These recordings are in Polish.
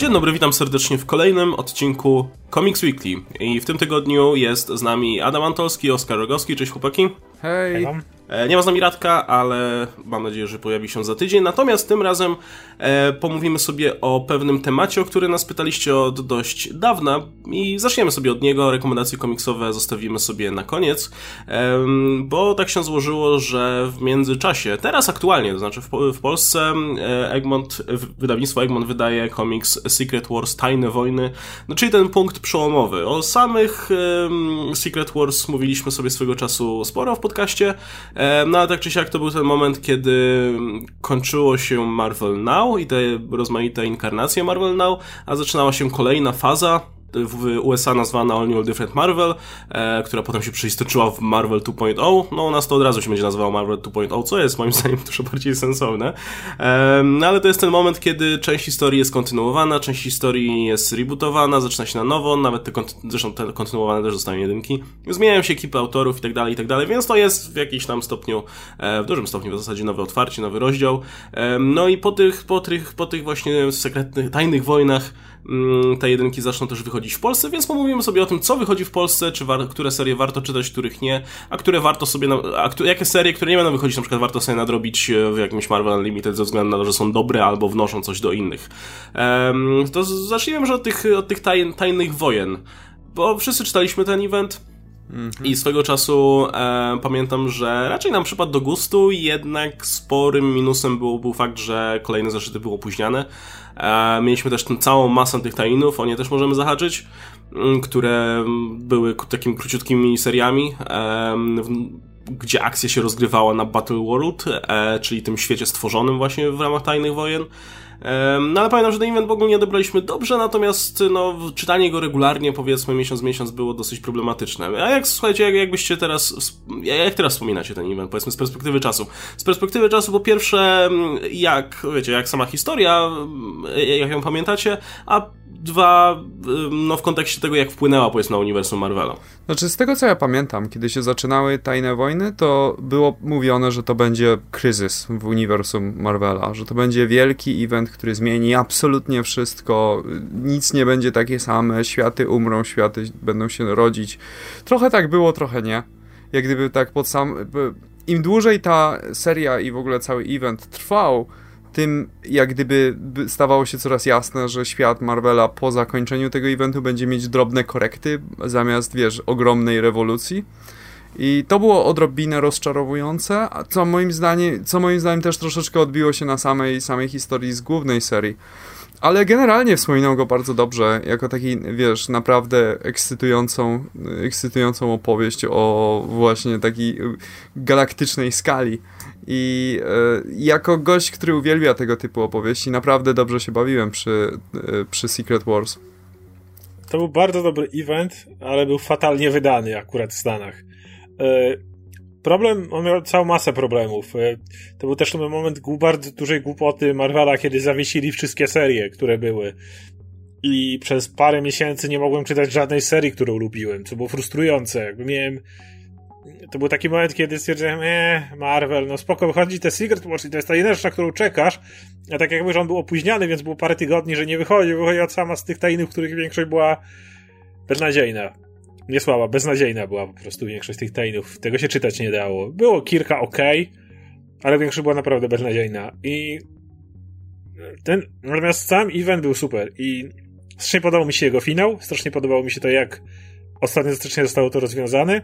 Dzień dobry, witam serdecznie w kolejnym odcinku Comics Weekly. I w tym tygodniu jest z nami Adam Antolski, Oskar Rogowski. Cześć chłopaki. Hej. E, nie ma z nami Radka, ale mam nadzieję, że pojawi się za tydzień. Natomiast tym razem e, pomówimy sobie o pewnym temacie, o który nas pytaliście od dość dawna i zaczniemy sobie od niego. Rekomendacje komiksowe zostawimy sobie na koniec, e, bo tak się złożyło, że w międzyczasie, teraz aktualnie, to znaczy w, Polsce e, Egmont, wydawnictwo Egmont wydaje komiks Secret Wars Tajne Wojny, no czyli ten punkt przełomowy. O samych Secret Wars mówiliśmy sobie swego czasu sporo w podcaście, E, no ale tak czy siak to był ten moment, kiedy kończyło się Marvel Now i te rozmaite inkarnacje Marvel Now, a zaczynała się kolejna faza w USA nazwana All New Different Marvel, e, która potem się przeistoczyła w Marvel 2.0. No u nas to od razu się będzie nazywało Marvel 2.0, co jest moim zdaniem dużo bardziej sensowne. E, no ale to jest ten moment, kiedy część historii jest kontynuowana, część historii jest rebootowana, zaczyna się na nowo, nawet te, zresztą te kontynuowane też zostają jedynki. Zmieniają się ekipy autorów i tak dalej, i tak dalej, więc to jest w jakimś tam stopniu, e, w dużym stopniu w zasadzie nowe otwarcie, nowy rozdział. E, no i po tych, po tych, po tych właśnie sekretnych, tajnych wojnach te jedynki zaczną też wychodzić w Polsce, więc pomówimy sobie o tym, co wychodzi w Polsce, czy które serie warto czytać, których nie, a które warto sobie, na, a jakie serie, które nie będą wychodzić, na przykład warto sobie nadrobić e, w jakimś Marvel Unlimited ze względu na to, że są dobre albo wnoszą coś do innych. Um, to zacznijmy może od tych, od tych taj, tajnych wojen, bo wszyscy czytaliśmy ten event, Mhm. I swego czasu e, pamiętam, że raczej nam przypadł do gustu, jednak sporym minusem był, był fakt, że kolejne zeszyty były opóźniane. Mieliśmy też tę całą masę tych tajnów, o nie też możemy zahaczyć, mm, które były takimi króciutkimi seriami. Gdzie akcja się rozgrywała na Battle World, e, czyli tym świecie stworzonym właśnie w ramach Tajnych Wojen. No ale pamiętam, że ten event w ogóle nie odebraliśmy dobrze, natomiast no, czytanie go regularnie, powiedzmy miesiąc miesiąc było dosyć problematyczne. A jak, słuchajcie, jak, jakbyście teraz, jak teraz wspominacie ten event, powiedzmy z perspektywy czasu? Z perspektywy czasu, po pierwsze, jak, wiecie, jak sama historia, jak ją pamiętacie, a dwa, no w kontekście tego, jak wpłynęła powiedzmy na uniwersum Marvela. Znaczy, z tego co ja pamiętam, kiedy się zaczynały Tajne Wojny, to było mówione, że to będzie kryzys w uniwersum Marvela, że to będzie wielki event, który zmieni absolutnie wszystko, nic nie będzie takie same, światy umrą, światy będą się rodzić. Trochę tak było, trochę nie. Jak gdyby tak pod sam... Im dłużej ta seria i w ogóle cały event trwał, tym jak gdyby stawało się coraz jasne, że świat Marvela po zakończeniu tego eventu będzie mieć drobne korekty zamiast, wiesz, ogromnej rewolucji. I to było odrobinę rozczarowujące, co moim zdaniem, co moim zdaniem też troszeczkę odbiło się na samej, samej historii z głównej serii. Ale generalnie wspominam go bardzo dobrze, jako taki, wiesz, naprawdę ekscytującą, ekscytującą opowieść o właśnie takiej galaktycznej skali. I e, jako gość, który uwielbia tego typu opowieści, naprawdę dobrze się bawiłem przy, e, przy Secret Wars. To był bardzo dobry event, ale był fatalnie wydany akurat w Stanach. E, problem, on miał całą masę problemów. E, to był też moment bardzo dużej głupoty Marvela, kiedy zawiesili wszystkie serie, które były. I przez parę miesięcy nie mogłem czytać żadnej serii, którą lubiłem, co było frustrujące. Jakby miałem to był taki moment, kiedy stwierdziłem, eee, Marvel, no spoko, wychodzi te Secret Wars i to jest ta jedyna rzecz, na którą czekasz, a tak jakby, że on był opóźniony, więc było parę tygodni, że nie wychodzi, wychodzi od sama z tych tajnych, których większość była beznadziejna. Nie słaba, beznadziejna była po prostu większość tych tajnych. Tego się czytać nie dało. Było kilka ok, ale większość była naprawdę beznadziejna. I ten, natomiast sam event był super i strasznie podobał mi się jego finał, strasznie podobało mi się to, jak ostatecznie zostało to rozwiązane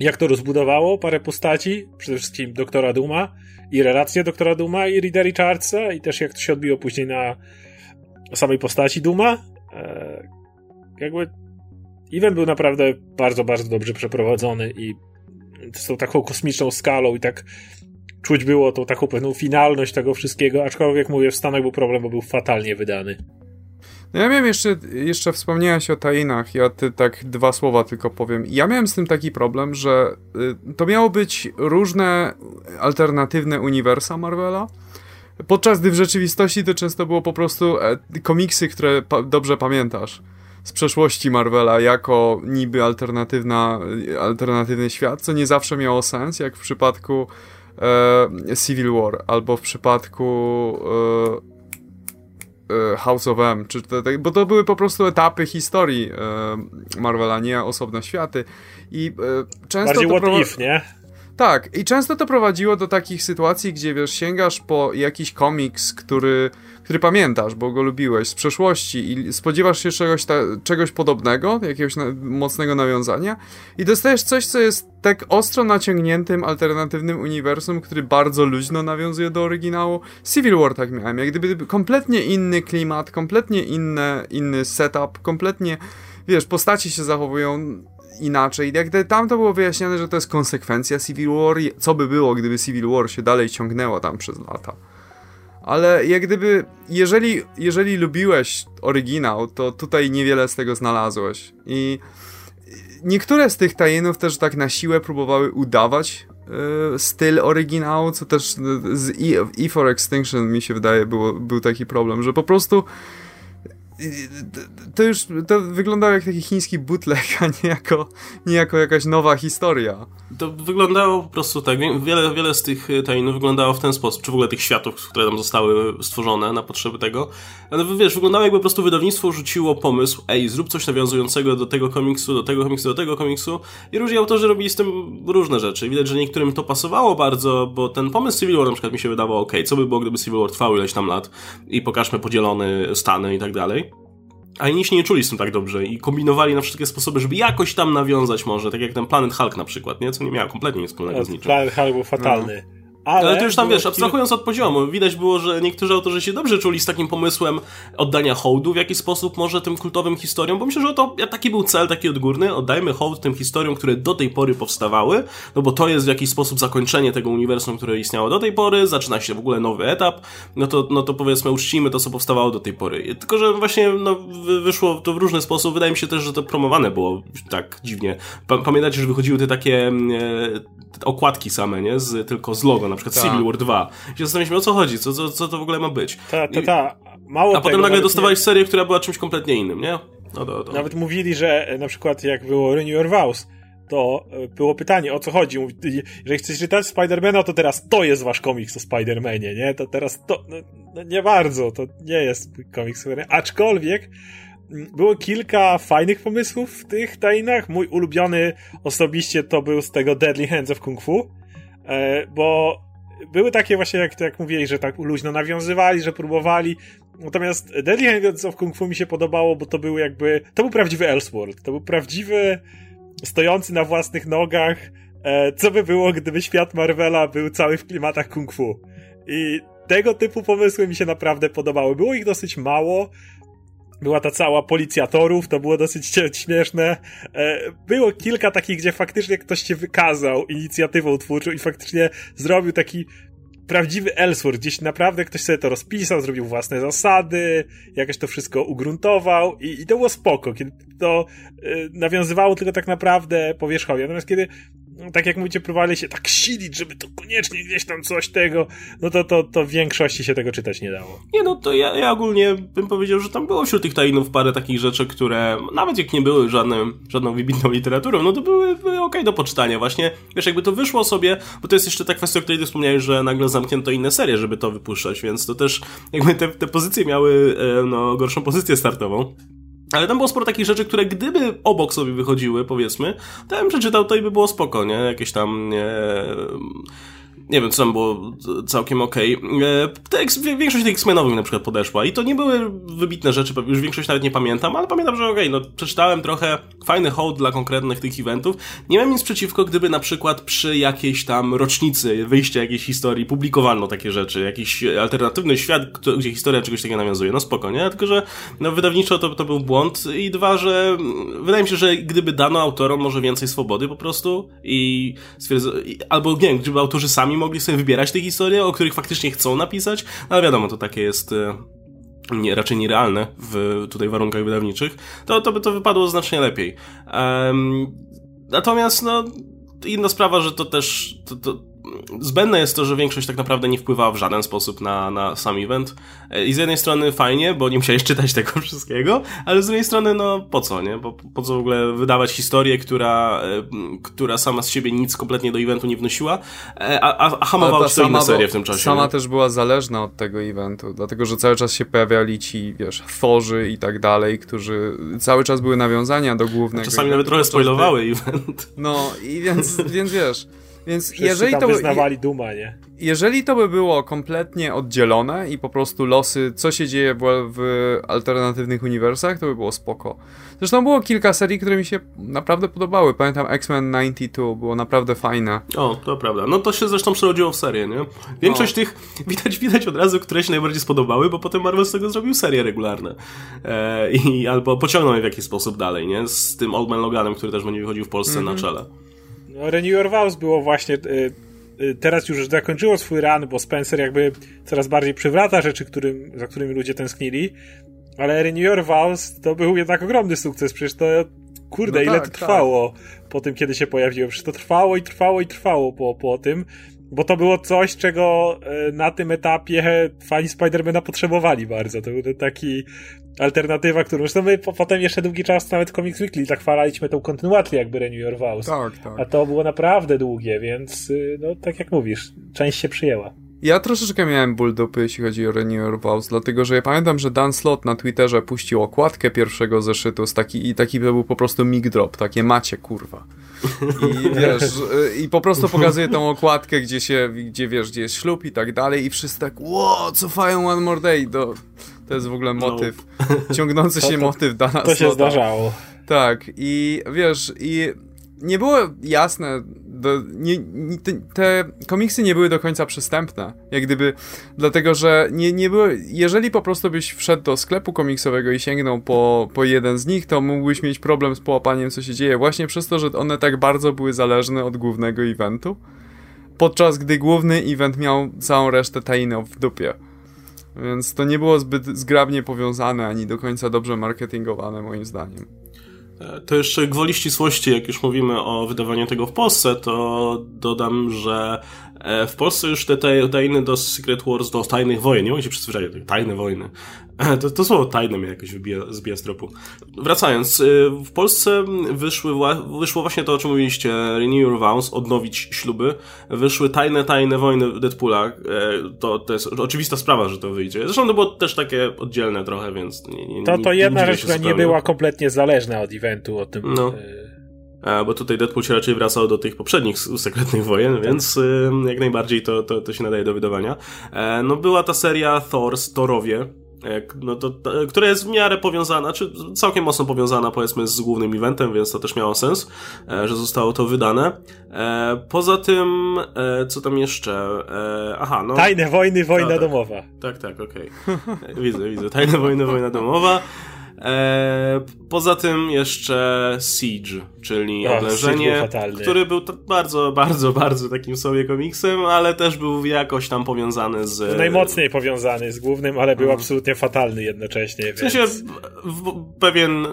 jak to rozbudowało parę postaci, przede wszystkim doktora Duma i relacje doktora Duma i Rida Richardsa i też jak to się odbiło później na samej postaci Duma. E, jakby event był naprawdę bardzo, bardzo dobrze przeprowadzony i z tą taką kosmiczną skalą i tak czuć było tą taką pewną finalność tego wszystkiego, aczkolwiek mówię, w Stanach był problem, bo był fatalnie wydany. No ja miałem jeszcze, jeszcze wspomniałeś o tainach, ja ty tak dwa słowa tylko powiem. Ja miałem z tym taki problem, że y, to miało być różne alternatywne uniwersa Marvela, podczas gdy w rzeczywistości to często było po prostu e, komiksy, które pa dobrze pamiętasz z przeszłości Marvela jako niby alternatywna, alternatywny świat, co nie zawsze miało sens, jak w przypadku e, Civil War albo w przypadku e, House of M, czy to, bo to były po prostu etapy historii e, Marvela, nie osobne światy. I często Bardziej to what if, nie? Tak, i często to prowadziło do takich sytuacji, gdzie wiesz, sięgasz po jakiś komiks, który, który pamiętasz, bo go lubiłeś z przeszłości i spodziewasz się czegoś, ta, czegoś podobnego, jakiegoś na, mocnego nawiązania i dostajesz coś, co jest tak ostro naciągniętym, alternatywnym uniwersum, który bardzo luźno nawiązuje do oryginału. Civil War tak miałem, jak gdyby kompletnie inny klimat, kompletnie inne, inny setup, kompletnie, wiesz, postaci się zachowują inaczej. Jak tam to było wyjaśnione, że to jest konsekwencja Civil War, co by było, gdyby Civil War się dalej ciągnęło tam przez lata. Ale jak gdyby, jeżeli, jeżeli lubiłeś oryginał, to tutaj niewiele z tego znalazłeś. I niektóre z tych tajinów też tak na siłę próbowały udawać yy, styl oryginału, co też z E, e for Extinction mi się wydaje było, był taki problem, że po prostu to już to wyglądało jak taki chiński bootleg, a nie jako, nie jako jakaś nowa historia. To wyglądało po prostu tak, wiele, wiele z tych e, tajnów wyglądało w ten sposób, czy w ogóle tych światów, które tam zostały stworzone na potrzeby tego. Ale wiesz, wyglądało jakby po prostu wydawnictwo rzuciło pomysł, ej, zrób coś nawiązującego do tego komiksu, do tego komiksu, do tego komiksu i różni autorzy robili z tym różne rzeczy. Widać, że niektórym to pasowało bardzo, bo ten pomysł Civil War na przykład mi się wydawał, ok, co by było, gdyby Civil War trwał ileś tam lat i pokażmy podzielone Stany i tak dalej a inni się nie czuli z tym tak dobrze i kombinowali na wszystkie sposoby, żeby jakoś tam nawiązać może, tak jak ten Planet Hulk na przykład, nie? Co nie miało kompletnie nic wspólnego z niczym. Planet Hulk był fatalny. No. Ale, ale to już tam wiesz, abstrahując od poziomu, widać było, że niektórzy autorzy się dobrze czuli z takim pomysłem oddania hołdu w jakiś sposób może tym kultowym historiom, bo myślę, że to taki był cel taki odgórny, oddajmy hołd tym historiom, które do tej pory powstawały, no bo to jest w jakiś sposób zakończenie tego uniwersum, które istniało do tej pory, zaczyna się w ogóle nowy etap, no to, no to powiedzmy uczcimy to, co powstawało do tej pory. Tylko, że właśnie no, wyszło to w różny sposób, wydaje mi się też, że to promowane było tak dziwnie. Pamiętacie, że wychodziły te takie e, okładki same, nie? Z, tylko z logo na przykład ta. Civil War 2. I się zastanawialiśmy, o co chodzi, co, co, co to w ogóle ma być. Ta, ta, ta. Mało A potem nagle dostawałeś nie... serię, która była czymś kompletnie innym, nie? No, no, no. Nawet mówili, że e, na przykład jak było Renew Your Vows, to e, było pytanie, o co chodzi. Mówi, jeżeli chcesz czytać Spidermana, to teraz to jest wasz komiks o Spidermanie, nie? To teraz to, no, no nie bardzo, to nie jest komiks Aczkolwiek mm, było kilka fajnych pomysłów w tych tajnach. Mój ulubiony osobiście to był z tego Deadly Hands of Kung Fu, e, bo były takie właśnie, jak, jak mówili, że tak luźno nawiązywali, że próbowali. Natomiast Deadly Hands of Kung Fu mi się podobało, bo to był jakby, to był prawdziwy Elseworld. To był prawdziwy, stojący na własnych nogach, e, co by było, gdyby świat Marvela był cały w klimatach kung fu. I tego typu pomysły mi się naprawdę podobały. Było ich dosyć mało, była ta cała policjatorów, to było dosyć śmieszne. E, było kilka takich, gdzie faktycznie ktoś się wykazał inicjatywą twórczą i faktycznie zrobił taki prawdziwy Ellsworth, gdzieś naprawdę ktoś sobie to rozpisał, zrobił własne zasady, jakoś to wszystko ugruntował i, i to było spoko, kiedy to y, nawiązywało tylko tak naprawdę powierzchownie. Natomiast kiedy tak jak mówicie, próbowali się tak silić, żeby to koniecznie gdzieś tam coś tego, no to, to, to w większości się tego czytać nie dało. Nie, no to ja, ja ogólnie bym powiedział, że tam było wśród tych tajnów parę takich rzeczy, które nawet jak nie były żadnym, żadną wybitną literaturą, no to były, były okej okay do poczytania. Właśnie, wiesz, jakby to wyszło sobie, bo to jest jeszcze ta kwestia, o której ty wspomniałeś, że nagle zamknięto inne serie, żeby to wypuszczać, więc to też jakby te, te pozycje miały e, no, gorszą pozycję startową. Ale tam było sporo takich rzeczy, które gdyby obok sobie wychodziły, powiedzmy, to ja bym przeczytał to i by było spoko, nie? Jakieś tam... Nie nie wiem, co tam było całkiem okej. Okay. Większość tych X-Menowych na przykład podeszła i to nie były wybitne rzeczy, już większość nawet nie pamiętam, ale pamiętam, że okej, okay, no przeczytałem trochę fajny hołd dla konkretnych tych eventów. Nie miałem nic przeciwko, gdyby na przykład przy jakiejś tam rocznicy wyjścia jakiejś historii publikowano takie rzeczy, jakiś alternatywny świat, gdzie historia czegoś takiego nawiązuje. No spoko, nie? Tylko, że no, wydawniczo to, to był błąd i dwa, że wydaje mi się, że gdyby dano autorom może więcej swobody po prostu i stwierdzono, albo nie wiem, gdyby autorzy sami mogli sobie wybierać te historie, o których faktycznie chcą napisać, ale wiadomo, to takie jest e, nie, raczej nierealne w tutaj warunkach wydawniczych, to, to by to wypadło znacznie lepiej. Um, natomiast, no, inna sprawa, że to też, to, to, zbędne jest to, że większość tak naprawdę nie wpływała w żaden sposób na, na sam event. E, I z jednej strony fajnie, bo nie musiałeś czytać tego wszystkiego, ale z drugiej strony, no po co, nie? Po, po co w ogóle wydawać historię, która, e, która sama z siebie nic kompletnie do eventu nie wnosiła, a, a, a hamowała to inne serie w tym czasie. Sama nie? też była zależna od tego eventu, dlatego że cały czas się pojawiali ci, wiesz, Thorzy i tak dalej, którzy cały czas były nawiązania do głównego. Czasami nawet trochę spoilowały event. No i więc, więc wiesz. Więc Wszyscy jeżeli to wyznawali duma, nie? Jeżeli to by było kompletnie oddzielone i po prostu losy, co się dzieje w, w alternatywnych uniwersach, to by było spoko. Zresztą było kilka serii, które mi się naprawdę podobały. Pamiętam X-Men 92, było naprawdę fajne. O, to prawda. No to się zresztą przerodziło w serię, nie? Większość no. tych widać, widać od razu, które się najbardziej spodobały, bo potem Marvel z tego zrobił serie regularne. E, i, albo pociągnął je w jakiś sposób dalej, nie? Z tym Old Man Loganem, który też będzie wychodził w Polsce mm -hmm. na mhm. czele. No, Renew Vows było właśnie. Y, y, teraz już zakończyło swój run, bo Spencer jakby coraz bardziej przywraca rzeczy, którym, za którymi ludzie tęsknili. Ale Renew Vows to był jednak ogromny sukces. Przecież to. Kurde, no ile tak, to trwało tak. po tym, kiedy się pojawiło. Przecież to trwało i trwało i trwało po, po tym. Bo to było coś, czego y, na tym etapie fani Spidermana potrzebowali bardzo. To był taki alternatywa, którą zresztą my po, potem jeszcze długi czas nawet Comics Weekly tak chwalaliśmy tą kontynuację jakby Renew Your Vows. Tak, tak. A to było naprawdę długie, więc y, no tak jak mówisz, część się przyjęła. Ja troszeczkę miałem ból dupy, jeśli chodzi o Renew Your Vows, dlatego że ja pamiętam, że Dan Slot na Twitterze puścił okładkę pierwszego zeszytu z taki, i taki to był po prostu mic drop, takie macie, kurwa. I wiesz, y, i po prostu pokazuje tą okładkę, gdzie się, gdzie wiesz, gdzie jest ślub i tak dalej i wszyscy tak, wow, cofają One More Day, do, to jest w ogóle no. motyw, no. ciągnący się to, motyw Dana To się zdarzało. Tak, i wiesz, i nie było jasne, do, nie, nie, te, te, komiksy nie były do końca przystępne, jak gdyby, dlatego, że nie, nie były, jeżeli po prostu byś wszedł do sklepu komiksowego i sięgnął po, po jeden z nich, to mógłbyś mieć problem z połapaniem, co się dzieje, właśnie przez to, że one tak bardzo były zależne od głównego eventu, podczas gdy główny event miał całą resztę tajną w dupie. Więc to nie było zbyt zgrabnie powiązane, ani do końca dobrze marketingowane, moim zdaniem. E, to jeszcze gwoli ścisłości, jak już mówimy o wydawaniu tego w Polsce, to dodam, że w Polsce już te tajny do Secret Wars, do tajnych wojen, nie mogę się przyzwyczaić, tajne wojny, To, to słowo tajne mnie jakoś wybija, zbija z tropu. Wracając, y, w Polsce wyszły, wyszło właśnie to, o czym mówiliście, Renew Your Vows, odnowić śluby. Wyszły tajne, tajne wojny Deadpoola. E, to, to jest oczywista sprawa, że to wyjdzie. Zresztą to było też takie oddzielne trochę, więc nie, nie, To, to jedna rzecz, która nie była kompletnie zależna od eventu, o tym... No. E, bo tutaj Deadpool się raczej wracał do tych poprzednich sekretnych wojen, tak. więc jak najbardziej to, to, to się nadaje do wydawania. E, no była ta seria Thor, Thorowie, no to, która jest w miarę powiązana, czy całkiem mocno powiązana powiedzmy z głównym eventem, więc to też miało sens, e, że zostało to wydane. E, poza tym, e, co tam jeszcze? Aha, no... Tajne wojny, wojna tak. domowa. Tak, tak, okej. Okay. Widzę, widzę. Tajne wojny, wojna domowa. Poza tym jeszcze Siege, czyli o, oblężenie, który był bardzo, bardzo, bardzo takim sobie komiksem, ale też był jakoś tam powiązany z... Najmocniej powiązany z głównym, ale był hmm. absolutnie fatalny jednocześnie. W sensie więc... w, pewien e,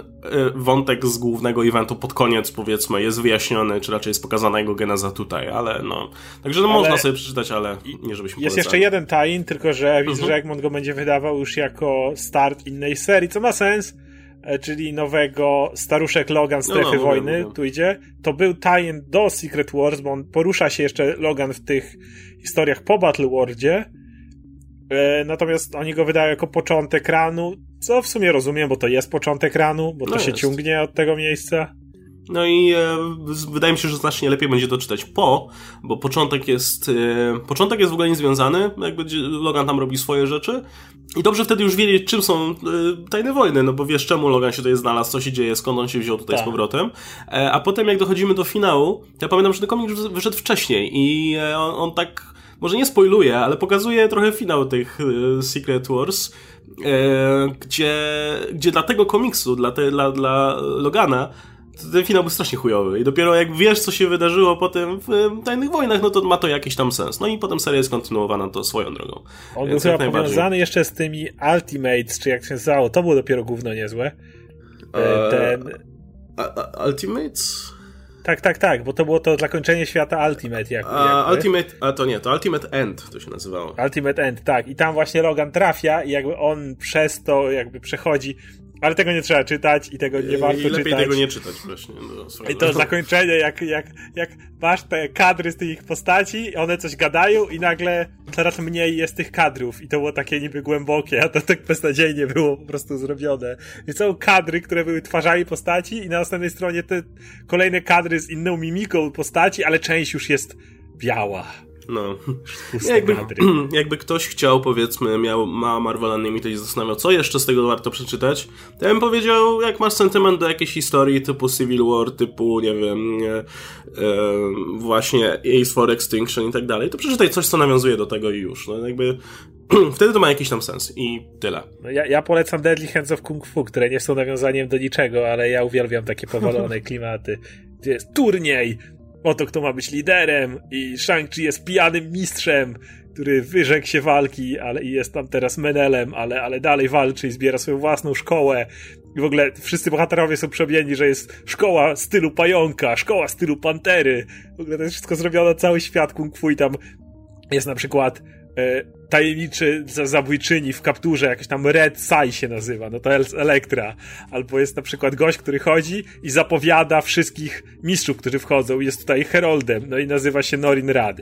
wątek z głównego eventu pod koniec powiedzmy jest wyjaśniony, czy raczej jest pokazana jego geneza tutaj, ale no... Także no ale... można sobie przeczytać, ale nie żebyśmy Jest polecali. jeszcze jeden tie tylko że widzę, mhm. że Egmont go będzie wydawał już jako start innej serii, co ma sens, czyli nowego Staruszek Logan Strefy no, no, Wojny, tu idzie, to był tie do Secret Wars, bo on porusza się jeszcze Logan w tych historiach po Battle Worldzie, e, natomiast oni go wydają jako początek ranu, co w sumie rozumiem, bo to jest początek ranu, bo to no się jest. ciągnie od tego miejsca. No i e, wydaje mi się, że znacznie lepiej będzie to czytać po, bo początek jest, e, początek jest w ogóle niezwiązany, jakby Logan tam robi swoje rzeczy i dobrze wtedy już wiedzieć, czym są e, tajne wojny, no bo wiesz, czemu Logan się tutaj znalazł, co się dzieje, skąd on się wziął tutaj tak. z powrotem. E, a potem jak dochodzimy do finału, ja pamiętam, że ten komiks wyszedł wcześniej i e, on, on tak, może nie spoiluje, ale pokazuje trochę finał tych e, Secret Wars, gdzie, gdzie dla tego komiksu, dla, te, dla, dla Logana, ten finał był strasznie chujowy i dopiero jak wiesz, co się wydarzyło potem w Tajnych Wojnach, no to ma to jakiś tam sens. No i potem seria jest kontynuowana to swoją drogą. On był chyba powiązany jeszcze z tymi Ultimates, czy jak się nazywało, to było dopiero gówno niezłe. E, ten... A, a, Ultimates? Tak, tak, tak, bo to było to zakończenie świata Ultimate. Jak, a, Ultimate, a to nie, to Ultimate End to się nazywało. Ultimate End, tak. I tam właśnie Logan trafia i jakby on przez to jakby przechodzi ale tego nie trzeba czytać i tego nie warto I lepiej czytać. tego nie czytać właśnie. I to zakończenie, jak, jak, jak masz te kadry z tych postaci, one coś gadają i nagle coraz mniej jest tych kadrów i to było takie niby głębokie, a to tak beznadziejnie było po prostu zrobione. I są kadry, które były twarzami postaci i na następnej stronie te kolejne kadry z inną mimiką postaci, ale część już jest biała. No. Jakby, jakby ktoś chciał, powiedzmy, miał, ma Marvel Unlimited i zastanawiał, co jeszcze z tego warto przeczytać, to ja bym powiedział, jak masz sentyment do jakiejś historii typu Civil War, typu, nie wiem, e, e, właśnie Ace for Extinction i tak dalej, to przeczytaj coś, co nawiązuje do tego i już. No jakby wtedy to ma jakiś tam sens i tyle. No ja, ja, polecam Deadly Hands of Kung Fu, które nie są nawiązaniem do niczego, ale ja uwielbiam takie powalone klimaty, gdzie jest turniej, oto kto ma być liderem i Shang-Chi jest pijanym mistrzem, który wyrzekł się walki, ale i jest tam teraz menelem, ale, ale dalej walczy i zbiera swoją własną szkołę. I w ogóle wszyscy bohaterowie są przebieni, że jest szkoła stylu pająka, szkoła stylu pantery. W ogóle to jest wszystko zrobione, cały świat kung fu i tam jest na przykład e, tajemniczy zabójczyni w kapturze, jakiś tam Red Sai się nazywa, no to jest Elektra. Albo jest na przykład gość, który chodzi i zapowiada wszystkich mistrzów, którzy wchodzą jest tutaj heroldem, no i nazywa się Norin Rad.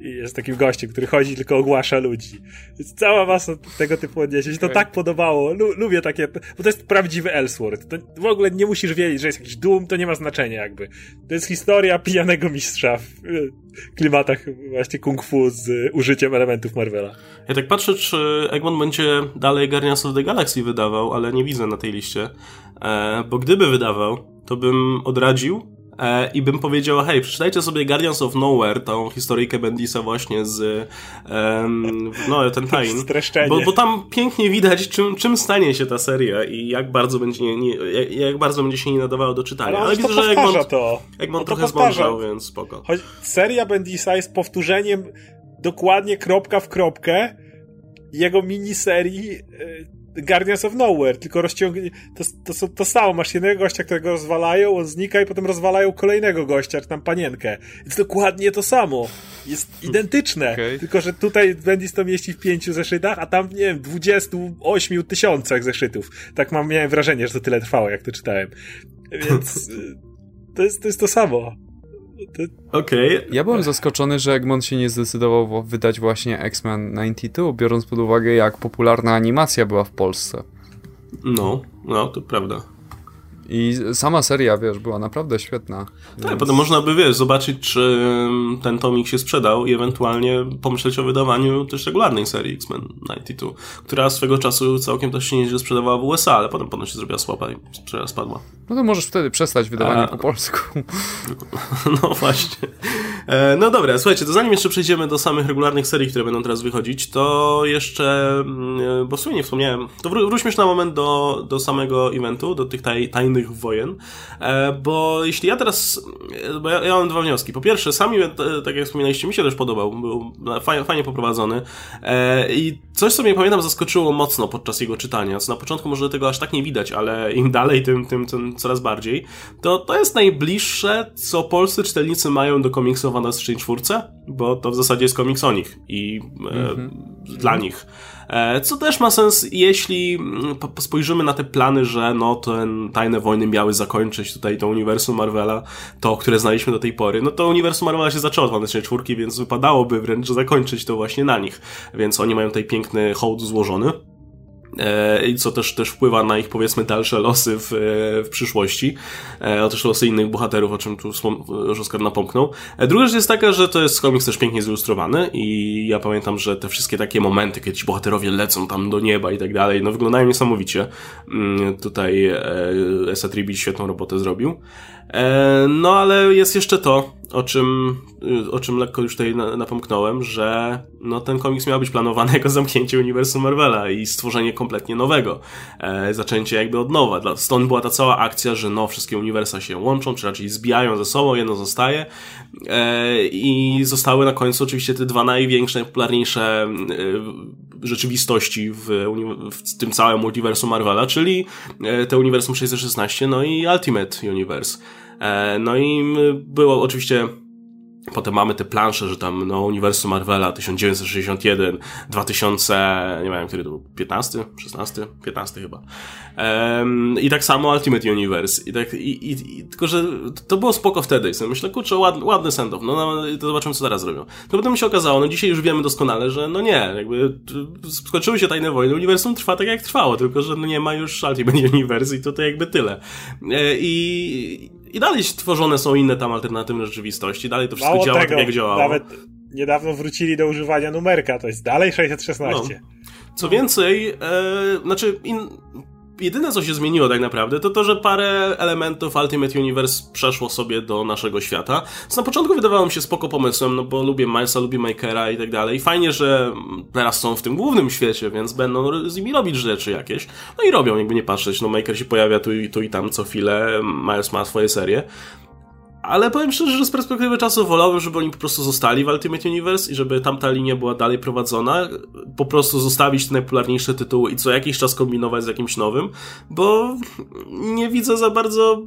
I jest takim gościem, który chodzi tylko ogłasza ludzi. Jest cała masa tego typu odniesień. To tak podobało. Lu lubię takie, bo to jest prawdziwy Ellsworth. To w ogóle nie musisz wiedzieć, że jest jakiś Doom, to nie ma znaczenia jakby. To jest historia pijanego mistrza w klimatach właśnie kung fu z użyciem elementów Marvela. Ja tak patrzę, czy Egmont będzie dalej Guardians of the Galaxy wydawał, ale nie widzę na tej liście. E, bo gdyby wydawał, to bym odradził e, i bym powiedział, hej, przeczytajcie sobie Guardians of Nowhere, tą historyjkę Bendisa właśnie z no, ten Tain. Bo, bo tam pięknie widać, czym, czym stanie się ta seria i jak bardzo będzie, nie, nie jak, jak, bardzo będzie się nie nadawało do czytania. Ale, Ale widzę, że Egmont, to. Egmont to trochę zmądrzał, więc spoko. Choć seria Bendisa jest powtórzeniem dokładnie kropka w kropkę jego miniserii e, Guardians of Nowhere, tylko rozciągnie, to, to, to samo, masz jednego gościa, którego rozwalają, on znika i potem rozwalają kolejnego gościa, czy tam panienkę. Jest dokładnie to samo. Jest identyczne. Okay. Tylko, że tutaj Bendis to mieści w pięciu zeszytach, a tam, nie wiem, 28 tysiącach zeszytów. Tak mam, miałem wrażenie, że to tyle trwało, jak to czytałem. Więc e, to jest, to jest to samo. Okej. Okay. Ja byłem zaskoczony, że Egmont się nie zdecydował wydać właśnie X-Men 92, biorąc pod uwagę, jak popularna animacja była w Polsce. No, no, to prawda. I sama seria, wiesz, była naprawdę świetna. Tak, więc... potem można by, wiesz, zobaczyć, czy ten tomik się sprzedał i ewentualnie pomyśleć o wydawaniu też regularnej serii X-Men 92, która swego czasu całkiem też się nieźle sprzedawała w USA, ale potem ponoć się zrobiła słaba i sprzedaż spadła. No to możesz wtedy przestać wydawanie A... po polsku. No właśnie. E, no dobra, słuchajcie, to zanim jeszcze przejdziemy do samych regularnych serii, które będą teraz wychodzić, to jeszcze, mm, bo w sumie nie wspomniałem, to wróćmy już na moment do, do samego eventu, do tych taj, tajnych wojen, e, bo jeśli ja teraz, e, bo ja, ja mam dwa wnioski. Po pierwsze, sami, e, tak jak wspominaliście, mi się też podobał, był fajnie, fajnie poprowadzony i coś, co mnie pamiętam, zaskoczyło mocno podczas jego czytania, co na początku może tego aż tak nie widać, ale im dalej, tym, tym, tym coraz bardziej, to to jest najbliższe, co polscy czytelnicy mają do komiksu o Fantastycznej Czwórce, bo to w zasadzie jest komiks o nich i mm -hmm. dla nich. E, co też ma sens, jeśli mm, spojrzymy na te plany, że no ten Tajne Wojny miały zakończyć tutaj to uniwersum Marvela, to, które znaliśmy do tej pory. No to uniwersum Marvela się zaczęło od Fantastycznej Czwórki, więc wypadałoby wręcz zakończyć to właśnie na nich. Więc oni mają tutaj piękny hołd złożony. E, i co też, też wpływa na ich powiedzmy dalsze losy w, e, w przyszłości, e, a też losy innych bohaterów, o czym tu już Oskar napomknął. Druga rzecz jest taka, że to jest komiks też pięknie zilustrowany i ja pamiętam, że te wszystkie takie momenty, kiedy ci bohaterowie lecą tam do nieba i tak dalej, no wyglądają niesamowicie. Mm, tutaj Esa świetną robotę zrobił. No ale jest jeszcze to, o czym, y, o czym lekko już tutaj napomknąłem, że no, ten komiks miał być planowany jako zamknięcie uniwersum Marvela i stworzenie kompletnie nowego. E, zaczęcie jakby od nowa. Stąd była ta cała akcja, że no, wszystkie uniwersa się łączą, czy raczej zbijają ze sobą, jedno zostaje. E, I zostały na końcu oczywiście te dwa największe, najpopularniejsze e, rzeczywistości w, w tym całym multiversum Marvela, czyli e, te uniwersum 616, no i Ultimate Universe. E, no i było oczywiście Potem mamy te plansze, że tam no, Uniwersum Marvela 1961, 2000, nie wiem, który to był, 15, 16, 15 chyba. Um, I tak samo Ultimate Universe. I tak, i, i, i, tylko, że to było spoko wtedy. I myślę, kurczę, ładny, ładny send-off, no, no to zobaczymy, co teraz zrobią. To potem się okazało, no dzisiaj już wiemy doskonale, że no nie, jakby skończyły się Tajne Wojny, Uniwersum trwa tak jak trwało, tylko, że no nie ma już Ultimate Universe i to, to jakby tyle. E, I, i dalej tworzone są inne tam alternatywne rzeczywistości, dalej to wszystko Mało działa tego, tak, jak działało. Nawet niedawno wrócili do używania numerka, to jest dalej 616. No. Co więcej, e, znaczy in, jedyne co się zmieniło tak naprawdę, to to, że parę elementów Ultimate Universe przeszło sobie do naszego świata. Co na początku wydawało mi się spoko pomysłem, no bo lubię Milesa, lubię Makera i tak dalej. Fajnie, że teraz są w tym głównym świecie, więc będą z nimi robić rzeczy jakieś. No i robią, jakby nie patrzeć. No Maker się pojawia tu i, tu i tam co chwilę, Miles ma swoje serie. Ale powiem szczerze, że z perspektywy czasu wolałbym, żeby oni po prostu zostali w Ultimate Universe i żeby tamta linia była dalej prowadzona. Po prostu zostawić te najpopularniejsze tytuły i co jakiś czas kombinować z jakimś nowym, bo nie widzę za bardzo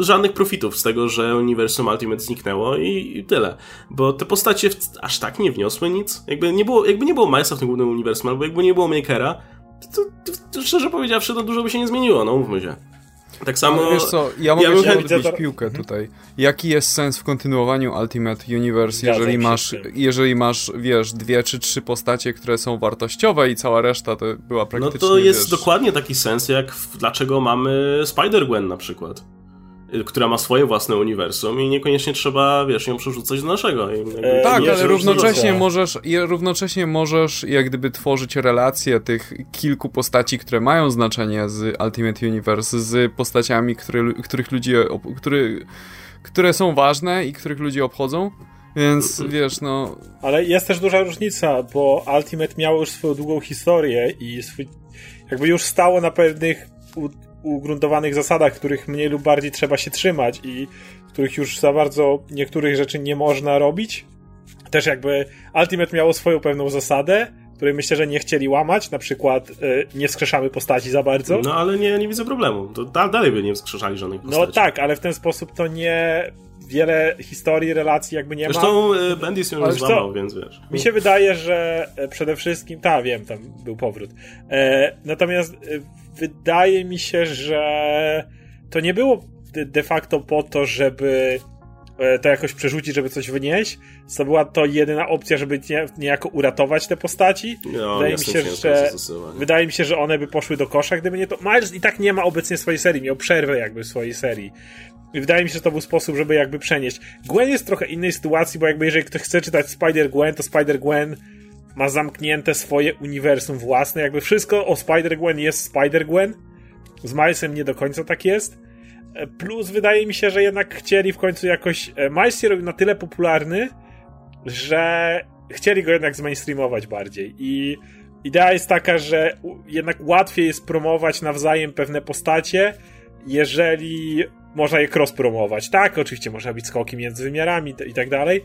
żadnych profitów z tego, że uniwersum Ultimate zniknęło i, i, tyle. Bo te postacie aż tak nie wniosły nic. Jakby nie było, jakby nie było Milesa w tym głównym uniwersum, albo jakby nie było Makera, to, to, to szczerze powiedziawszy, to dużo by się nie zmieniło, no mówmy się. Tak samo. Wiesz co, ja mogę ja ci odbić piłkę mhm. tutaj. Jaki jest sens w kontynuowaniu Ultimate Universe, jeżeli masz, jeżeli masz, wiesz, dwie czy trzy postacie, które są wartościowe i cała reszta to była praktycznie. No to jest wiesz... dokładnie taki sens, jak w, dlaczego mamy Spider-Gwen na przykład która ma swoje własne uniwersum i niekoniecznie trzeba, wiesz, ją przerzucać do naszego. E, tak, ale równocześnie możesz, równocześnie możesz jak gdyby tworzyć relacje tych kilku postaci, które mają znaczenie z Ultimate Universe, z postaciami, które, których ludzie, który, które są ważne i których ludzie obchodzą. Więc wiesz, no. Ale jest też duża różnica, bo Ultimate miało już swoją długą historię i swój, jakby już stało na pewnych ugruntowanych zasadach, których mniej lub bardziej trzeba się trzymać i których już za bardzo niektórych rzeczy nie można robić. Też jakby Ultimate miało swoją pewną zasadę, której myślę, że nie chcieli łamać, na przykład y, nie wskrzeszamy postaci za bardzo. No ale nie, nie widzę problemu, to da, dalej by nie wskrzeszali żadnych no postaci. No tak, ale w ten sposób to nie wiele historii, relacji jakby nie Zresztą ma. Zresztą Bendis ją już złamał, więc wiesz. Mi się wydaje, że e, przede wszystkim, tak wiem, tam był powrót. E, natomiast e, wydaje mi się, że to nie było de facto po to, żeby e, to jakoś przerzucić, żeby coś wynieść. To była to jedyna opcja, żeby niejako uratować te postaci. No, wydaje, mi się, że, wydaje mi się, że one by poszły do kosza, gdyby nie to. Miles i tak nie ma obecnie swojej serii, miał przerwę jakby w swojej serii. I wydaje mi się, że to był sposób, żeby jakby przenieść. Gwen jest w trochę innej sytuacji, bo jakby jeżeli ktoś chce czytać Spider-Gwen, to Spider-Gwen ma zamknięte swoje uniwersum własne. Jakby wszystko o Spider-Gwen jest Spider-Gwen. Z Milesem nie do końca tak jest. E, plus wydaje mi się, że jednak chcieli w końcu jakoś... E, Miles się robił na tyle popularny, że chcieli go jednak zmainstreamować bardziej. I idea jest taka, że jednak łatwiej jest promować nawzajem pewne postacie, jeżeli można je cross-promować. Tak, oczywiście można być skoki między wymiarami i tak dalej,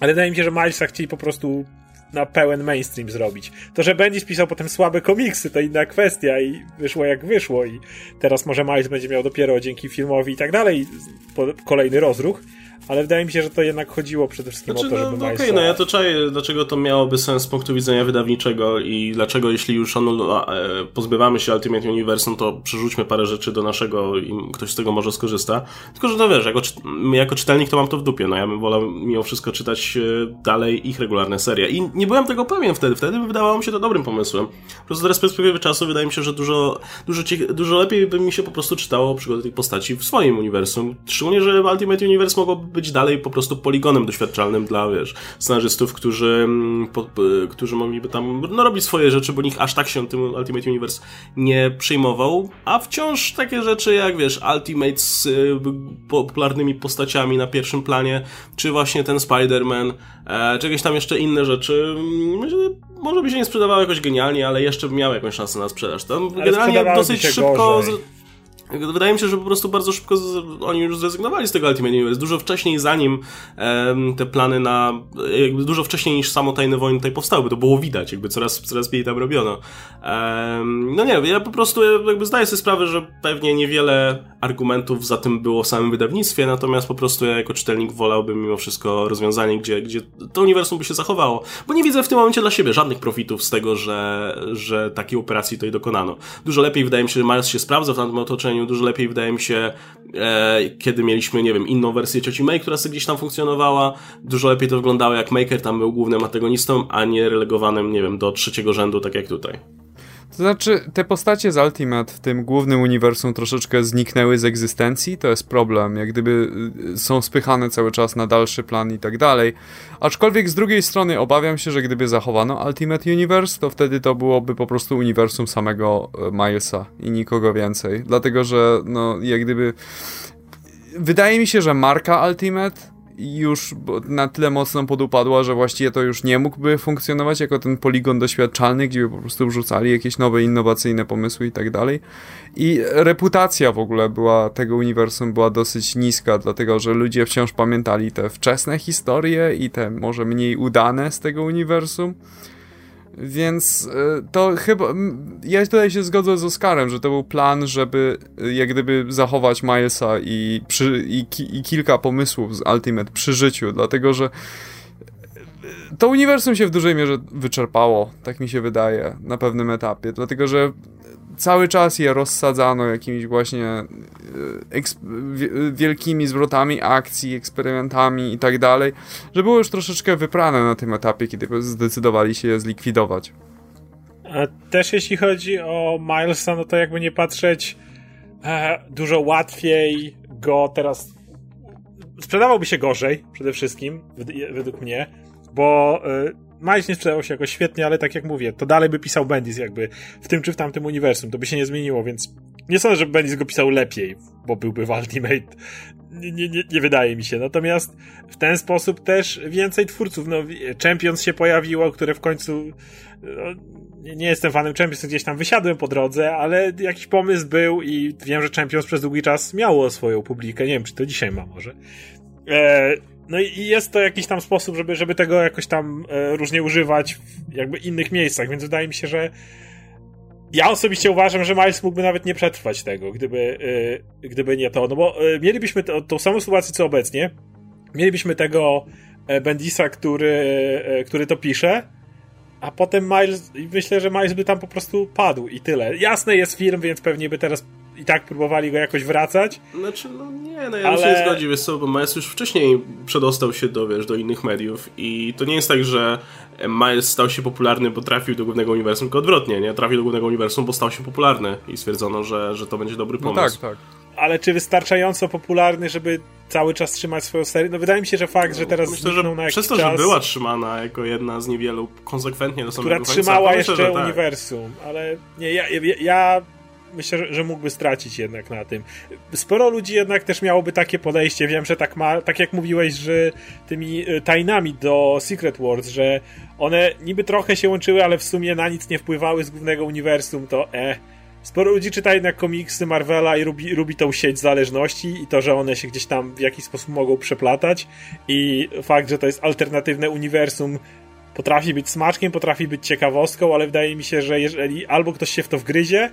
ale wydaje mi się, że Milesa chcieli po prostu na pełen mainstream zrobić. To, że Bendis pisał potem słabe komiksy, to inna kwestia i wyszło jak wyszło i teraz może Miles będzie miał dopiero dzięki filmowi i tak dalej kolejny rozruch, ale wydaje mi się, że to jednak chodziło przede wszystkim znaczy, o to, żeby no, Okej, okay, no ja to czaję, dlaczego to miałoby sens z punktu widzenia wydawniczego i dlaczego jeśli już anul- e, pozbywamy się Ultimate Universum, to przerzućmy parę rzeczy do naszego i ktoś z tego może skorzysta. Tylko, że to wiesz, jako, jako czytelnik to mam to w dupie, no ja bym wolał mimo wszystko czytać e, dalej ich regularne serie. I nie byłem tego pewien wtedy, wtedy wydawało mi się to dobrym pomysłem. Po prostu teraz z perspektywy czasu wydaje mi się, że dużo, dużo, dużo lepiej by mi się po prostu czytało przygody tych postaci w swoim uniwersum. Szczególnie, że Ultimate Universe mogłoby być dalej po prostu poligonem doświadczalnym dla, wiesz, scenarzystów, którzy, mm, po, którzy mogliby tam no, robić swoje rzeczy, bo nikt aż tak się tym Ultimate Universe nie przejmował, a wciąż takie rzeczy jak, wiesz, Ultimate z y, popularnymi postaciami na pierwszym planie, czy właśnie ten Spider-Man, e, czy jakieś tam jeszcze inne rzeczy, mm, może by się nie sprzedawało jakoś genialnie, ale jeszcze by miało jakąś szansę na sprzedaż. Tam ale generalnie dosyć szybko... Gorzej Wydaje mi się, że po prostu bardzo szybko oni już zrezygnowali z tego Ultimate Universe. Dużo wcześniej, zanim te plany na. jakby dużo wcześniej niż samo Tajne Wojny tutaj powstały, bo to było widać, jakby coraz, coraz mniej tam robiono. No nie, ja po prostu jakby zdaję sobie sprawę, że pewnie niewiele argumentów za tym było w samym wydawnictwie, natomiast po prostu ja jako czytelnik wolałbym mimo wszystko rozwiązanie, gdzie, gdzie to uniwersum by się zachowało, bo nie widzę w tym momencie dla siebie żadnych profitów z tego, że, że takiej operacji tutaj dokonano. Dużo lepiej wydaje mi się, że Miles się sprawdza w tamtym otoczeniu, dużo lepiej wydaje mi się, e, kiedy mieliśmy, nie wiem, inną wersję cioci May, która sobie gdzieś tam funkcjonowała, dużo lepiej to wyglądało jak Maker tam był głównym antagonistą, a nie relegowanym, nie wiem, do trzeciego rzędu, tak jak tutaj. To znaczy, te postacie z Ultimate w tym głównym uniwersum troszeczkę zniknęły z egzystencji, to jest problem, jak gdyby y, są spychane cały czas na dalszy plan i tak dalej. Aczkolwiek z drugiej strony obawiam się, że gdyby zachowano Ultimate Universe, to wtedy to byłoby po prostu uniwersum samego y, Milesa i nikogo więcej. Dlatego, że no, jak gdyby... Wydaje mi się, że marka Ultimate już na tyle mocno podupadła, że właściwie to już nie mógłby funkcjonować jako ten poligon doświadczalny, gdzie by po prostu wrzucali jakieś nowe, innowacyjne pomysły i tak dalej. I reputacja w ogóle była tego uniwersum była dosyć niska, dlatego że ludzie wciąż pamiętali te wczesne historie i te może mniej udane z tego uniwersum. Więc e, to chyba. Ja tutaj się zgodzę z Oskarem, że to był plan, żeby e, jak gdyby zachować Milesa i, przy, i, i kilka pomysłów z Ultimate przy życiu, dlatego że e, to uniwersum się w dużej mierze wyczerpało, tak mi się wydaje, na pewnym etapie, dlatego że cały czas je rozsadzano jakimiś właśnie e, wielkimi zwrotami akcji, eksperymentami i tak dalej, że było już troszeczkę wyprane na tym etapie, kiedy zdecydowali się je zlikwidować. A też jeśli chodzi o Milesa, no to jakby nie patrzeć, e, dużo łatwiej go teraz sprzedawałby się gorzej, przede wszystkim, według mnie, bo e, Miles nie sprzedał się jakoś świetnie, ale tak jak mówię, to dalej by pisał Bendis jakby w tym czy w tamtym uniwersum, to by się nie zmieniło, więc nie sądzę, że Bendis go pisał lepiej, bo byłby w Ultimate. Nie, nie, nie, nie wydaje mi się. Natomiast w ten sposób też więcej twórców, no Champions się pojawiło, które w końcu no, nie, jestem fanem Champions, gdzieś tam wysiadłem po drodze, ale jakiś pomysł był i wiem, że Champions przez długi czas miało swoją publikę. Nie wiem, czy to dzisiaj ma może. E, no i jest to jakiś tam sposób, żeby, żeby tego jakoś tam e, różnie używać w jakby innych miejscach, więc wydaje mi się, że ja osobiście uważam, że Miles mógłby nawet nie przetrwać tego, gdyby, e, gdyby nie to. No bo e, mielibyśmy to, tą samą sytuację co obecnie. Mielibyśmy tego Bendisa, który, który to pisze, a potem Miles, myślę, że Miles by tam po prostu padł i tyle. Jasne jest film, więc pewnie by teraz i tak próbowali go jakoś wracać. Znaczy, no nie, no ja ale... bym się zgodził, wiesz co, bo Miles już wcześniej przedostał się do, wiesz, do innych mediów i to nie jest tak, że Miles stał się popularny, bo trafił do głównego uniwersum, tylko odwrotnie, nie? Trafił do głównego uniwersum, bo stał się popularny i stwierdzono, że, że to będzie dobry no pomysł. No tak, tak. Ale czy wystarczająco popularny, żeby cały czas trzymać swoją serię? No wydaje mi się, że fakt, że teraz Myślę, że na przez to, czas, że była trzymana jako jedna z niewielu konsekwentnie do samego Która trzymała jeszcze myślę, tak. uniwersum, ale nie, ja, ja, ja myślę, że mógłby stracić jednak na tym. Sporo ludzi jednak też miałoby takie podejście. Wiem, że tak ma, tak jak mówiłeś, że tymi y, tajnami do Secret Wars, że one niby trochę się łączyły, ale w sumie na nic nie wpływały z głównego uniwersum, to e. Sporo ludzi czyta jednak komiksy Marvela i lubi, lubi tą sieć zależności i to, że one się gdzieś tam w jakiś sposób mogą przeplatać i fakt, że to jest alternatywne uniwersum potrafi być smaczkiem, potrafi być ciekawostką, ale wydaje mi się, że jeżeli albo ktoś się w to wgryzie,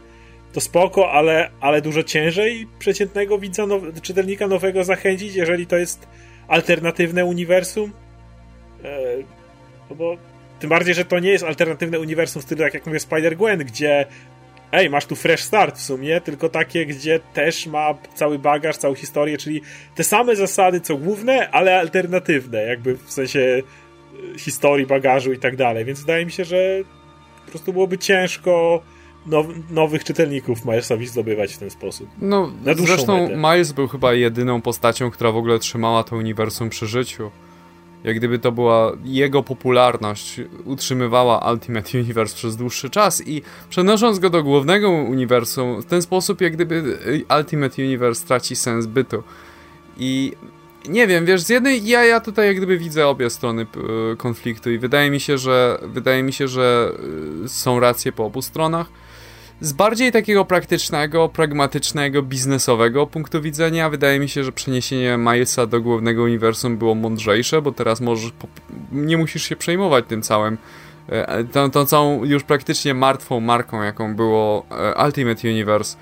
to spoko, ale, ale dużo ciężej przeciętnego widza, now, czytelnika nowego zachęcić, jeżeli to jest alternatywne uniwersum. E, no bo tym bardziej, że to nie jest alternatywne uniwersum w stylu, tak jak mówię, Spider-Gwen, gdzie ej, masz tu fresh start w sumie, tylko takie, gdzie też ma cały bagaż, całą historię, czyli te same zasady co główne, ale alternatywne, jakby w sensie e, historii, bagażu i tak dalej. Więc wydaje mi się, że po prostu byłoby ciężko now, nowych czytelników Milesowi zdobywać w ten sposób. No, zresztą metę. Miles był chyba jedyną postacią, która w ogóle trzymała to uniwersum przy życiu. Jak gdyby to była jego popularność, utrzymywała Ultimate Universe przez dłuższy czas i przenosząc go do głównego uniwersum, w ten sposób jak gdyby Ultimate Universe traci sens bytu. I nie wiem, wiesz, z jednej ja, ja tutaj jak gdyby widzę obie strony konfliktu i wydaje mi się, że wydaje mi się, że y, są racje po obu stronach z bardziej takiego praktycznego, pragmatycznego, biznesowego punktu widzenia wydaje mi się, że przeniesienie Milesa do głównego uniwersum było mądrzejsze, bo teraz możesz nie musisz się przejmować tym całym e, tą, tą całą już praktycznie martwą marką, jaką było e, Ultimate Universe.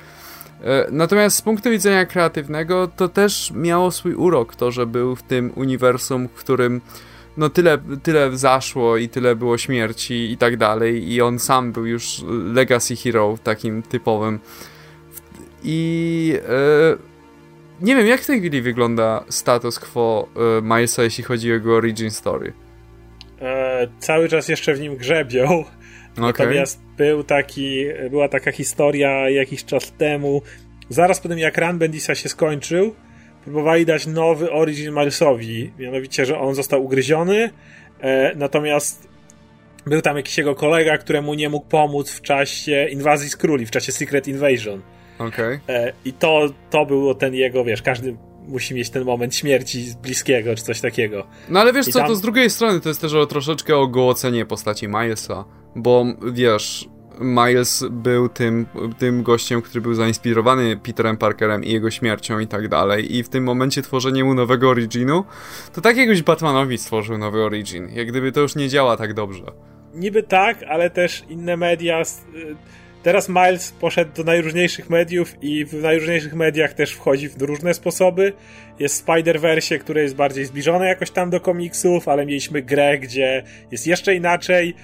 E, natomiast z punktu widzenia kreatywnego to też miało swój urok to, że był w tym uniwersum, w którym no tyle, tyle zaszło i tyle było śmierci i tak dalej. I on sam był już legacy hero takim typowym. I e, nie wiem jak w tej chwili wygląda status quo e, Milesa jeśli chodzi o jego origin story? E, cały czas jeszcze w nim grzebią. Okay. natomiast był taki, była taka historia jakiś czas temu. Zaraz po tym jak Run Bendisa się skończył próbowali dać nowy origin Milesowi, mianowicie, że on został ugryziony, e, natomiast był tam jakiś jego kolega, któremu nie mógł pomóc w czasie inwazji z króli, w czasie Secret Invasion. Okej. Okay. E, I to, to był ten jego, wiesz, każdy musi mieć ten moment śmierci bliskiego, czy coś takiego. No ale wiesz I co, tam... to z drugiej strony to jest też o troszeczkę ogołocenie postaci Milesa, bo wiesz, Miles był tym, tym gościem, który był zainspirowany Peterem Parkerem i jego śmiercią i tak dalej. I w tym momencie tworzenie mu nowego originu, to tak jakbyś Batmanowi stworzył nowy origin. Jak gdyby to już nie działa tak dobrze. Niby tak, ale też inne media. Y, teraz Miles poszedł do najróżniejszych mediów i w najróżniejszych mediach też wchodzi w różne sposoby. Jest Spider-Verse, które jest bardziej zbliżone jakoś tam do komiksów, ale mieliśmy grę, gdzie jest jeszcze inaczej.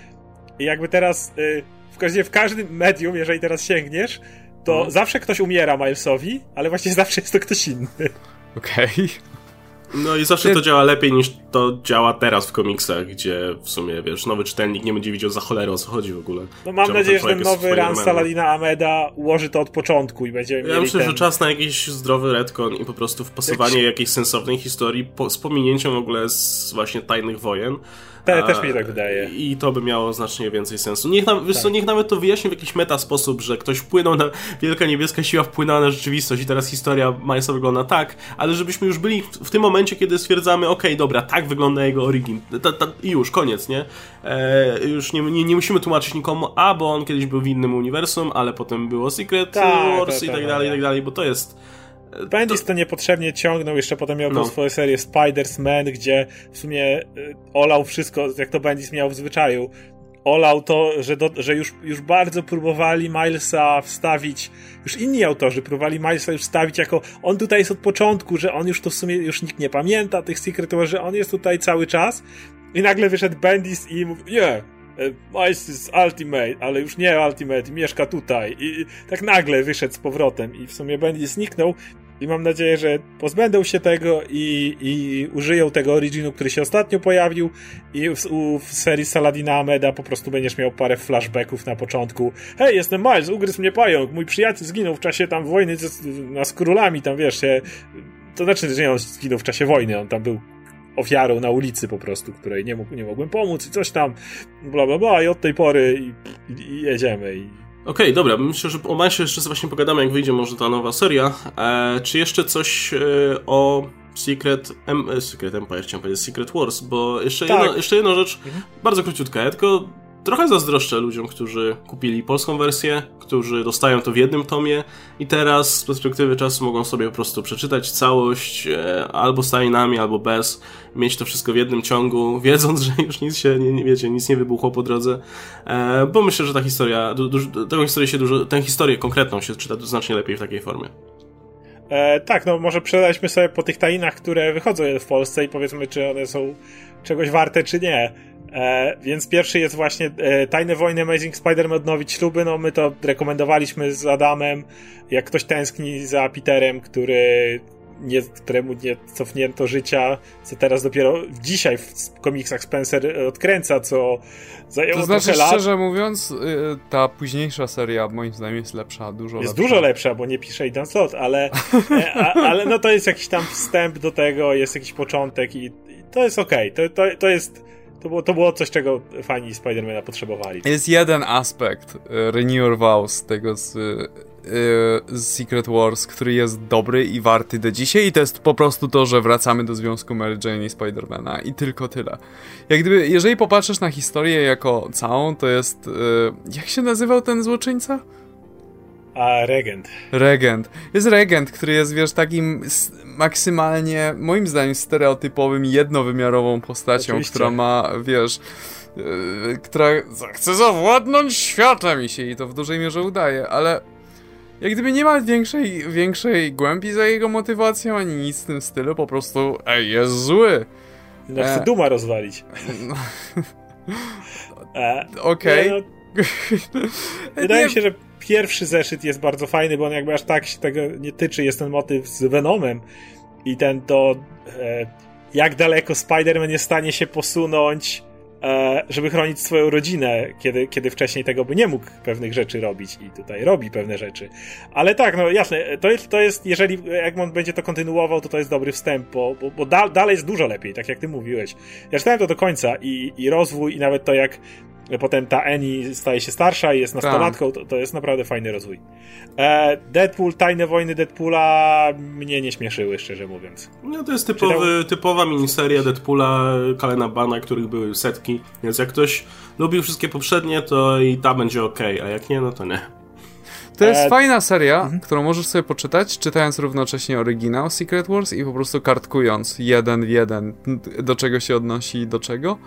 I jakby teraz y, w każdym medium, jeżeli teraz sięgniesz, to no. zawsze ktoś umiera Milesowi, ale właśnie zawsze jest to ktoś inny. Okej. Okay. No i zawsze to działa lepiej niż to działa teraz w komiksach, gdzie w sumie, wiesz, nowy czytelnik nie będzie widział za cholerę o co chodzi w ogóle. No mam nadzieję, że ten nowy run Saladina Ameda ułoży to od początku i będzie Ja myślę, ten... że czas na jakiś zdrowy retcon i po prostu wpasowanie Jak... jakiejś sensownej historii po, z pominięciem w ogóle z właśnie Tajnych Wojen. Te, też mi się tak wydaje. I to by miało znacznie więcej sensu. Niech, nam, tak. co, niech nawet to wyjaśni w jakiś meta sposób, że ktoś wpłynął na. Wielka niebieska siła wpłynęła na rzeczywistość i teraz historia Milesa wygląda tak, ale żebyśmy już byli w, w tym momencie, kiedy stwierdzamy, okej, okay, dobra, tak wygląda jego origin. Ta, ta, I już, koniec, nie? E, już nie, nie, nie, musimy tłumaczyć nikomu, a bo on kiedyś był w innym uniwersum, ale potem było Secret tak, Wars tak, i tak, tak dalej, i tak dalej, bo to jest Bendis to... to niepotrzebnie ciągnął, jeszcze potem miał no. swoją serię Spiders-Man, gdzie w sumie y, olał wszystko, jak to Bendis miał w zwyczaju. Olał to, że, do, że już, już bardzo próbowali Milesa wstawić, już inni autorzy próbowali Milesa już wstawić jako on tutaj jest od początku, że on już to w sumie już nikt nie pamięta tych Secret że on jest tutaj cały czas. I nagle wyszedł Bendis i mówił, nie, Miles jest Ultimate, ale już nie Ultimate, mieszka tutaj. I tak nagle wyszedł z powrotem i w sumie Bendis zniknął i mam nadzieję, że pozbędą się tego i, i użyją tego originu, który się ostatnio pojawił i w, w serii Saladina Ameda po prostu będziesz miał parę flashbacków na początku. Hej, jestem Miles, ugryzł mnie pająk, mój przyjaciel zginął w czasie tam wojny z, z, z królami, tam wiesz, się, to znaczy, że nie on zginął w czasie wojny, on tam był ofiarą na ulicy po prostu, której nie, mógł, nie mogłem pomóc i coś tam, bla bla bla i od tej pory i, i, i jedziemy i Okej, okay, dobra, myślę, że o Mansie jeszcze właśnie pogadamy, jak wyjdzie może ta nowa seria. E, czy jeszcze coś e, o Secret, M e, Secret Empire, chciałem powiedzieć Secret Wars, bo jeszcze, tak. jedna, jeszcze jedna rzecz, mhm. bardzo króciutka, ja tylko trochę zazdroszczę ludziom, którzy kupili polską wersję, którzy dostają to w jednym tomie i teraz z perspektywy czasu mogą sobie po prostu przeczytać całość e, albo z tajnami, albo bez, mieć to wszystko w jednym ciągu, wiedząc, że już nic się, nie, nie wiecie, nic nie wybuchło po drodze, e, bo myślę, że ta historia, du, du, tę historię się dużo, tę historię konkretną się czyta znacznie lepiej w takiej formie. E, tak, no może przejdźmy sobie po tych tajnach, które wychodzą w Polsce i powiedzmy, czy one są czegoś warte, czy nie. E, więc pierwszy jest właśnie e, Tajne Wojny Amazing Spider-Man odnowić śluby. No my to rekomendowaliśmy z Adamem. Jak ktoś tęskni za Peterem, który nie, któremu nie cofnięto życia, co teraz dopiero dzisiaj w komiksach Spencer odkręca, co zajęło to znaczy, lat. szczerze mówiąc, y, ta późniejsza seria moim zdaniem jest lepsza, dużo jest lepsza. dużo lepsza, bo nie pisze Idan Slot, ale, e, a, ale no to jest jakiś tam wstęp do tego, jest jakiś początek i, i to jest okej. Okay. To, to, to jest to było, to było coś, czego fani Spidermana potrzebowali. Jest jeden aspekt uh, Renew Vows tego z, uh, z Secret Wars, który jest dobry i warty do dzisiaj i to jest po prostu to, że wracamy do związku Mary Jane i Spidermana i tylko tyle. Jak gdyby, jeżeli popatrzysz na historię jako całą, to jest... Jak się nazywał ten złoczyńca? A, Regent. Regent. Jest Regent, który jest, wiesz, takim maksymalnie, moim zdaniem, stereotypowym, jednowymiarową postacią, Oczywiście. która ma, wiesz, yy, która chce zawładnąć światem i się jej to w dużej mierze udaje, ale Jak gdyby nie ma większej, większej głębi za jego motywacją, ani nic w tym stylu, po prostu ej, jest zły. No chce e. Duma rozwalić. No. E. Okej. Okay. No, wydaje mi się, że pierwszy zeszyt jest bardzo fajny, bo on jakby aż tak się tego nie tyczy. Jest ten motyw z Venomem i ten to e, jak daleko Spider-Man jest w stanie się posunąć E, żeby chronić swoją rodzinę, kiedy, kiedy wcześniej tego by nie mógł pewnych rzeczy robić i tutaj robi pewne rzeczy. Ale tak, no jasne, to jest, to jest jeżeli Egmont będzie to kontynuował, to to jest dobry wstęp, bo, bo, bo da, dalej jest dużo lepiej, tak jak ty mówiłeś. Ja czytałem to do końca i, i rozwój i nawet to jak potem ta Eni staje się starsza i jest nastolatką, to, to jest naprawdę fajny rozwój. E, Deadpool, Tajne Wojny Deadpoola mnie nie śmieszyły, szczerze mówiąc. No to jest typowy, Czytał... typowa miniseria Deadpoola, Kalena Bana, których były setki, więc jak ktoś lubił wszystkie poprzednie, to i ta będzie ok, a jak nie, no to nie. To jest e... fajna seria, mhm. którą możesz sobie poczytać, czytając równocześnie oryginał Secret Wars i po prostu kartkując jeden w jeden, do czego się odnosi i do czego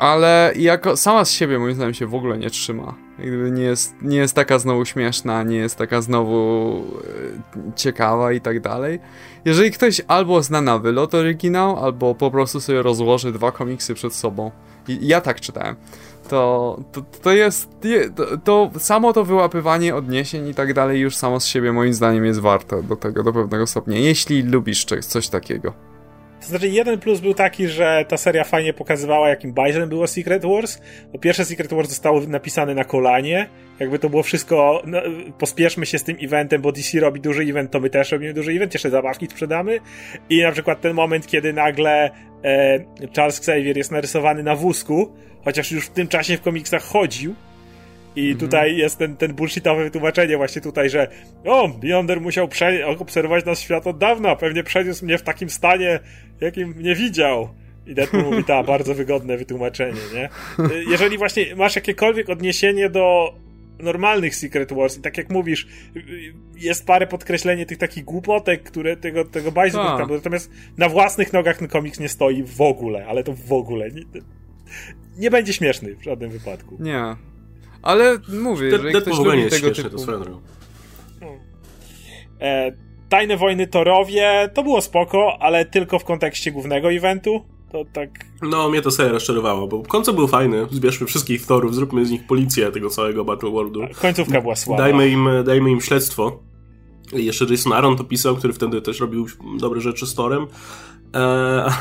ale jako sama z siebie moim zdaniem się w ogóle nie trzyma. Jakby nie jest, nie jest taka znowu śmieszna, nie jest taka znowu e, ciekawa i tak dalej. Jeżeli ktoś albo zna na wylot oryginał, albo po prostu sobie rozłoży dwa komiksy przed sobą. I ja tak czytałem. To, to, to jest. To, to samo to wyłapywanie odniesień i tak dalej już samo z siebie moim zdaniem jest warte do tego do pewnego stopnia. Jeśli lubisz coś takiego. To znaczy, jeden plus był taki, że ta seria fajnie pokazywała, jakim bajzem było Secret Wars. Bo pierwsze Secret Wars zostało napisane na kolanie. Jakby to było wszystko, no, pospieszmy się z tym eventem, bo DC robi duży event, to my też robimy duży event, jeszcze zabawki sprzedamy. I na przykład ten moment, kiedy nagle e, Charles Xavier jest narysowany na wózku, chociaż już w tym czasie w komiksach chodził, i mhm. tutaj jest ten, ten bullshitowe wytłumaczenie właśnie tutaj, że o, Beyonder musiał obserwować nas świat od dawna, pewnie przeniósł mnie w takim stanie, jakim mnie widział. I Deadpool mówi, ta, bardzo wygodne wytłumaczenie, nie? Jeżeli właśnie masz jakiekolwiek odniesienie do normalnych Secret Wars i tak jak mówisz, jest parę podkreślenie tych takich głupotek, które tego, tego bajzu tak. tam, natomiast na własnych nogach ten komiks nie stoi w ogóle, ale to w ogóle. Nie, nie będzie śmieszny w żadnym wypadku. Nie, ale mówię, że ktoś lubi tego typu... E, Tajne Wojny Torowie to było spoko, ale tylko w kontekście głównego eventu. To tak... No, mnie to serio rozczarowało, bo końcu był fajny. Zbierzmy wszystkich Thorów, zróbmy z nich policję tego całego Battle Worldu. Końcówka była słaba. Dajmy im, dajmy im śledztwo. I jeszcze Jason Aaron to pisał, który wtedy też robił dobre rzeczy z Torem. E,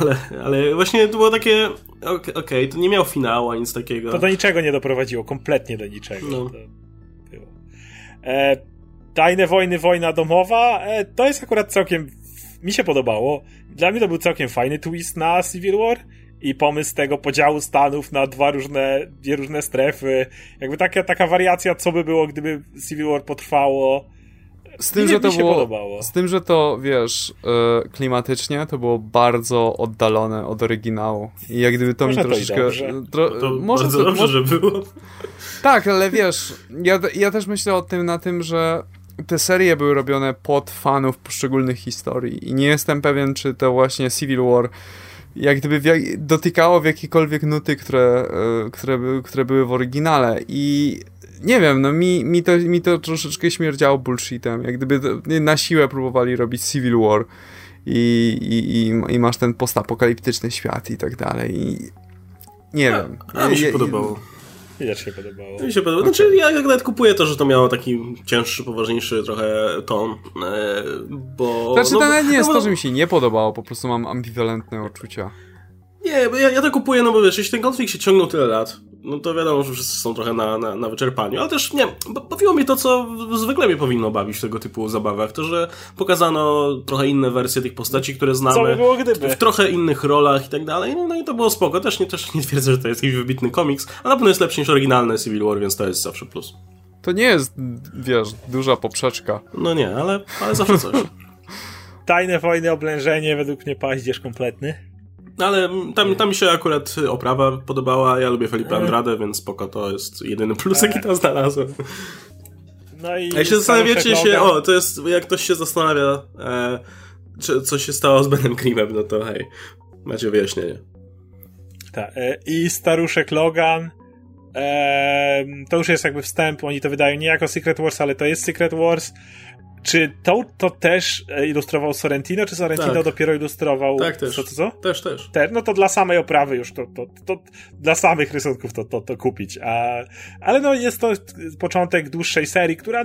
ale, ale właśnie to było takie. Okej, okay, to nie miał finału, nic takiego. To do niczego nie doprowadziło, kompletnie do niczego. No. E, Tajne wojny, wojna domowa, e, to jest akurat całkiem. Mi się podobało. Dla mnie to był całkiem fajny twist na Civil War i pomysł tego podziału Stanów na dwa różne, dwie różne strefy. Jakby taka, taka wariacja, co by było, gdyby Civil War potrwało z tym, że to było, podobało. Z tym, że to, wiesz, yy, klimatycznie to było bardzo oddalone od oryginału. I jak gdyby to może mi troszeczkę... Tro, to może bardzo to, dobrze, może... że było. Tak, ale wiesz, ja, ja też myślę o tym na tym, że te serie były robione pod fanów poszczególnych historii i nie jestem pewien, czy to właśnie Civil War jak gdyby dotykało w jakiekolwiek nuty, które, yy, które, które były w oryginale i nie wiem, no mi, mi, to, mi to troszeczkę śmierdziało bullshitem. Jak gdyby na siłę próbowali robić Civil War i, i, i, i masz ten postapokaliptyczny świat i tak dalej. I nie a, wiem. A mi się podobało. Też się podobało. Mi się podobało. Okay. Znaczy, ja nawet kupuję to, że to miało taki cięższy, poważniejszy trochę ton, e, bo... Znaczy, no, to nawet nie jest no, to, że mi się nie podobało, po prostu mam ambiwalentne uczucia. Nie, ja, ja to kupuję, no bo wiesz, jeśli ten konflikt się ciągnął tyle lat, no to wiadomo, że wszyscy są trochę na, na, na wyczerpaniu, ale też nie, bawiło mnie to, co zwykle mnie powinno bawić w tego typu zabawach, to, że pokazano trochę inne wersje tych postaci, które znamy, co by było, gdyby? w trochę innych rolach i tak dalej, no, no i to było spoko, też nie, też nie twierdzę, że to jest jakiś wybitny komiks, a na pewno jest lepszy niż oryginalny Civil War, więc to jest zawsze plus. To nie jest, wiesz, duża poprzeczka. No nie, ale, ale zawsze coś. Tajne wojny, oblężenie, według mnie paździerz kompletny. No ale tam, tam mi się akurat oprawa podobała, ja lubię Felipe mhm. Andrade, więc spoko, to jest jedyny plus, jaki tam znalazłem. No i A jeśli zastanawiacie się, o, to jest, jak ktoś się zastanawia, e, czy, co się stało z Benem Grimmem, no to hej, macie wyjaśnienie. Tak, e, i staruszek Logan, e, to już jest jakby wstęp, oni to wydają nie jako Secret Wars, ale to jest Secret Wars. Czy to, to też e, ilustrował Sorrentino, czy Sorrentino tak. dopiero ilustrował? Tak, też. Co, co, co? Też, też. Te, no to dla samej oprawy już, to, to, to, dla samych rysunków to, to, to kupić. A, ale no jest to początek dłuższej serii, która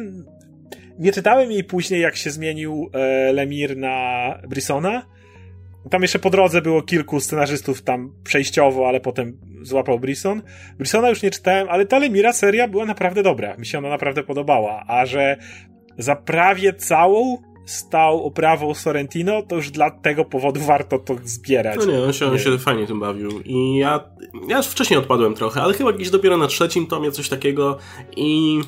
nie czytałem jej później, jak się zmienił e, Lemir na Brissona. Tam jeszcze po drodze było kilku scenarzystów tam przejściowo, ale potem złapał Brisson. Brissona już nie czytałem, ale ta Lemira seria była naprawdę dobra. Mi się ona naprawdę podobała. A że za prawie całą stał oprawą Sorrentino, to już dla tego powodu warto to zbierać. No nie, on się, on się fajnie tym bawił. I ja, ja już wcześniej odpadłem trochę, ale chyba gdzieś dopiero na trzecim tomie coś takiego i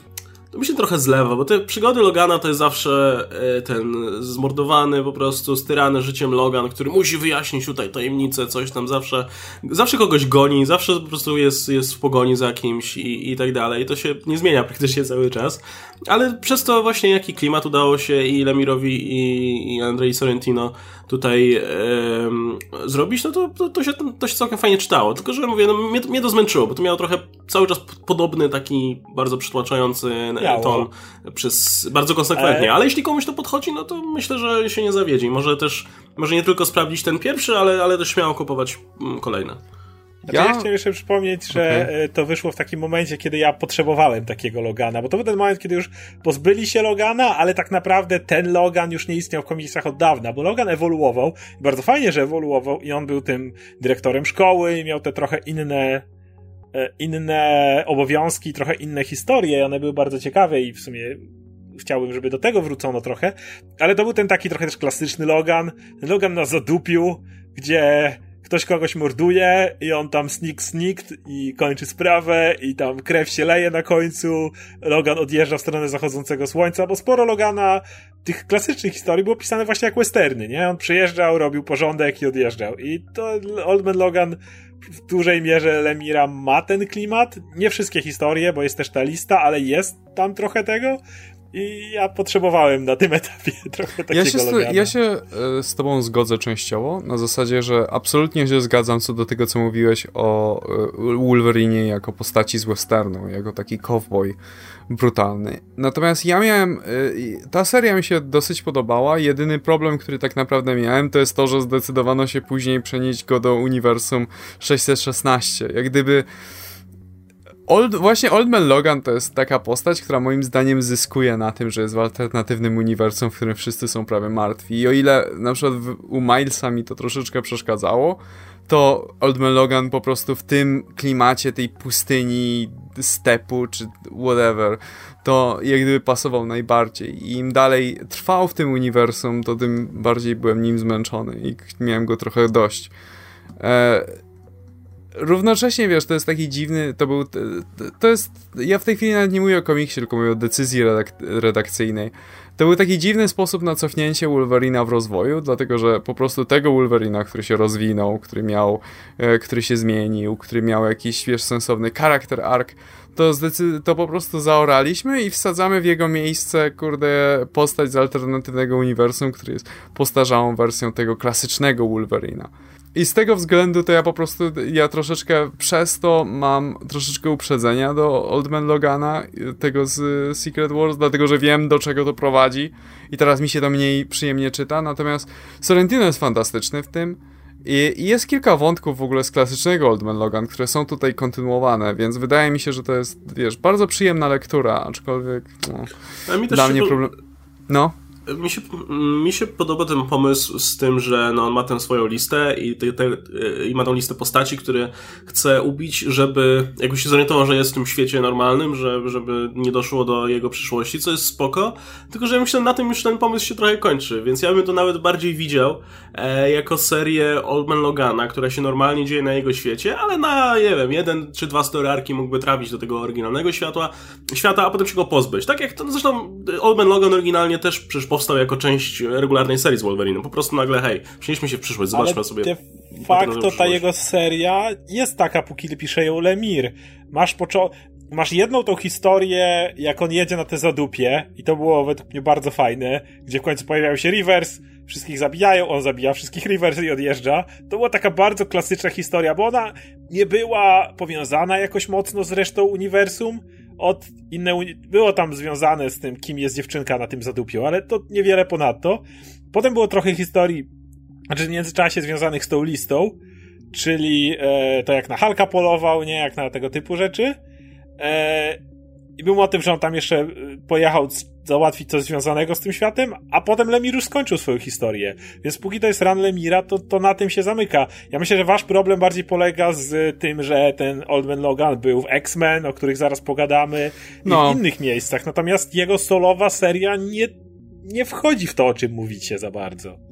to mi się trochę zlewa, bo te przygody Logana to jest zawsze e, ten zmordowany, po prostu styrany życiem Logan, który musi wyjaśnić tutaj tajemnicę, coś tam zawsze, zawsze kogoś goni, zawsze po prostu jest, jest w pogoni za kimś i, i tak dalej. I to się nie zmienia praktycznie cały czas. Ale przez to właśnie jaki klimat udało się i Lemirowi i, i Andrei Sorrentino tutaj e, zrobić, no to, to, to, się, to się całkiem fajnie czytało. Tylko, że mówię, no, mnie, mnie to zmęczyło, bo to miało trochę cały czas podobny, taki bardzo przytłaczający ton przez bardzo konsekwentnie. E... Ale jeśli komuś to podchodzi, no to myślę, że się nie zawiedzi. Może też, może nie tylko sprawdzić ten pierwszy, ale, ale też śmiało kupować mm, kolejne. Znaczy, ja... ja chciałem jeszcze przypomnieć, że okay. E, to wyszło w takim momencie, kiedy ja potrzebowałem takiego Logana, bo to był ten moment, kiedy już pozbyli się Logana, ale tak naprawdę ten Logan już nie istniał w komiksach od dawna, bo Logan ewoluował i bardzo fajnie, że ewoluował i on był tym dyrektorem szkoły i miał te trochę inne e, inne obowiązki, trochę inne historie, one były bardzo ciekawe i w sumie chciałbym, żeby do tego wrócono trochę, ale to był ten taki trochę też klasyczny Logan, Logan na zadupiu, gdzie ktoś kogoś morduje i on tam sneak snikt i kończy sprawę i tam krew się leje na końcu, Logan odjeżdża w stronę zachodzącego słońca, bo sporo Logana tych klasycznych historii było pisane właśnie jak westerny, nie? On przyjeżdżał, robił porządek i odjeżdżał. I to Old Man Logan w dużej mierze Lemira ma ten klimat. Nie wszystkie historie, bo jest też ta lista, ale jest tam trochę tego. I ja potrzebowałem na tym etapie trochę takiego ja się, z, ja się e, z tobą zgodzę częściowo, na zasadzie, że absolutnie się zgadzam co do tego, co mówiłeś o e, Wolverine jako postaci z westernu, jako taki cowboy brutalny. Natomiast ja miałem, e, ta seria mi się dosyć podobała, jedyny problem, który tak naprawdę miałem, to jest to, że zdecydowano się później przenieść go do uniwersum 616. Jak gdyby Old, właśnie Old Man Logan to jest taka postać, która moim zdaniem zyskuje na tym, że jest w alternatywnym uniwersum, w którym wszyscy są prawie martwi. I o ile na przykład u Milesa mi to troszeczkę przeszkadzało, to Old Man Logan po prostu w tym klimacie tej pustyni, stepu czy whatever, to jak gdyby pasował najbardziej. I im dalej trwał w tym uniwersum, to tym bardziej byłem nim zmęczony i miałem go trochę dość. E równocześnie, wiesz, to jest taki dziwny, to był, to jest, ja w tej chwili nawet nie mówię o komiksie, tylko mówię o decyzji redak redakcyjnej. To był taki dziwny sposób na cofnięcie Wolverina w rozwoju, dlatego że po prostu tego Wolverina, który się rozwinął, który miał, e, który się zmienił, który miał jakiś, wiesz, sensowny charakter arc, to, to po prostu zaoraliśmy i wsadzamy w jego miejsce, kurde, postać z alternatywnego uniwersum, który jest postarzałą wersją tego klasycznego Wolverina. I z tego względu to ja po prostu, ja troszeczkę przez to mam troszeczkę uprzedzenia do Old Man Logana, tego z Secret Wars, dlatego że wiem do czego to prowadzi. I teraz mi się to mniej przyjemnie czyta, natomiast Sorrentino jest fantastyczny w tym. I, jest kilka wątków w ogóle z klasycznego Old Man Logan, które są tutaj kontynuowane, więc wydaje mi się, że to jest, wiesz, bardzo przyjemna lektura, aczkolwiek no, dla mnie problem... No mi się, mi się podoba ten pomysł z tym, że no, on ma tę swoją listę i, te, te, i ma tą listę postaci, które chce ubić, żeby jakoś się zorientował, że jest w tym świecie normalnym, że, żeby nie doszło do jego przyszłości, co jest spoko. Tylko, że ja myślę, na tym już ten pomysł się trochę kończy, więc ja bym to nawet bardziej widział e, jako serię Old Man Logana, która się normalnie dzieje na jego świecie, ale na, nie wiem, jeden czy dwa story mógłby trafić do tego oryginalnego światła, świata, a potem się go pozbyć. Tak jak to, zresztą Old Man Logan oryginalnie też przecież powstał jako część regularnej serii z Wolverine. Po prostu nagle, hej, przenieśmy się w przyszłość, zobaczmy Ale sobie. de facto ta jego seria jest taka, póki pisze ją Lemir. Masz poczo masz jedną tą historię, jak on jedzie na te zadupie i to było według mnie bardzo fajne, gdzie w końcu pojawiają się Rivers, wszystkich zabijają, on zabija wszystkich Rivers i odjeżdża. To była taka bardzo klasyczna historia, bo ona nie była powiązana jakoś mocno z resztą uniwersum, od inne, było tam związane z tym, kim jest dziewczynka na tym zadupiu, ale to niewiele ponadto. Potem było trochę historii, znaczy w międzyczasie związanych z tą listą, czyli e, to jak na Halka polował, nie, jak na tego typu rzeczy. E, I był motyw, że on tam jeszcze e, pojechał załatwić coś związanego z tym światem, a potem Lemir już skończył swoją historię. Więc póki to jest ran Lemira, to, to na tym się zamyka. Ja myślę, że wasz problem bardziej polega z tym, że ten Old Man Logan był w X-Men, o których zaraz pogadamy, i no. w innych miejscach. Natomiast jego solowa seria nie, nie wchodzi w to, o czym mówicie za bardzo.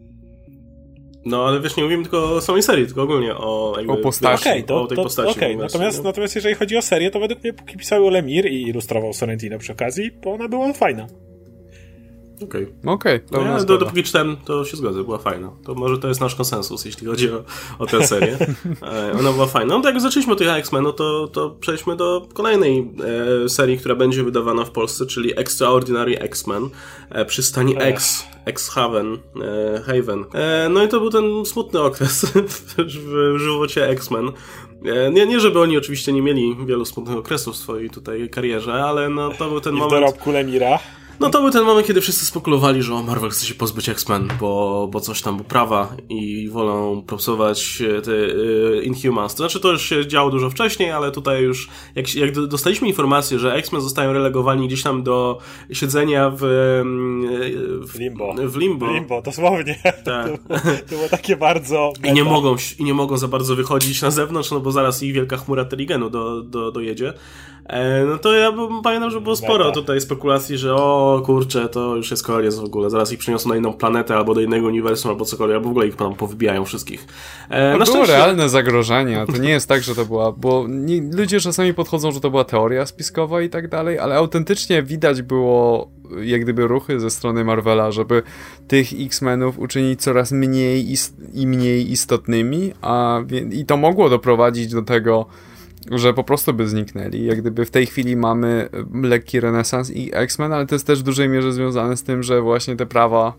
No, ale wiesz, nie mówimy tylko o samej serii, tylko ogólnie o, jakby, o postaci. Okay, to, o tej to, postaci. Okay. Natomiast, natomiast jeżeli chodzi o serię, to według mnie póki pisał Lemir i ilustrował Sorrentino przy okazji, bo ona była fajna. Okej. Okay. Okej, okay, no ja do, dopóki czytałem, to się zgodzę, była fajna. To może to jest nasz konsensus, jeśli chodzi o, o tę serię. E, ona była fajna. No tak jak zaczęliśmy od tych X-Men, no to, to przejdźmy do kolejnej e, serii, która będzie wydawana w Polsce, czyli Extraordinary X-Men e, przy stanie X, X-Haven, e, Haven. E, no i to był ten smutny okres w, w żywocie X-Men. E, nie, nie, żeby oni oczywiście nie mieli wielu smutnych okresów w swojej tutaj karierze, ale no to był ten I moment... w dorobku Lemira. No to był ten moment, kiedy wszyscy spekulowali, że Marvel chce się pozbyć X-Men, bo, bo coś tam, bo prawa i wolą popsować e, te y, Inhumans. To znaczy, to już się działo dużo wcześniej, ale tutaj już, jak, jak dostaliśmy informację, że X-Men zostają relegowani gdzieś tam do siedzenia w... w limbo. W limbo. limbo, dosłownie. Tak. To, to było takie bardzo... I nie, mogą, I nie mogą za bardzo wychodzić na zewnątrz, no bo zaraz ich wielka chmura Terigenu do, do, dojedzie. E, no to ja pamiętam, że było sporo tutaj spekulacji, że o kurczę, to już jest koniec w ogóle, zaraz ich przyniosą na inną planetę albo do innego uniwersum albo cokolwiek, albo w ogóle ich tam powybijają wszystkich. E, to było szczęście... realne zagrożenie, to nie jest tak, że to była, bo nie, ludzie czasami podchodzą, że to była teoria spiskowa i tak dalej, ale autentycznie widać było jak gdyby ruchy ze strony Marvela, żeby tych X-Menów uczynić coraz mniej i mniej istotnymi, a i to mogło doprowadzić do tego, że po prostu by zniknęli. Jak gdyby w tej chwili mamy lekki renesans i X-Men, ale to jest też w dużej mierze związane z tym, że właśnie te prawa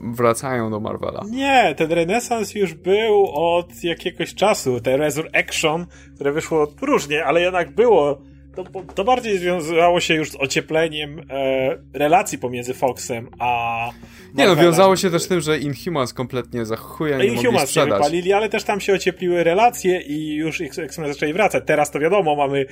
wracają do Marvela. Nie, ten renesans już był od jakiegoś czasu. Te Resurrection, które wyszło różnie, ale jednak było to, to bardziej związało się już z ociepleniem e, relacji pomiędzy Foxem a. Nie no, wiązało się też z tym, że Inhumans kompletnie za chuja nie Inhumans mogli sprzedać. wypalili, ale też tam się ociepliły relacje i już X-Men zaczęli wracać. Teraz to wiadomo, mamy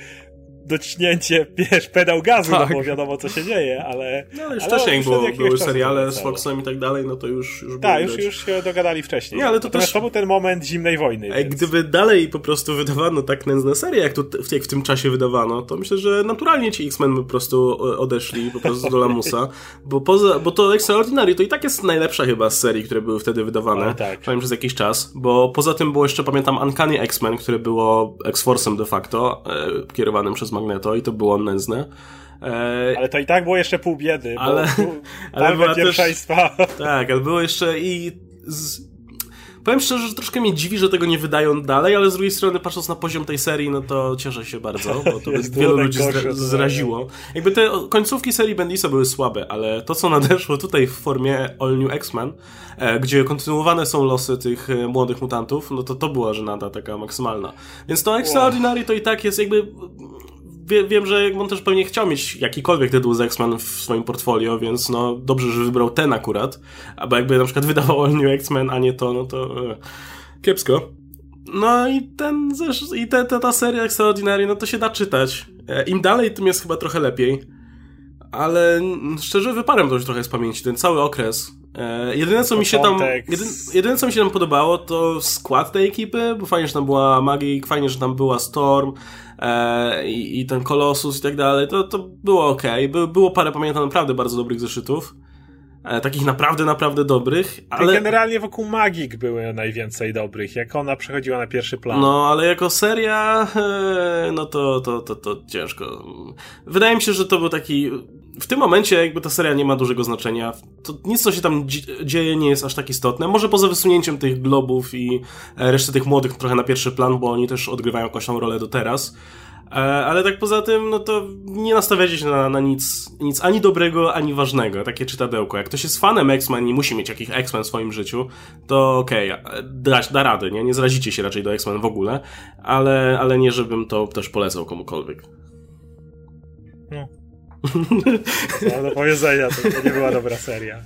dociśnięcie, wiesz, pedał gazu, no tak. no bo wiadomo co się dzieje, ale... No ale już ale wcześniej było, były seriale z Foxem i tak dalej, no to już... już tak, już, już się dogadali wcześniej. Nie, ale to Natomiast też... to był ten moment zimnej wojny. Więc... Gdyby dalej po prostu wydawano tak nędzne serie, jak, tu, jak w tym czasie wydawano, to myślę, że naturalnie ci X-Men po prostu odeszli po prostu do lamusa, bo, poza, bo to Extraordinary to i tak jest najlepsza chyba z serii, które były wtedy wydawane, tak. przez jakiś czas, bo poza tym było jeszcze, pamiętam, Uncanny X-Men, które było X-Force'em de facto, e, kierowanym przez Magneto i to było nędzne. E... Ale to i tak było jeszcze pół biedy, ale, bo ale była pierwszeństwa. Też, tak, ale było jeszcze i z... Powiem szczerze, że troszkę mnie dziwi, że tego nie wydają dalej, ale z drugiej strony, patrząc na poziom tej serii, no to cieszę się bardzo, bo to wielu ludzi zra zraziło. Jakby te końcówki serii Bendisa były słabe, ale to, co nadeszło tutaj w formie All New X-Men, e, gdzie kontynuowane są losy tych e, młodych mutantów, no to to była żenada taka maksymalna. Więc to Extraordinary to i tak jest jakby wie, wiem, że on też pewnie chciał mieć jakikolwiek tytuł z X-Men w swoim portfolio, więc no dobrze, że wybrał ten akurat. Albo jakby na przykład wydawał All New X-Men, a nie to, no to e, kiepsko. No i ten i te, te, ta seria Extraordinary, no to się da czytać. E, Im dalej, tym jest chyba trochę lepiej. Ale szczerze wyparłem to już trochę z pamięci, ten cały okres. E, jedyne co mi się tam jedyne, jedyne co mi się tam podobało to skład tej ekipy, bo fajnie, że tam była Magic, fajnie, że tam była Storm, e, i, i ten Kolosus i tak dalej, to, to było ok. By, było parę, pamiętam, naprawdę bardzo dobrych zeszytów. E, takich naprawdę, naprawdę dobrych, ale... Generalnie wokół Magik były najwięcej dobrych, jak ona przechodziła na pierwszy plan. No, ale jako seria, e, no to, to, to, to ciężko. Wydaje mi się, że to był taki... W tym momencie jakby ta seria nie ma dużego znaczenia. To nic, co się tam dzieje, nie jest aż tak istotne. Może poza wysunięciem tych globów i e, reszty tych młodych trochę na pierwszy plan, bo oni też odgrywają jakąś tam rolę do teraz. E, ale tak poza tym, no to nie nastawiacie się na, na nic, nic ani dobrego, ani ważnego. Takie czytadełko. Jak ktoś jest fanem X-Men i musi mieć jakiś X-Men w swoim życiu, to okej, okay, da, da rady, nie? Nie zrazicie się raczej do X-Men w ogóle, ale, ale nie żebym to też polecał komukolwiek. No. Co do powiedzenia, to, nie była dobra seria.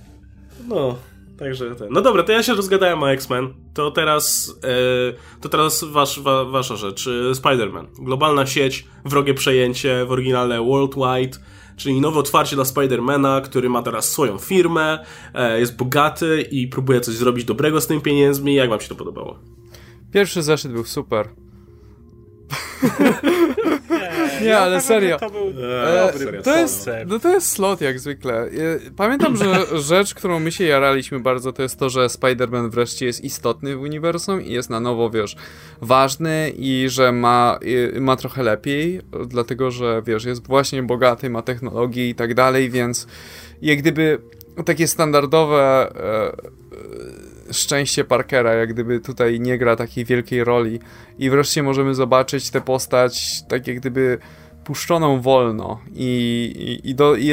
No, także ten. No dobra, to ja się rozgadałem o X-Men. To teraz, e, to teraz wasz, wa, wasza rzecz. E, Spider-Man. Globalna sieć, wrogie przejęcie w oryginale Worldwide, czyli nowe otwarcie dla Spidermana, który ma teraz swoją firmę, e, jest bogaty i próbuje coś zrobić dobrego z tymi pieniędzmi. Jak wam się to podobało? Pierwszy zeszyt był super. Nie, ja ale serio. To był E, dobry to, jest, no to jest slot jak zwykle. E, Pamiętam, że rzecz, którą my się jaraliśmy bardzo, to jest to, że Spider-Man wreszcie jest istotny w uniwersum i jest na nowo, wiesz, ważny i że ma, ma trochę lepiej, dlatego że, wiesz, jest właśnie bogaty, ma technologię i tak dalej, więc jak gdyby takie standardowe e, szczęście Parkera, jak gdyby tutaj nie gra takiej wielkiej roli i wreszcie możemy zobaczyć tę postać tak jak gdyby puszczoną wolno i, i, i, do, i,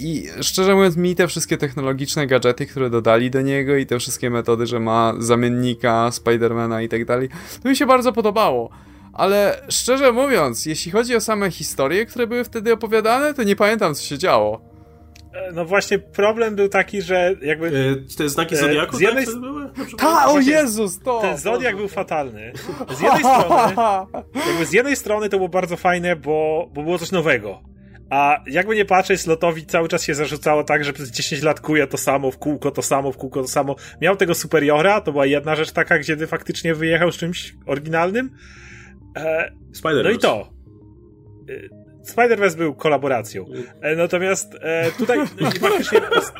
i szczerze mówiąc mi te wszystkie technologiczne gadżety, które dodali do niego i te wszystkie metody, że ma zamiennika Spidermana i tak dalej, to mi się bardzo podobało. Ale szczerze mówiąc, jeśli chodzi o same historie, które były wtedy opowiadane, to nie pamiętam co się działo. E, No właśnie problem był taki, że jakby E, te znaki E, Zodiaku z jednej tak, były? Ta, o Jezus, to! ten Zodiak był fatalny. Z jednej strony, jakby z jednej strony to było bardzo fajne, bo, bo było coś nowego. A jakby nie patrzeć, Slotowi cały czas się zarzucało tak, że przez 10 lat kuje to samo, w kółko to samo, w kółko to samo. Miał tego Superiora, to była jedna rzecz taka, gdzie faktycznie wyjechał z czymś oryginalnym. E, Spider-Man. no i to. Spider-Verse był kolaboracją. E, natomiast e, tutaj faktycznie pos-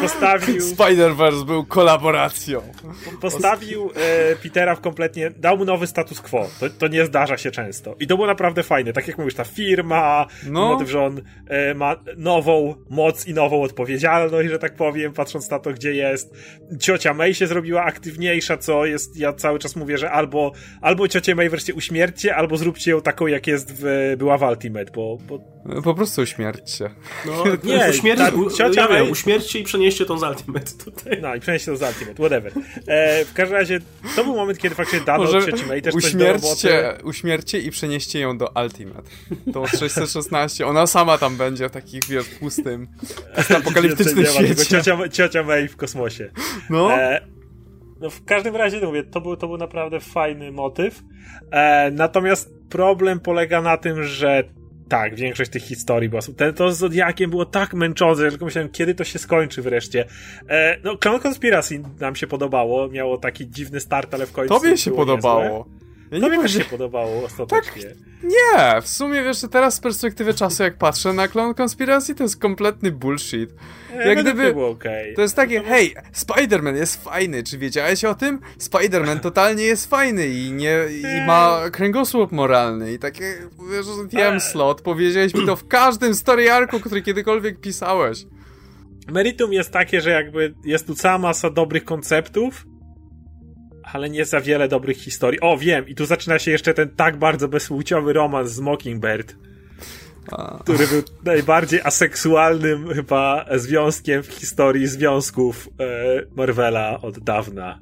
postawił... Spider-Verse był kolaboracją. postawił e, Petera w kompletnie, dał mu nowy status quo. To, to nie zdarza się często. I to było naprawdę fajne. Tak jak mówisz, ta firma, No. motyw, że on e, ma nową moc i nową odpowiedzialność, że tak powiem, patrząc na to, gdzie jest. Ciocia May się zrobiła aktywniejsza, co jest, ja cały czas mówię, że albo, albo ciocię May wreszcie uśmierćcie, albo zróbcie ją taką, jak jest w, była w Ultimate, bo, bo Po prostu śmierćcie. No, Nie, nie, uśmierć, ta u, ciocia ja wiem, May- uśmierćcie i przenieście tą z Ultimate tutaj. no i przenieście to z Ultimate, whatever. E, w każdym razie, to był moment, kiedy faktycznie dano Może May też coś do roboty. uśmierćcie, uśmierćcie i przenieście ją do Ultimate. To 616. Ona sama tam będzie w takich, wiesz, pustym, apokaliptycznym świecie. Ciocia, ciocia May w kosmosie. No, E, no w każdym razie, no mówię, to był, to był naprawdę fajny motyw. E, natomiast problem polega na tym, że tak, większość tych historii była. Ten, to z Zodiakiem było tak męczące, że tylko myślałem, kiedy to się skończy wreszcie. E, no, Clone Conspiracy nam się podobało. Miało taki dziwny start, ale w końcu. tobie się podobało. Niezłe. Nie Tobie też powiedzia- się podobało ostatecznie. Nie, w sumie wiesz, że teraz z perspektywy czasu, jak patrzę na Clone Conspiracy, to jest kompletny bullshit. E, Jak gdyby- było okej. To jest takie, hej, Spider-Man jest fajny, czy wiedziałeś o tym? Spider-Man totalnie jest fajny i nie i ma kręgosłup moralny i takie, wiesz, wiem slot, powiedziałeś mi to w każdym story arku, który kiedykolwiek pisałeś. Meritum jest takie, że jakby jest tu cała masa dobrych konceptów, ale nie za wiele dobrych historii. O, wiem, i tu zaczyna się jeszcze ten tak bardzo bezpłciowy romans z Mockingbird, A, który był najbardziej aseksualnym chyba związkiem w historii związków e, Marvela od dawna.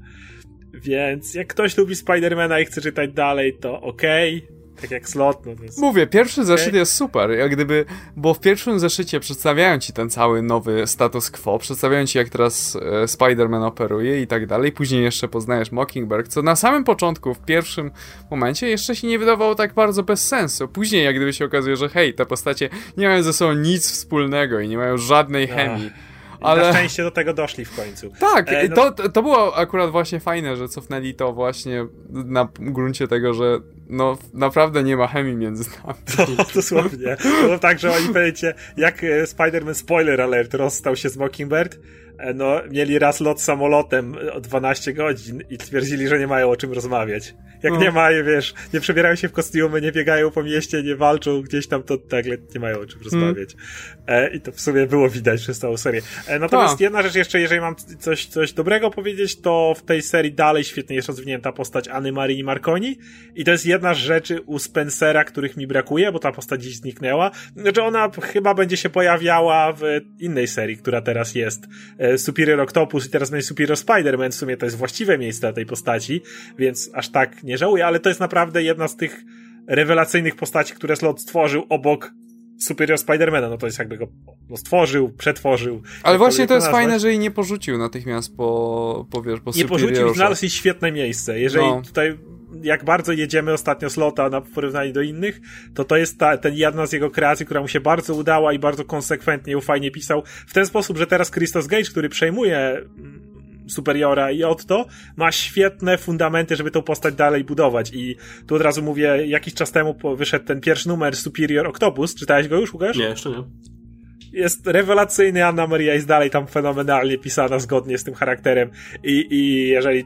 Więc jak ktoś lubi Spidermana i chce czytać dalej, to okej. Tak jak slot, no to jest... Mówię, pierwszy zeszyt jest super, jak gdyby, bo w pierwszym zeszycie przedstawiają ci ten cały nowy status quo, przedstawiają ci jak teraz e, Spider-Man operuje i tak dalej, później jeszcze poznajesz Mockingbird, co na samym początku, w pierwszym momencie jeszcze się nie wydawało tak bardzo bez sensu. Później jak gdyby się okazuje, że hej, te postacie nie mają ze sobą nic wspólnego i nie mają żadnej chemii. Ale... Na szczęście do tego doszli w końcu. tak, E, no- to, to- było akurat właśnie fajne, że cofnęli to właśnie na gruncie tego, że no naprawdę nie ma chemii między nami. To, dosłownie. Było tak, że oni powiecie, jak e, Spider-Man spoiler alert rozstał się z Mockingbird, no mieli raz lot samolotem e, o 12 godzin i twierdzili, że nie mają o czym rozmawiać. Jak No. nie mają, wiesz, nie przebierają się w kostiumy, nie biegają po mieście, nie walczą gdzieś tam, to nagle nie mają o czym rozmawiać. E, I to w sumie było widać przez całą serię. E, natomiast Tak. jedna rzecz jeszcze, jeżeli mam coś, coś dobrego powiedzieć, to w tej serii dalej świetnie jest rozwinięta postać Anny Marii Marconi i to jest jedna z rzeczy u Spencera, których mi brakuje, bo ta postać dziś zniknęła. Znaczy ona chyba będzie się pojawiała w innej serii, która teraz jest e, Superior Octopus i teraz będzie Superior Spider-Man. W sumie to jest właściwe miejsce tej postaci, więc aż tak nie żałuję, ale to jest naprawdę jedna z tych rewelacyjnych postaci, które Slot stworzył obok Superior Spidermana, no to jest jakby go no, stworzył, przetworzył. Ale właśnie to jest nazwać. fajne, że jej nie porzucił natychmiast po, po wiesz, po Nie porzucił, znalazł jej świetne miejsce. Jeżeli no. tutaj jak bardzo jedziemy ostatnio slota na porównanie do innych, to to jest ta, ten jedna z jego kreacji, która mu się bardzo udała i bardzo konsekwentnie ją fajnie pisał. W ten sposób, że teraz Christos Gage, który przejmuje mm, Superiora i Otto, ma świetne fundamenty, żeby tą postać dalej budować. I tu od razu mówię, jakiś czas temu wyszedł ten pierwszy numer Superior Octopus. Czytałeś go już, Łukasz? Nie, jeszcze nie. Jest rewelacyjny, Anna Maria jest dalej tam fenomenalnie pisana zgodnie z tym charakterem i, i jeżeli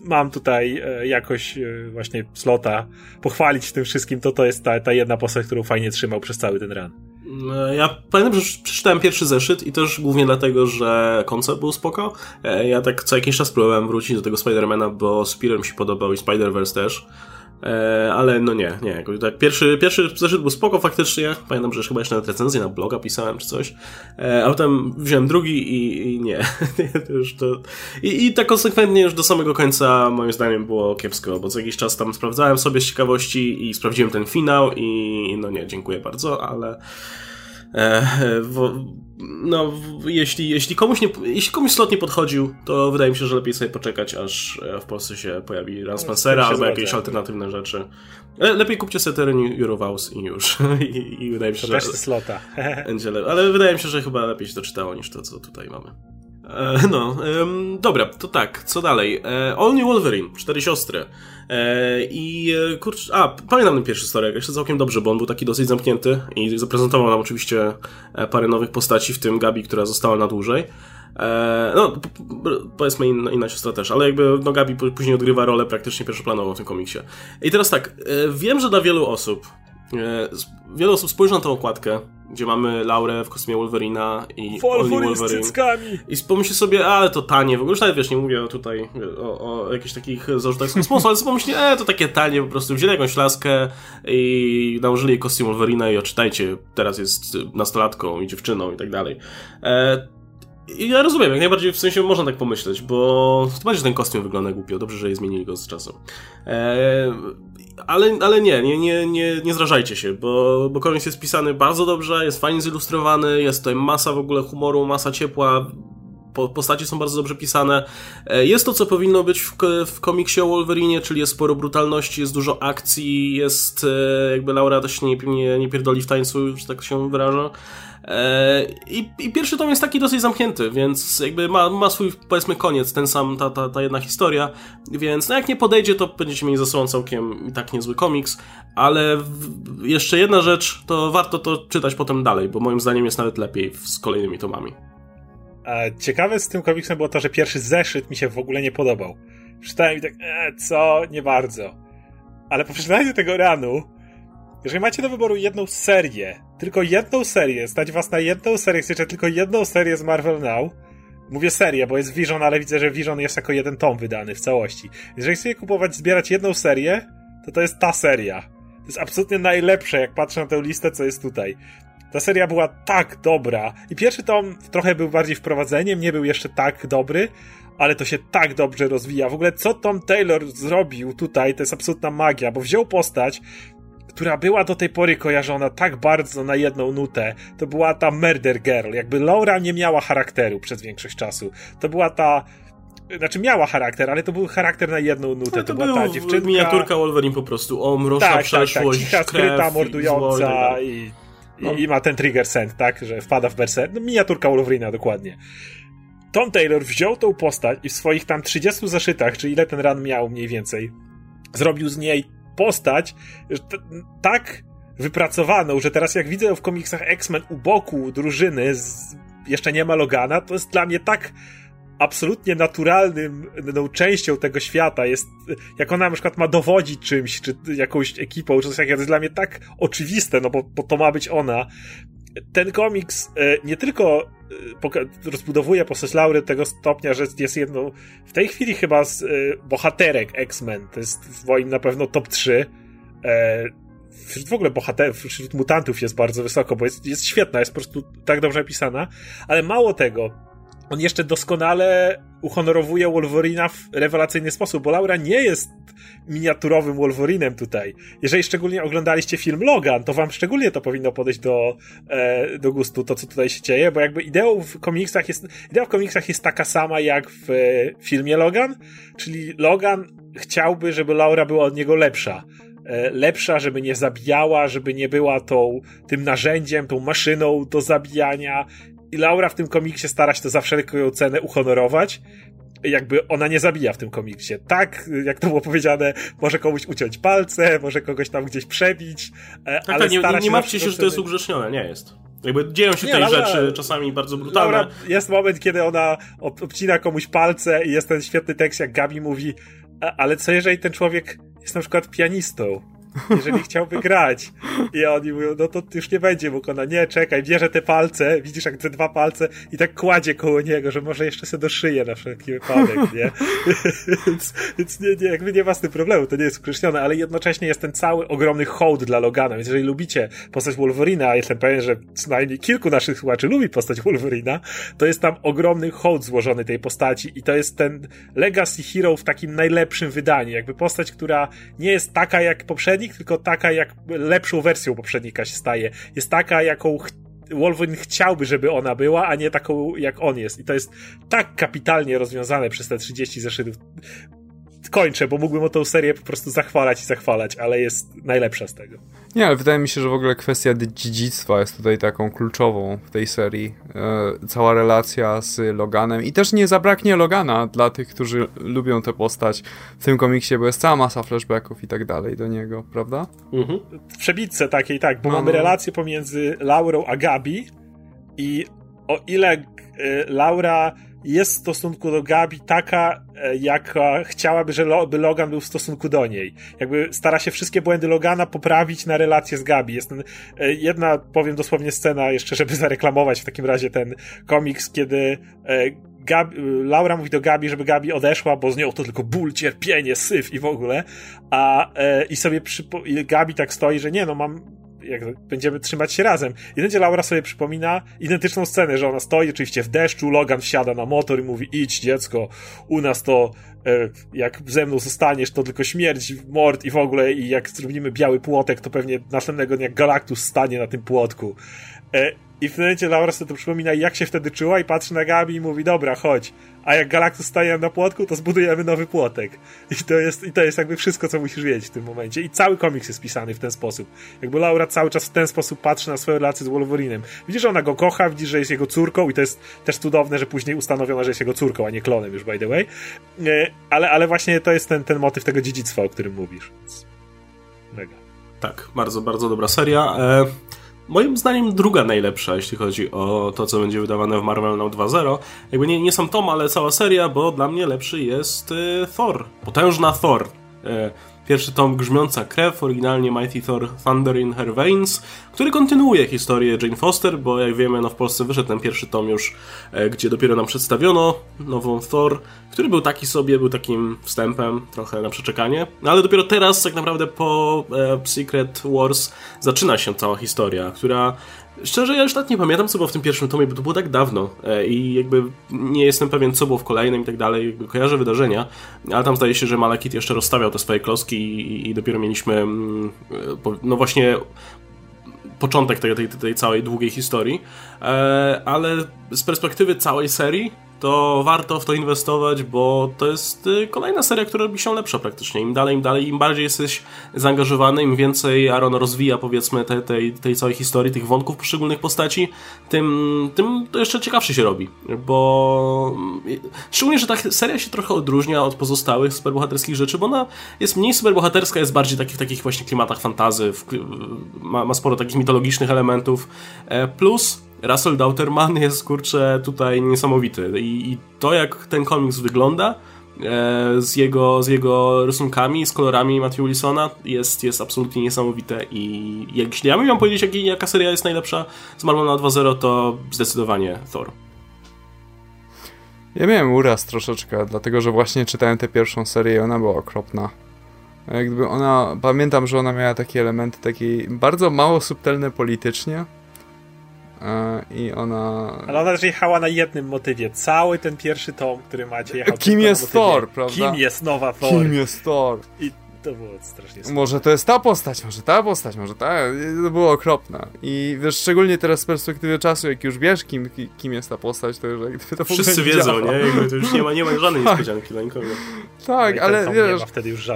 mam tutaj e, jakoś e, właśnie slota pochwalić tym wszystkim, to to jest ta, ta jedna postać, którą fajnie trzymał przez cały ten run. E, ja pamiętam, że przeczytałem pierwszy zeszyt i też głównie dlatego, że koncept był spoko. Ja tak co jakiś czas próbowałem wrócić do tego Spidermana, bo Spider mi się podobał i Spider-Verse też. E, ale no nie, nie. Tak pierwszy, pierwszy zeszyt był spoko faktycznie. Pamiętam, że chyba jeszcze na recenzję na bloga pisałem czy coś. E, a potem wziąłem drugi i, i nie. to już to... I, I tak konsekwentnie już do samego końca moim zdaniem było kiepsko, bo co jakiś czas tam sprawdzałem sobie z ciekawości i sprawdziłem ten finał i no nie, dziękuję bardzo, ale E, no, jeśli, jeśli, komuś nie, jeśli komuś slot nie podchodził, to wydaje mi się, że lepiej sobie poczekać, aż e, w Polsce się pojawi Run Spencera albo jakieś alternatywne rzeczy. lepiej kupcie sobie teren Eurovows i już. I, I, wydaje mi się, to że... też slota. ale wydaje mi się, że chyba lepiej się to czytało niż to, co tutaj mamy. E, no, dobra, to tak, co dalej? All New Wolverine, cztery siostry. E, I e, kurczę, a pamiętam ten pierwszy storek, jeszcze całkiem dobrze, bo on był taki dosyć zamknięty i zaprezentował nam oczywiście e, parę nowych postaci, w tym Gabi, która została na dłużej. No, powiedzmy inna, inna siostra też, ale jakby no Gabi później odgrywa rolę praktycznie pierwszoplanową w tym komiksie. I teraz tak, wiem, że dla wielu osób wiele osób spojrzy na tę okładkę, gdzie mamy Laurę w kostiumie Wolverina i Wolverine. I pomyśli sobie, ale to tanie, w ogóle już nawet wiesz, nie mówię tutaj o, o jakichś takich zarzutach z kosmosu, ale sobie pomyśli, e, to takie tanie, po prostu wzięli jakąś laskę i nałożyli jej kostium Wolverina i oczytajcie, teraz jest nastolatką i dziewczyną i tak dalej. E, ja rozumiem, jak najbardziej w sensie można tak pomyśleć, bo to będzie, że ten kostium wygląda głupio, dobrze, że je zmienili go z czasem. Eee, ale, ale nie, nie, nie, nie, nie zrażajcie się, bo, bo komiks jest pisany bardzo dobrze, jest fajnie zilustrowany, jest tutaj masa w ogóle humoru, masa ciepła, po, postacie są bardzo dobrze pisane. E, jest to, co powinno być w, w komiksie o Wolverine, czyli jest sporo brutalności, jest dużo akcji, jest e, jakby Laura też nie, nie, nie pierdoli w tańcu, że tak się wyraża. E, I, I, pierwszy tom jest taki dosyć zamknięty, więc jakby ma, ma swój, powiedzmy, koniec, ten sam, ta, ta, ta jedna historia, więc no jak nie podejdzie, to będziecie mieli za sobą całkiem i tak niezły komiks, ale w, jeszcze jedna rzecz, to warto to czytać potem dalej, bo moim zdaniem jest nawet lepiej z kolejnymi tomami. Ciekawe z tym komiksem było to, że pierwszy zeszyt mi się w ogóle nie podobał. Czytałem i tak, e, co, nie bardzo. Ale po przeczytaniu tego ranu, jeżeli macie do wyboru jedną serię, tylko jedną serię, stać was na jedną serię, chcecie tylko jedną serię z Marvel Now, mówię serię, bo jest Vision, ale widzę, że Vision jest jako jeden tom wydany w całości. Jeżeli chcecie kupować, zbierać jedną serię, to to jest ta seria. To jest absolutnie najlepsze, jak patrzę na tę listę, co jest tutaj. Ta seria była tak dobra. I pierwszy tom trochę był bardziej wprowadzeniem, nie był jeszcze tak dobry, ale to się tak dobrze rozwija. W ogóle co Tom Taylor zrobił tutaj, to jest absolutna magia, bo wziął postać, która była do tej pory kojarzona tak bardzo na jedną nutę, to była ta Murder Girl. Jakby Laura nie miała charakteru przez większość czasu. To była ta znaczy miała charakter, ale to był charakter na jedną nutę. No, to, to była ta dziewczynka. Miniaturka Wolverine po prostu. O, mroczna tak, przeszłość, tak, tak. Cicha, skryta, mordująca i, i, no. i, ma ten trigger scent, tak, że wpada w berser. No, miniaturka Wolverina dokładnie. Tom Taylor wziął tą postać i w swoich tam 30 zaszytach, czy ile ten ran miał mniej więcej, zrobił z niej postać tak wypracowaną, że teraz jak widzę w komiksach X-Men u boku drużyny, z, jeszcze nie ma Logana, to jest dla mnie tak absolutnie naturalnym no, częścią tego świata jest, jak ona na przykład ma dowodzić czymś, czy jakąś ekipą, czy coś takiego, to jest dla mnie tak oczywiste, no bo, bo to ma być ona. Ten komiks e, nie tylko e, rozbudowuje postać Laury do tego stopnia, że jest jedną, w tej chwili chyba z e, bohaterek X-Men, to jest w moim na pewno top 3, wśród w ogóle bohaterów, wśród mutantów jest bardzo wysoko, bo jest, jest świetna, jest po prostu tak dobrze napisana, ale mało tego, on jeszcze doskonale uhonorowuje Wolverina w rewelacyjny sposób, bo Laura nie jest miniaturowym Wolverinem tutaj. Jeżeli szczególnie oglądaliście film Logan, to wam szczególnie to powinno podejść do, e, do gustu, to co tutaj się dzieje, bo jakby ideą w komiksach jest, idea w komiksach jest taka sama jak w e, filmie Logan, czyli Logan chciałby, żeby Laura była od niego lepsza e, lepsza, żeby nie zabijała, żeby nie była tą, tym narzędziem, tą maszyną do zabijania i Laura w tym komiksie stara się to za wszelką cenę uhonorować. Jakby ona nie zabija w tym komiksie. Tak, jak to było powiedziane, może komuś uciąć palce, może kogoś tam gdzieś przebić, e, tak, ale tak, nie, stara nie, nie martwcie się, że to jest ugrzecznione, nie jest. Jakby dzieją się tej rzeczy czasami bardzo brutalne. Laura, jest moment, kiedy ona obcina komuś palce i jest ten świetny tekst, jak Gabi mówi, ale co jeżeli ten człowiek jest na przykład pianistą? Jeżeli chciałby grać. I oni mówią, no to już nie będzie mógł. Ona, nie, czekaj, bierze te palce, widzisz jak te dwa palce i tak kładzie koło niego, że może jeszcze sobie doszyje na wszelki wypadek, nie? więc, więc nie, nie, jakby nie ma z tym problemu, to nie jest ukreślone, ale jednocześnie jest ten cały ogromny hołd dla Logana, więc jeżeli lubicie postać Wolverina, a jestem pewien, że co najmniej kilku naszych słuchaczy lubi postać Wolverina, to jest tam ogromny hołd złożony tej postaci i to jest ten Legacy Hero w takim najlepszym wydaniu, jakby postać, która nie jest taka jak poprzednia, poprzednik, tylko taka jak lepszą wersją poprzednika się staje. Jest taka, jaką Wolverine chciałby, żeby ona była, a nie taką, jak on jest. I to jest tak kapitalnie rozwiązane przez te 30 zeszytów kończę, bo mógłbym o tą serię po prostu zachwalać i zachwalać, ale jest najlepsza z tego. Nie, ale wydaje mi się, że w ogóle kwestia dziedzictwa jest tutaj taką kluczową w tej serii. E, cała relacja z Loganem i też nie zabraknie Logana dla tych, którzy lubią tę postać w tym komiksie, bo jest cała masa flashbacków i tak dalej do niego, prawda? Mhm. W przebitce takiej, tak, bo no, mamy no. relację pomiędzy Laurą a Gabi i o ile e, Laura jest w stosunku do Gabi taka, e, jaka chciałaby, żeby Logan był w stosunku do niej. Jakby stara się wszystkie błędy Logana poprawić na relację z Gabi. Jest ten, e, jedna, powiem dosłownie scena jeszcze, żeby zareklamować w takim razie ten komiks, kiedy e, Gabi, Laura mówi do Gabi, żeby Gabi odeszła, bo z nią to tylko ból, cierpienie, syf i w ogóle. A i sobie przypo- i Gabi tak stoi, że nie, no mam jak będziemy trzymać się razem. I będzie Laura sobie przypomina identyczną scenę, że ona stoi oczywiście w deszczu, Logan wsiada na motor i mówi idź dziecko, u nas to e, jak ze mną zostaniesz, to tylko śmierć, mord i w ogóle i jak zrobimy biały płotek, to pewnie następnego dnia Galactus stanie na tym płotku. I w momencie Laura sobie to przypomina, jak się wtedy czuła i patrzy na Gabi i mówi, dobra, chodź. A jak Galactus staje na płotku, to zbudujemy nowy płotek. I to jest, i to jest jakby wszystko, co musisz wiedzieć w tym momencie. I cały komiks jest pisany w ten sposób. Jakby Laura cały czas w ten sposób patrzy na swoją relację z Wolverinem. Widzisz, że ona go kocha, widzisz, że jest jego córką i to jest też cudowne, że później ustanowiono, że jest jego córką, a nie klonem już, by the way. E, ale, ale właśnie to jest ten, ten motyw tego dziedzictwa, o którym mówisz. Mega. Tak, bardzo, bardzo dobra seria. E moim zdaniem druga najlepsza, jeśli chodzi o to, co będzie wydawane w Marvel Now 2.0. Jakby nie, nie sam tom, ale cała seria, bo dla mnie lepszy jest y, Thor. Potężna Thor. Pierwszy tom Grzmiąca Krew, oryginalnie Mighty Thor Thunder in Her Veins, który kontynuuje historię Jane Foster, bo jak wiemy, no w Polsce wyszedł ten pierwszy tom już, e, gdzie dopiero nam przedstawiono nową Thor, który był taki sobie, był takim wstępem, trochę na przeczekanie, no ale dopiero teraz, tak naprawdę po e, Secret Wars, zaczyna się cała historia, która Szczerze, ja już tak nie pamiętam, co było w tym pierwszym tomie, bo to było tak dawno e, i jakby nie jestem pewien, co było w kolejnym i tak dalej. Kojarzę wydarzenia, ale tam zdaje się, że Malekit jeszcze rozstawiał te swoje kloski i, i dopiero mieliśmy, mm, no właśnie, początek tej, tej, tej całej długiej historii. E, ale z perspektywy całej serii, to warto w to inwestować, bo to jest y, kolejna seria, która robi się lepsza praktycznie. Im dalej, im dalej, im bardziej jesteś zaangażowany, im więcej Aaron rozwija powiedzmy te, tej, tej całej historii, tych wątków poszczególnych postaci, tym, tym to jeszcze ciekawsze się robi, bo y, szczególnie, że ta seria się trochę odróżnia od pozostałych superbohaterskich rzeczy, bo ona jest mniej superbohaterska, jest bardziej w takich właśnie klimatach fantazy, ma, ma sporo takich mitologicznych elementów, e, plus Russell Dauterman jest, kurczę, tutaj niesamowity. I, i to, jak ten komiks wygląda, e, z, jego, z jego rysunkami, z kolorami Matthew Wilsona jest, jest absolutnie niesamowite i jeśli ja miałem powiedzieć, jak, jaka seria jest najlepsza z Marvel na 2.0, to zdecydowanie Thor. Ja miałem uraz troszeczkę, dlatego że właśnie czytałem tę pierwszą serię i ona była okropna. Jakby ona, pamiętam, że ona miała takie elementy takiej bardzo mało subtelne politycznie, e, i ona... Ale ona też jechała na jednym motywie. Cały ten pierwszy tom, który macie, jechał Kim jest Thor, prawda? Kim jest nowa Thor? Kim jest Thor? I to było strasznie smutne. Może to jest ta postać, może ta postać, może ta. To było okropne. I wiesz, szczególnie teraz z perspektywy czasu, jak już wiesz, kim, kim jest ta postać, to już jakby to Wszyscy wiedzą, działa. nie? Jakby to już nie ma, nie ma żadnej tak. niespodzianki dla nikogo. Tak, no ale wiesz,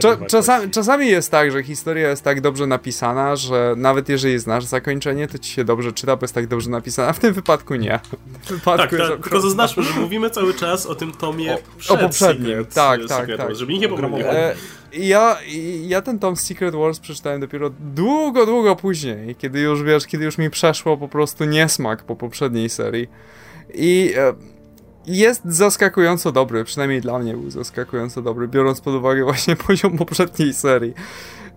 cza, czasami, czasami jest tak, że historia jest tak dobrze napisana, że nawet jeżeli znasz zakończenie, to ci się dobrze czyta, bo jest tak dobrze napisana. W tym wypadku nie. W wypadku tak, tak tylko zaznaczmy, że mówimy cały czas o tym tomie o, o poprzednim. Secret, tak, tak, tak. Żeby nikt nie pomylił. Ja, ja ten tom Secret Wars przeczytałem dopiero długo, długo później, kiedy już, wiesz, kiedy już mi przeszło po prostu niesmak po poprzedniej serii. I e, jest zaskakująco dobry, przynajmniej dla mnie był zaskakująco dobry, biorąc pod uwagę właśnie poziom poprzedniej serii.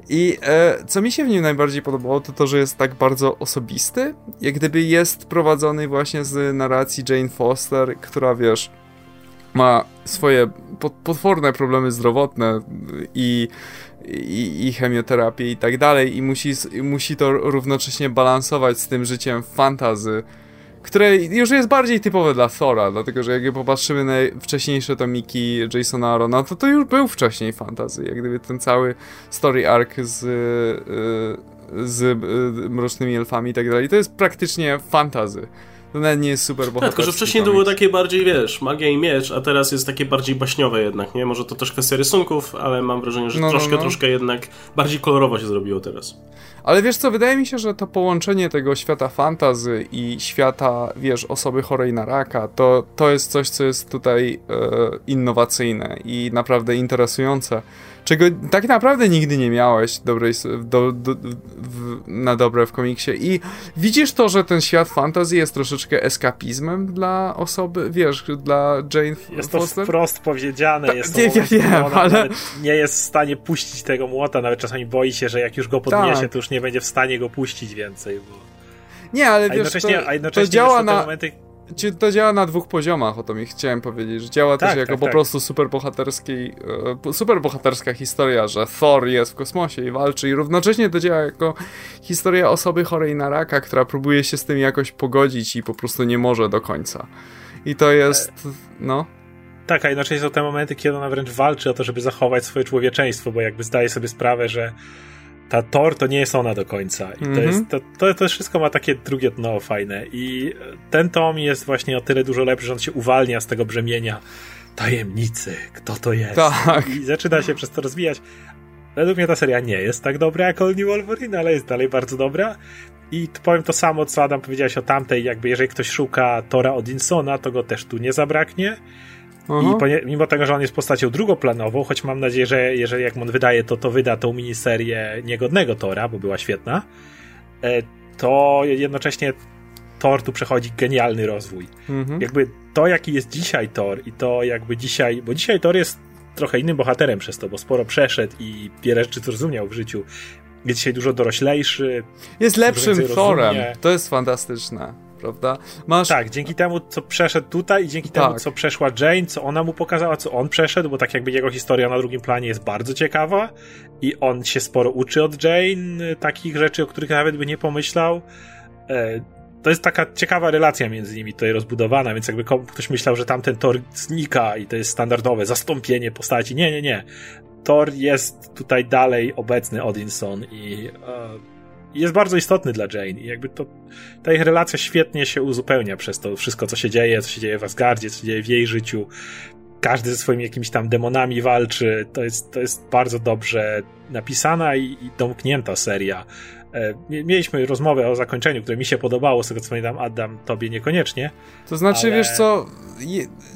I e, co mi się w nim najbardziej podobało, to to, że jest tak bardzo osobisty, jak gdyby jest prowadzony właśnie z narracji Jane Foster, która wiesz, ma swoje potworne problemy zdrowotne i, i, i chemioterapię i tak dalej i musi, musi to równocześnie balansować z tym życiem fantazy, które już jest bardziej typowe dla Thora, dlatego że jak popatrzymy na wcześniejsze tomiki Jasona Arona, to to już był wcześniej fantazy, jak gdyby ten cały story arc z, y, z y, Mrocznymi Elfami i tak dalej, to jest praktycznie fantazy. To nawet nie jest super bohaterski. Tak, tylko że wcześniej to było takie bardziej, wiesz, magia i miecz, a teraz jest takie bardziej baśniowe jednak, nie? Może to też kwestia rysunków, ale mam wrażenie, że no, no troszkę, no, no. troszkę jednak bardziej kolorowo się zrobiło teraz. Ale wiesz co, wydaje mi się, że to połączenie tego świata fantazy i świata, wiesz, osoby chorej na raka, to, to jest coś, co jest tutaj e, innowacyjne i naprawdę interesujące czego tak naprawdę nigdy nie miałeś dobrej, do, do, w, na dobre w komiksie. I widzisz to, że ten świat fantasy jest troszeczkę eskapizmem dla osoby, wiesz, dla Jane Jest Foster? to wprost powiedziane. jest to nie, ja wiem, ale... Nie jest w stanie puścić tego młota, nawet czasami boi się, że jak już go podniesie, tak. to już nie będzie w stanie go puścić więcej. Bo... Nie, ale a wiesz, jednocześnie, to, a jednocześnie to działa na... Momenty to działa na dwóch poziomach, o to mi chciałem powiedzieć, że działa tak, też jako tak, po tak. prostu superbohaterskiej, e, superbohaterska historia, że Thor jest w kosmosie i walczy i równocześnie to działa jako historia osoby chorej na raka, która próbuje się z tym jakoś pogodzić i po prostu nie może do końca. I to jest, no... Tak, a jednocześnie są te momenty, kiedy ona wręcz walczy o to, żeby zachować swoje człowieczeństwo, bo jakby zdaje sobie sprawę, że ta Thor to nie jest ona do końca. I to, mm -hmm. jest, to, to, to wszystko ma takie drugie dno fajne. I ten tom jest właśnie o tyle dużo lepszy, że on się uwalnia z tego brzemienia tajemnicy, kto to jest. Tak. I zaczyna się przez to rozwijać. Według mnie ta seria nie jest tak dobra jak All New Wolverine, ale jest dalej bardzo dobra. I powiem to samo, co Adam powiedziałeś o tamtej, jakby jeżeli ktoś szuka Tora Odinsona, to go też tu nie zabraknie. I mimo tego, że on jest postacią drugoplanową, choć mam nadzieję, że jeżeli jak on wydaje, to to wyda tą miniserię niegodnego Tora, bo była świetna, e, to jednocześnie Thor tu przechodzi genialny rozwój. Mhm. Jakby to, jaki jest dzisiaj Thor i to jakby dzisiaj, bo dzisiaj Thor jest trochę innym bohaterem przez to, bo sporo przeszedł i wiele rzeczy zrozumiał w życiu. Jest dzisiaj dużo doroślejszy. Jest lepszym Thorem. To jest fantastyczne prawda? Masz... Tak, dzięki temu, co przeszedł tutaj i dzięki tak. temu, co przeszła Jane, co ona mu pokazała, co on przeszedł, bo tak jakby jego historia na drugim planie jest bardzo ciekawa i on się sporo uczy od Jane, takich rzeczy, o których nawet by nie pomyślał. E, to jest taka ciekawa relacja między nimi tutaj rozbudowana, więc jakby ktoś myślał, że tamten Thor znika i to jest standardowe zastąpienie postaci. Nie, nie, nie. Thor jest tutaj dalej obecny Odinson i e, jest bardzo istotny dla Jane i jakby to, ta ich relacja świetnie się uzupełnia przez to wszystko, co się dzieje, co się dzieje w Asgardzie, co się dzieje w jej życiu. Każdy ze swoimi jakimiś tam demonami walczy. To jest, to jest bardzo dobrze napisana i, i domknięta seria. E, mieliśmy rozmowę o zakończeniu, które mi się podobało, z tego co pamiętam, Adam, tobie niekoniecznie. To znaczy, ale... wiesz co,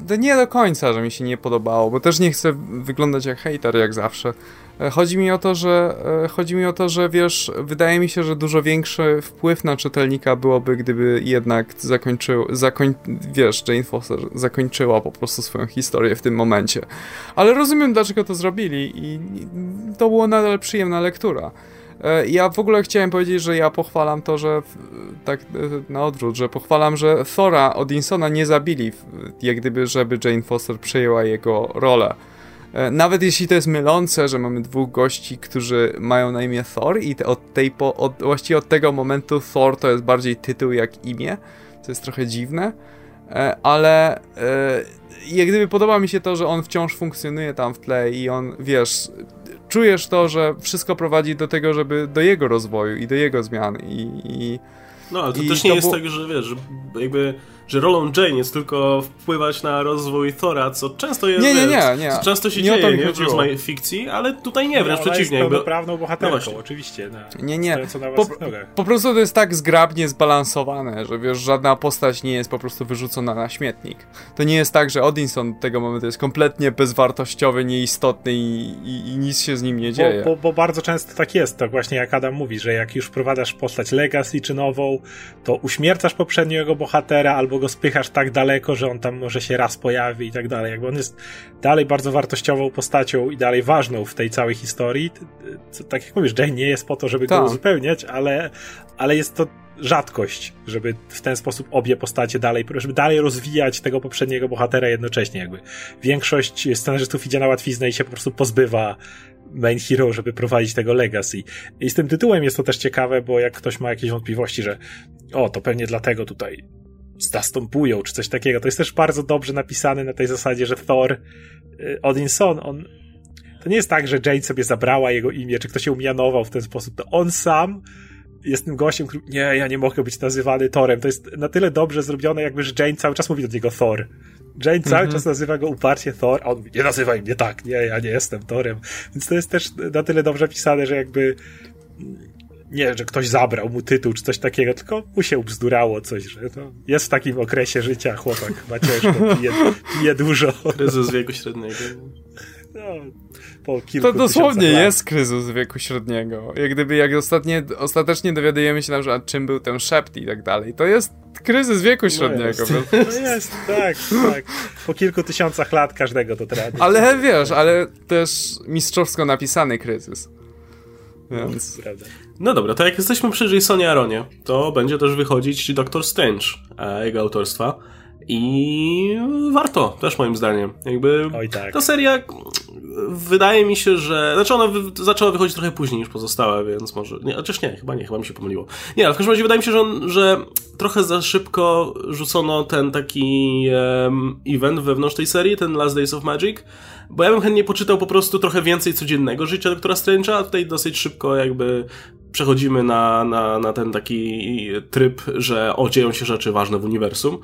to nie do końca, że mi się nie podobało, bo też nie chcę wyglądać jak hater, jak zawsze. E, chodzi mi o to, że e, chodzi mi o to, że wiesz, wydaje mi się, że dużo większy wpływ na czytelnika byłoby, gdyby jednak zakończył, zakoń, wiesz, Jane Foster zakończyła po prostu swoją historię w tym momencie. Ale rozumiem, dlaczego to zrobili i to było nadal przyjemna lektura. E, ja w ogóle chciałem powiedzieć, że ja pochwalam to, że tak na odwrót, że pochwalam, że Thora Odinsona nie zabili, jak gdyby, żeby Jane Foster przejęła jego rolę nawet jeśli to jest mylące, że mamy dwóch gości, którzy mają na imię Thor i te, od tej po, od, właściwie od tego momentu Thor to jest bardziej tytuł jak imię, co jest trochę dziwne, e, ale e, jak gdyby podoba mi się to, że on wciąż funkcjonuje tam w tle i on, wiesz, czujesz to, że wszystko prowadzi do tego, żeby do jego rozwoju i do jego zmian i... i no, ale to też nie to jest tak, że wiesz, że jakby że rolą Jane jest tylko wpływać na rozwój Thora, co często jest, nie, nie, nie, nie. Co często się nie dzieje nie, w rozmaicie fikcji, ale tutaj nie, wręcz no, przeciwnie. Jest pełnoprawną bohaterką, no oczywiście. Na, nie, nie. Po, po, prostu to jest tak zgrabnie zbalansowane, że wiesz, żadna postać nie jest po prostu wyrzucona na śmietnik. To nie jest tak, że Odinson tego momentu jest kompletnie bezwartościowy, nieistotny i, i, i nic się z nim nie dzieje. Bo, bo, bo, bardzo często tak jest, tak właśnie jak Adam mówi, że jak już wprowadzasz postać Legacy czy nową, to uśmiercasz poprzedniego bohatera albo go spychasz tak daleko, że on tam może się raz pojawi i tak dalej. Jakby on jest dalej bardzo wartościową postacią i dalej ważną w tej całej historii. Co, tak jak mówisz, Jane nie jest po to, żeby go tak. uzupełniać, ale, ale jest to rzadkość, żeby w ten sposób obie postacie dalej, żeby dalej rozwijać tego poprzedniego bohatera jednocześnie jakby. Większość scenarzystów idzie na łatwiznę i się po prostu pozbywa main hero, żeby prowadzić tego legacy. I z tym tytułem jest to też ciekawe, bo jak ktoś ma jakieś wątpliwości, że o, to pewnie dlatego tutaj zastępują, czy coś takiego. To jest też bardzo dobrze napisane na tej zasadzie, że Thor y, Odinson, on to nie jest tak, że Jane sobie zabrała jego imię, czy ktoś się umianował w ten sposób, to on sam jest tym gościem, który, nie, ja nie mogę być nazywany Thorem. To jest na tyle dobrze zrobione, jakby, że Jane cały czas mówi do niego Thor. Jane cały mm -hmm. czas nazywa go uparcie Thor, a on mówi, nie nazywaj mnie tak, nie, ja nie jestem Thorem. Więc to jest też na tyle dobrze pisane, że jakby nie, że ktoś zabrał mu tytuł czy coś takiego, tylko mu się ubzdurało coś, że no, jest w takim okresie życia chłopak, ma ciężko, pije, pije dużo. Kryzys wieku średniego. No, po kilku to dosłownie jest kryzys wieku średniego. Jak gdyby, jak ostatnie, ostatecznie dowiadujemy się na przykład, czym był ten szept i tak dalej, to jest kryzys wieku no średniego. No jest, no jest tak, tak. Po kilku tysiącach lat każdego to traci. Ale wiesz, ale też mistrzowsko napisany kryzys. Więc... No, prawda. No dobra, to jak jesteśmy przy Jasonie Aronie, to będzie też wychodzić Doctor Strange, e, jego autorstwa. I warto, też moim zdaniem. Jakby Oj, tak. ta seria wydaje mi się, że. Znaczy ona wy, zaczęła wychodzić trochę później niż pozostałe, więc może. Nie, chociaż nie, chyba nie, chyba mi się pomyliło. Nie, ale w każdym razie wydaje mi się, że, on, że trochę za szybko rzucono ten taki um, event wewnątrz tej serii, ten Last Days of Magic, bo ja bym chętnie poczytał po prostu trochę więcej codziennego życia doktora Strange'a, a tutaj dosyć szybko jakby przechodzimy na, na, na ten taki tryb, że o, dzieją się rzeczy ważne w uniwersum.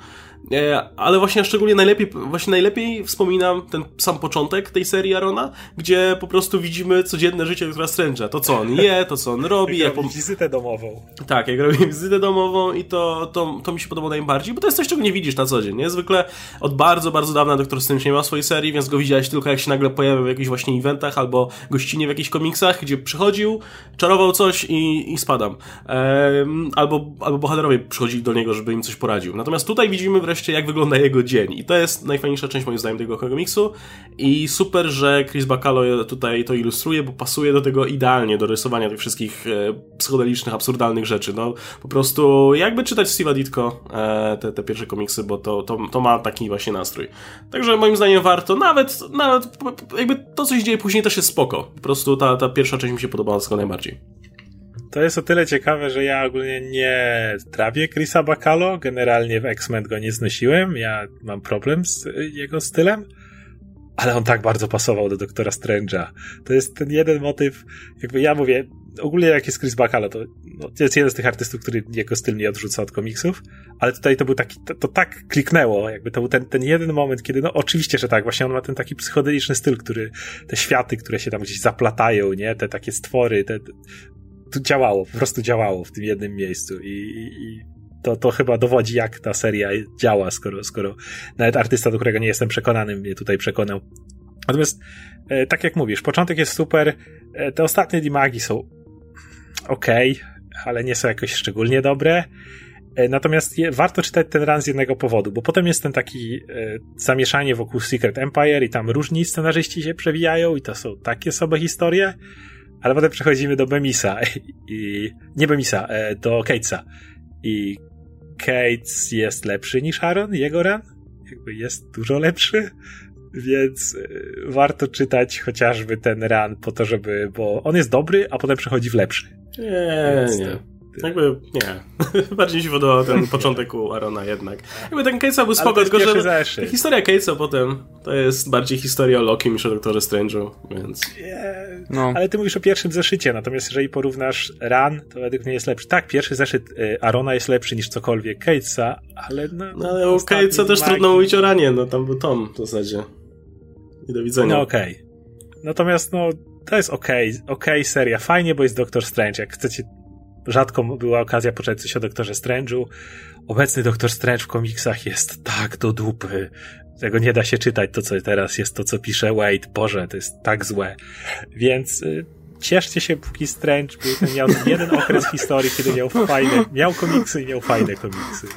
E, ale właśnie szczególnie najlepiej, właśnie najlepiej wspominam ten sam początek tej serii Arona, gdzie po prostu widzimy codzienne życie doktora Strange'a. To, co on je, to, co on robi. jak, jak robi wizytę domową. Tak, jak robi wizytę domową i to, to, to mi się podoba najbardziej, bo to jest coś, czego nie widzisz na co dzień. Nie? Zwykle od bardzo, bardzo dawna doktor Strange nie miał swojej serii, więc go widziałeś tylko jak się nagle pojawiał w jakichś właśnie eventach albo gościnie w jakichś komiksach, gdzie przychodził, czarował coś i, i spadam. Ehm, albo, albo bohaterowie przychodzili do niego, żeby im coś poradził. Natomiast tutaj widzimy wreszcie, jak wygląda jego dzień. I to jest najfajniejsza część, moim zdaniem, tego komiksu. I super, że Chris Bacalo tutaj to ilustruje, bo pasuje do tego idealnie, do rysowania tych wszystkich e, psychodelicznych, absurdalnych rzeczy. No, po prostu jakby czytać Steve'a Ditko e, te, te pierwsze komiksy, bo to, to, to ma taki właśnie nastrój. Także moim zdaniem warto, nawet, nawet jakby to, co się dzieje później też jest spoko. Po prostu ta, ta pierwsza część mi się podobała tylko najbardziej. To jest o tyle ciekawe, że ja ogólnie nie trawię Chrisa Bacalo. Generalnie w X-Men go nie znosiłem. Ja mam problem z jego stylem. Ale on tak bardzo pasował do Doktora Strange'a. To jest ten jeden motyw, jakby ja mówię, ogólnie jak jest Chris Bacalo, to no, jest jeden z tych artystów, który jego styl nie odrzuca od komiksów, ale tutaj to był taki, to, to, tak kliknęło, jakby to był ten, ten jeden moment, kiedy, no oczywiście, że tak, właśnie on ma ten taki psychodeliczny styl, który, te światy, które się tam gdzieś zaplatają, nie, te takie stwory, te, to działało, po prostu działało w tym jednym miejscu i, i, to, to chyba dowodzi, jak ta seria działa, skoro, skoro nawet artysta, do którego nie jestem przekonany, mnie tutaj przekonał. Natomiast, e, tak jak mówisz, początek jest super, e, te ostatnie dimagi są ok, ale nie są jakoś szczególnie dobre. E, natomiast je, warto czytać ten run z jednego powodu, bo potem jest ten taki e, zamieszanie wokół Secret Empire i tam różni scenarzyści się przewijają i to są takie sobie historie, ale potem przechodzimy do Bemisa i nie Bemisa, e, do Catesa i Cates jest lepszy niż Aaron, jego run? Jakby jest dużo lepszy. Więc y, warto czytać chociażby ten run po to, żeby, bo on jest dobry, a potem przechodzi w lepszy. Nie, Więc, nie. Jakby nie. Bardziej się podobał ten początek u Arona jednak. Jakby ten Case'a był spoko, tylko że zeszyt. historia Case'a potem to jest bardziej historia o Loki niż o Doktorze Strange'u, więc... No. Ale ty mówisz o pierwszym zeszycie, natomiast jeżeli porównasz Run, to według mnie jest lepszy. Tak, pierwszy zeszyt y, Arona jest lepszy niż cokolwiek Case'a, ale no... No ale u Case'a też trudno mówić o Ranie, no tam był Tom w zasadzie. I do widzenia. No okej. Okay. Natomiast no, to jest okej, okay, okej okay seria, fajnie, bo jest Doctor Strange. Jak chcecie rzadko była okazja poczytać coś o Doktorze Strange'u. Obecny Doktor Strange w komiksach jest tak do dupy. Tego nie da się czytać, to co teraz jest, to co pisze Wade. Boże, to jest tak złe. Więc y, cieszcie się, póki Strange był ten, miał jeden okres w historii, kiedy miał fajne, miał komiksy i miał fajne komiksy.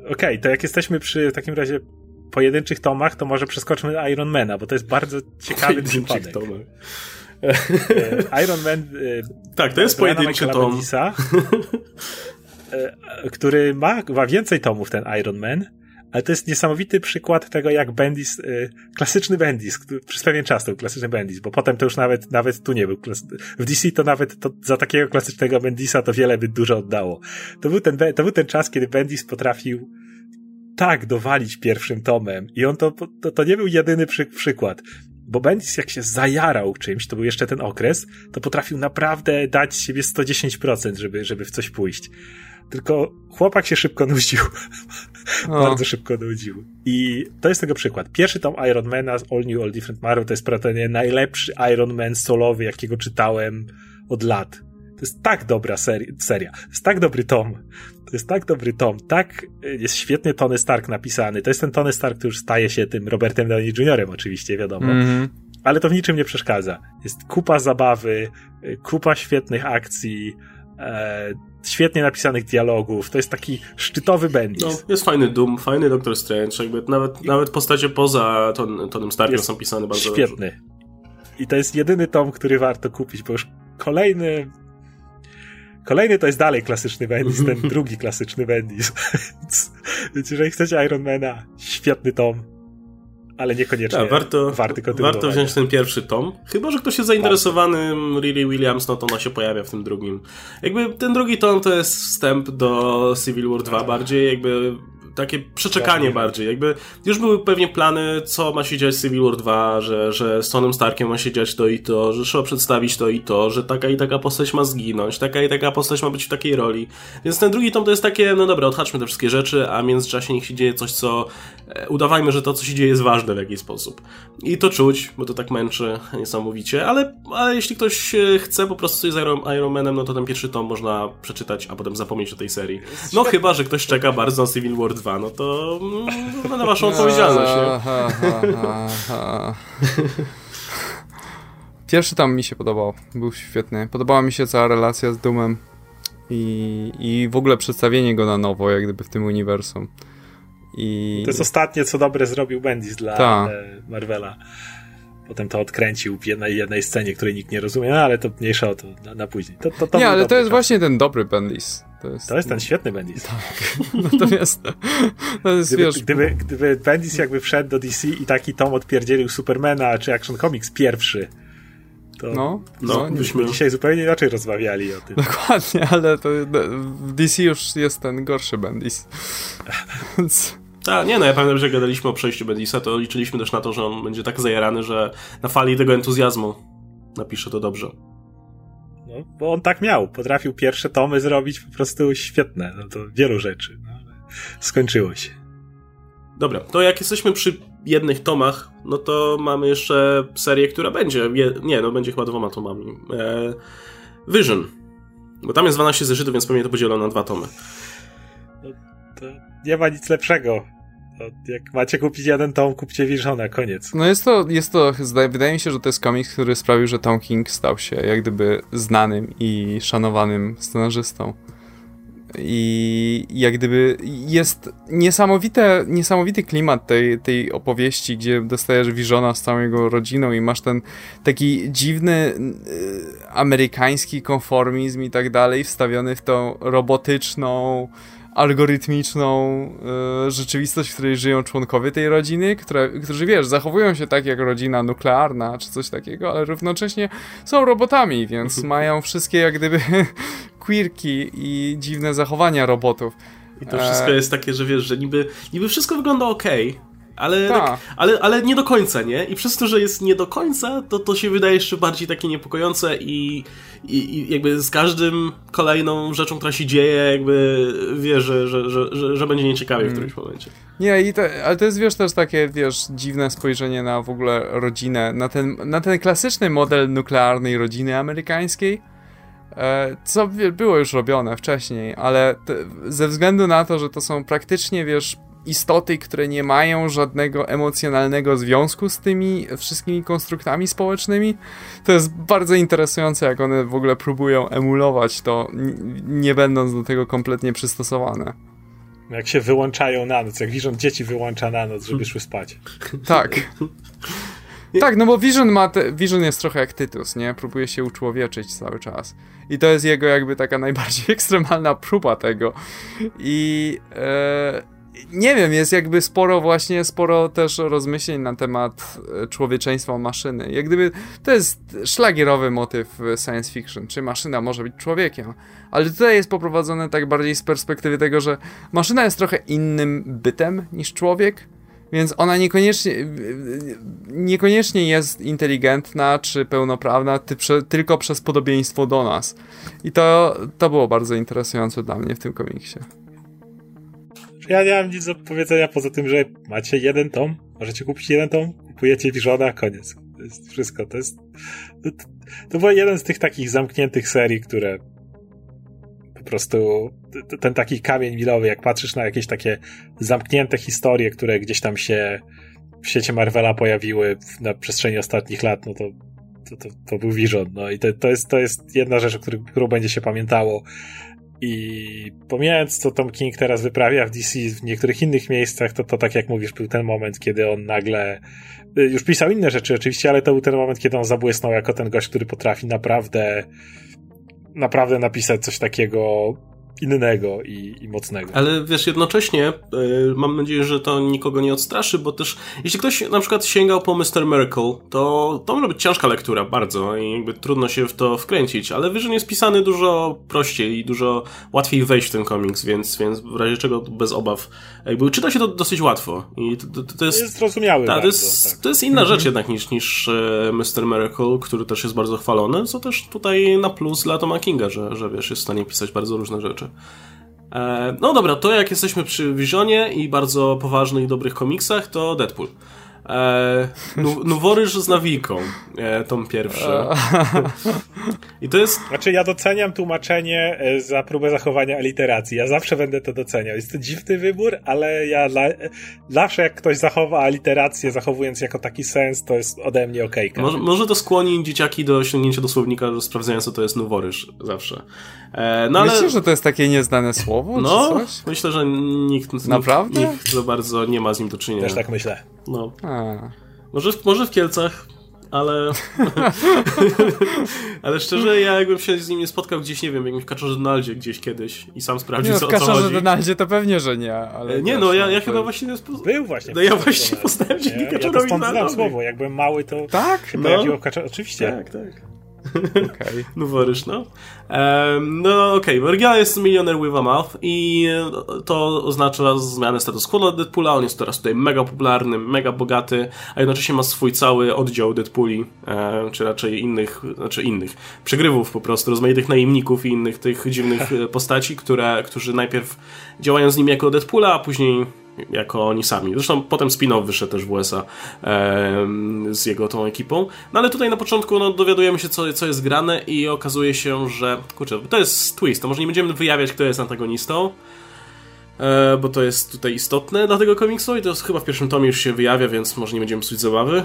Okej, okay, to jak jesteśmy przy w takim razie pojedynczych tomach, to może przeskoczmy Ironmana, bo to jest bardzo ciekawy przypadek. Tomach. E, Iron Man. E, tak, to jest pojedynczy tom. Bendisa, e, który ma, ma więcej tomów, ten Iron Man. Ale to jest niesamowity przykład tego, jak Bendis, klasyczny Bendis, przez pewien czas to był klasyczny Bendis, bo potem to już nawet, nawet tu nie był. W DC to nawet to, za takiego klasycznego Bendisa to wiele by dużo oddało. To był ten, to był ten czas, kiedy Bendis potrafił tak dowalić pierwszym tomem i on to, to, to nie był jedyny przy, przykład bo Bendis jak się zajarał czymś, to był jeszcze ten okres, to potrafił naprawdę dać siebie 110%, żeby, żeby w coś pójść. Tylko chłopak się szybko nudził. Bardzo szybko nudził. I to jest tego przykład. Pierwszy tom Ironmana z All New, All Different Marvel to jest prawdopodobnie najlepszy Iron Man solowy, jakiego czytałem od lat. To jest tak dobra seri seria. To jest tak dobry tom. To jest tak dobry tom. Tak y, jest świetnie Tony Stark napisany. To jest ten Tony Stark, który już staje się tym Robertem Downey Jr. oczywiście, wiadomo. Mm -hmm. Ale to w niczym nie przeszkadza. Jest kupa zabawy, y, kupa świetnych akcji, e, świetnie napisanych dialogów. To jest taki szczytowy Bendis. No, jest fajny Doom, fajny Doctor Strange. Jakby nawet, I... nawet postacie poza ton, Tonem Starkiem są pisane bardzo świetny. Dobrze. I to jest jedyny tom, który warto kupić, bo już kolejny Kolejny to jest dalej klasyczny Bendis, ten drugi klasyczny Bendis. Więc jeżeli chcecie Ironmana, świetny tom, ale niekoniecznie tak, warto, warty Warto wziąć ten pierwszy tom. Chyba, że ktoś jest zainteresowany Riri Williams, no to ona się pojawia w tym drugim. Jakby ten drugi tom to jest wstęp do Civil War 2 bardziej, jakby takie przeczekanie bardziej. Jakby już były pewnie plany, co ma się dziać z Civil War 2, że, że z Tonem Starkiem ma się dziać to i to, że trzeba przedstawić to i to, że taka i taka postać ma zginąć, taka i taka postać ma być w takiej roli. Więc ten drugi tom to jest takie, no dobra, odhaczmy te wszystkie rzeczy, a w międzyczasie niech się dzieje coś, co e, udawajmy, że to, co się dzieje jest ważne w jakiś sposób. I to czuć, bo to tak męczy niesamowicie, ale, ale jeśli ktoś e, chce po prostu coś z Iron, Iron Manem, no to ten pierwszy tom można przeczytać, a potem zapomnieć o tej serii. No chyba, że ktoś czeka bardzo na Civil War 2 dwa, no to no, na waszą odpowiedzialność, nie? Pierwszy tam mi się podobał, był świetny. Podobała mi się cała relacja z Doomem i, i w ogóle przedstawienie go na nowo, jak gdyby w tym uniwersum. I... To jest ostatnie, co dobre zrobił Bendis dla Ta. Marvela. Potem to odkręcił w jednej, jednej scenie, której nikt nie rozumie, no, ale to mniejsza o to na, na później. To, to, to nie, ale to jest czas. właśnie ten dobry Bendis. To jest, to jest ten świetny Bendis. Tak. Natomiast to jest, gdyby, wiesz... gdyby, gdyby Bendis jakby wszedł do DC i taki tom odpierdzielił Supermana czy Action Comics pierwszy, to no, no, byśmy dzisiaj zupełnie inaczej rozmawiali o tym. Dokładnie, ale to w DC już jest ten gorszy Bendis. Więc... Tak, nie no, ja pamiętam, że gadaliśmy o przejściu Bendisa, to liczyliśmy też na to, że on będzie tak zajarany, że na fali tego entuzjazmu napisze to dobrze. No, bo on tak miał. Potrafił pierwsze tomy zrobić po prostu świetne. No to wielu rzeczy. No, ale skończyło się. Dobra, to jak jesteśmy przy jednych tomach, no to mamy jeszcze serię, która będzie. Nie, no będzie chyba dwoma tomami. E, Vision. Bo tam jest 12 zeszytów, więc pewnie to podzielono na dwa tomy. No, to nie ma nic lepszego jak macie kupić jeden tom, kupcie Visiona, koniec. No jest to, jest to, wydaje mi się, że to jest komiks, który sprawił, że Tom King stał się jak gdyby znanym i szanowanym scenarzystą. I jak gdyby jest niesamowite, niesamowity klimat tej, tej opowieści, gdzie dostajesz Visiona z całą jego rodziną i masz ten taki dziwny y, amerykański konformizm i tak dalej, wstawiony w tą robotyczną, algorytmiczną y, rzeczywistość, w której żyją członkowie tej rodziny, które, którzy, wiesz, zachowują się tak jak rodzina nuklearna czy coś takiego, ale równocześnie są robotami, więc mają wszystkie jak gdyby quirki i dziwne zachowania robotów. I to wszystko e... jest takie, że wiesz, że niby, niby wszystko wygląda ok, ale, tak, ale, ale nie do końca, nie? I przez to, że jest nie do końca, to to się wydaje jeszcze bardziej takie niepokojące i, i, i jakby z każdym kolejną rzeczą, która się dzieje, jakby wie, że, że, że, że, będzie nieciekawie mm. w którymś momencie. Nie, i to, ale to jest, wiesz, też takie, wiesz, dziwne spojrzenie na w ogóle rodzinę, na ten, na ten klasyczny model nuklearnej rodziny amerykańskiej, e, co było już robione wcześniej, ale te, ze względu na to, że to są praktycznie, wiesz, istoty, które nie mają żadnego emocjonalnego związku z tymi wszystkimi konstruktami społecznymi. To jest bardzo interesujące, jak one w ogóle próbują emulować to, nie będąc do tego kompletnie przystosowane. Jak się wyłączają na noc, jak Vision dzieci wyłącza na noc, żeby szły spać. Tak. Tak, no bo Vision ma te, Vision jest trochę jak Tytus, nie? Próbuje się uczłowieczyć cały czas. I to jest jego jakby taka najbardziej ekstremalna próba tego. I e, nie wiem, jest jakby sporo właśnie, sporo też rozmyśleń na temat e, człowieczeństwa maszyny. Jak gdyby to jest szlagierowy motyw science fiction, czy maszyna może być człowiekiem. Ale tutaj jest poprowadzone tak bardziej z perspektywy tego, że maszyna jest trochę innym bytem niż człowiek, więc ona niekoniecznie, niekoniecznie jest inteligentna czy pełnoprawna ty, tylko przez podobieństwo do nas. I to, to było bardzo interesujące dla mnie w tym komiksie. Ja nie mam nic do powiedzenia poza tym, że macie jeden tom, możecie kupić jeden tom, kupujecie Visiona, koniec. To jest wszystko. To jest. To, to był jeden z tych takich zamkniętych serii, które po prostu ten taki kamień milowy, jak patrzysz na jakieś takie zamknięte historie, które gdzieś tam się w świecie Marvela pojawiły na przestrzeni ostatnich lat, no to to, to, to był Vision. No i to, to, jest, to jest jedna rzecz, o którą będzie się pamiętało. I pomijając, co Tom King teraz wyprawia w DC w niektórych innych miejscach, to, to tak jak mówisz, był ten moment, kiedy on nagle y, już pisał inne rzeczy oczywiście, ale to był ten moment, kiedy on zabłysnął jako ten gość, który potrafi naprawdę naprawdę napisać coś takiego innego i, i, mocnego. Ale wiesz, jednocześnie yy, mam nadzieję, że to nikogo nie odstraszy, bo też jeśli ktoś na przykład sięgał po Mr. Miracle, to to może być ciężka lektura bardzo i jakby trudno się w to wkręcić, ale Vision jest pisany dużo prościej i dużo łatwiej wejść w ten komiks, więc, więc w razie czego bez obaw jakby czyta się to dosyć łatwo i to, to, to jest... jest zrozumiały ta, to, jest, tak. to jest inna rzecz jednak niż, niż e, Mr. Miracle, który też jest bardzo chwalony, co też tutaj na plus dla Toma Kinga, że, że wiesz, jest w stanie pisać bardzo różne rzeczy. E, no dobra, to jak jesteśmy przy Visionie i bardzo poważnych i dobrych komiksach, to Deadpool. E, Noworyż z nawiką, e, tom pierwszy. I to jest... Znaczy ja doceniam tłumaczenie e, za próbę zachowania aliteracji. Ja zawsze będę to doceniał. Jest to dziwny wybór, ale ja dla, zawsze jak ktoś zachowa aliterację, zachowując jako taki sens, to jest ode mnie okejka. Może, może to skłoni dzieciaki do sięgnięcia do słownika, do sprawdzenia co to jest noworyż zawsze. E, no, ale... Myślisz, że to jest takie nieznane słowo, no, myślę, że nikt, Naprawdę? nikt, nikt za bardzo nie ma z nim do czynienia. Też tak myślę. No. Może, może w Kielcach, ale. ale szczerze, ja jakbym się z nim nie spotkał gdzieś, nie wiem, jakimś Kaczorze Donaldzie gdzieś kiedyś i sam sprawdził, nie, no, co, w Kaczorze Donaldzie to pewnie, że nie. Ale nie, no ja, ja chyba właśnie. Był właśnie. No ja właśnie poznałem dzięki Kaczorowi ja znam słowo. Jak byłem mały, to tak? się no. pojawiło w Kaczorze. Oczywiście. Tak, tak. Okay. Noworyż, no. Um, no okej, okay. oryginał jest Millionaire with a Mouth i to oznacza zmianę status quo dla Deadpoola. On jest teraz tutaj mega popularny, mega bogaty, a jednocześnie ma swój cały oddział Deadpooli, e, czy raczej innych, znaczy innych, przegrywów po prostu, rozmaitych najemników i innych tych dziwnych postaci, które, którzy najpierw działają z nim jako Deadpoola, a później jako oni sami. Zresztą potem spin-off wyszedł też w USA e, z jego tą ekipą. No ale tutaj na początku no, dowiadujemy się, co, co jest grane i okazuje się, że kurczę, to jest twist, to może nie będziemy wyjawiać, kto jest antagonistą, e, bo to jest tutaj istotne dla tego komiksu i to chyba w pierwszym tomie już się wyjawia, więc może nie będziemy psuć zabawy,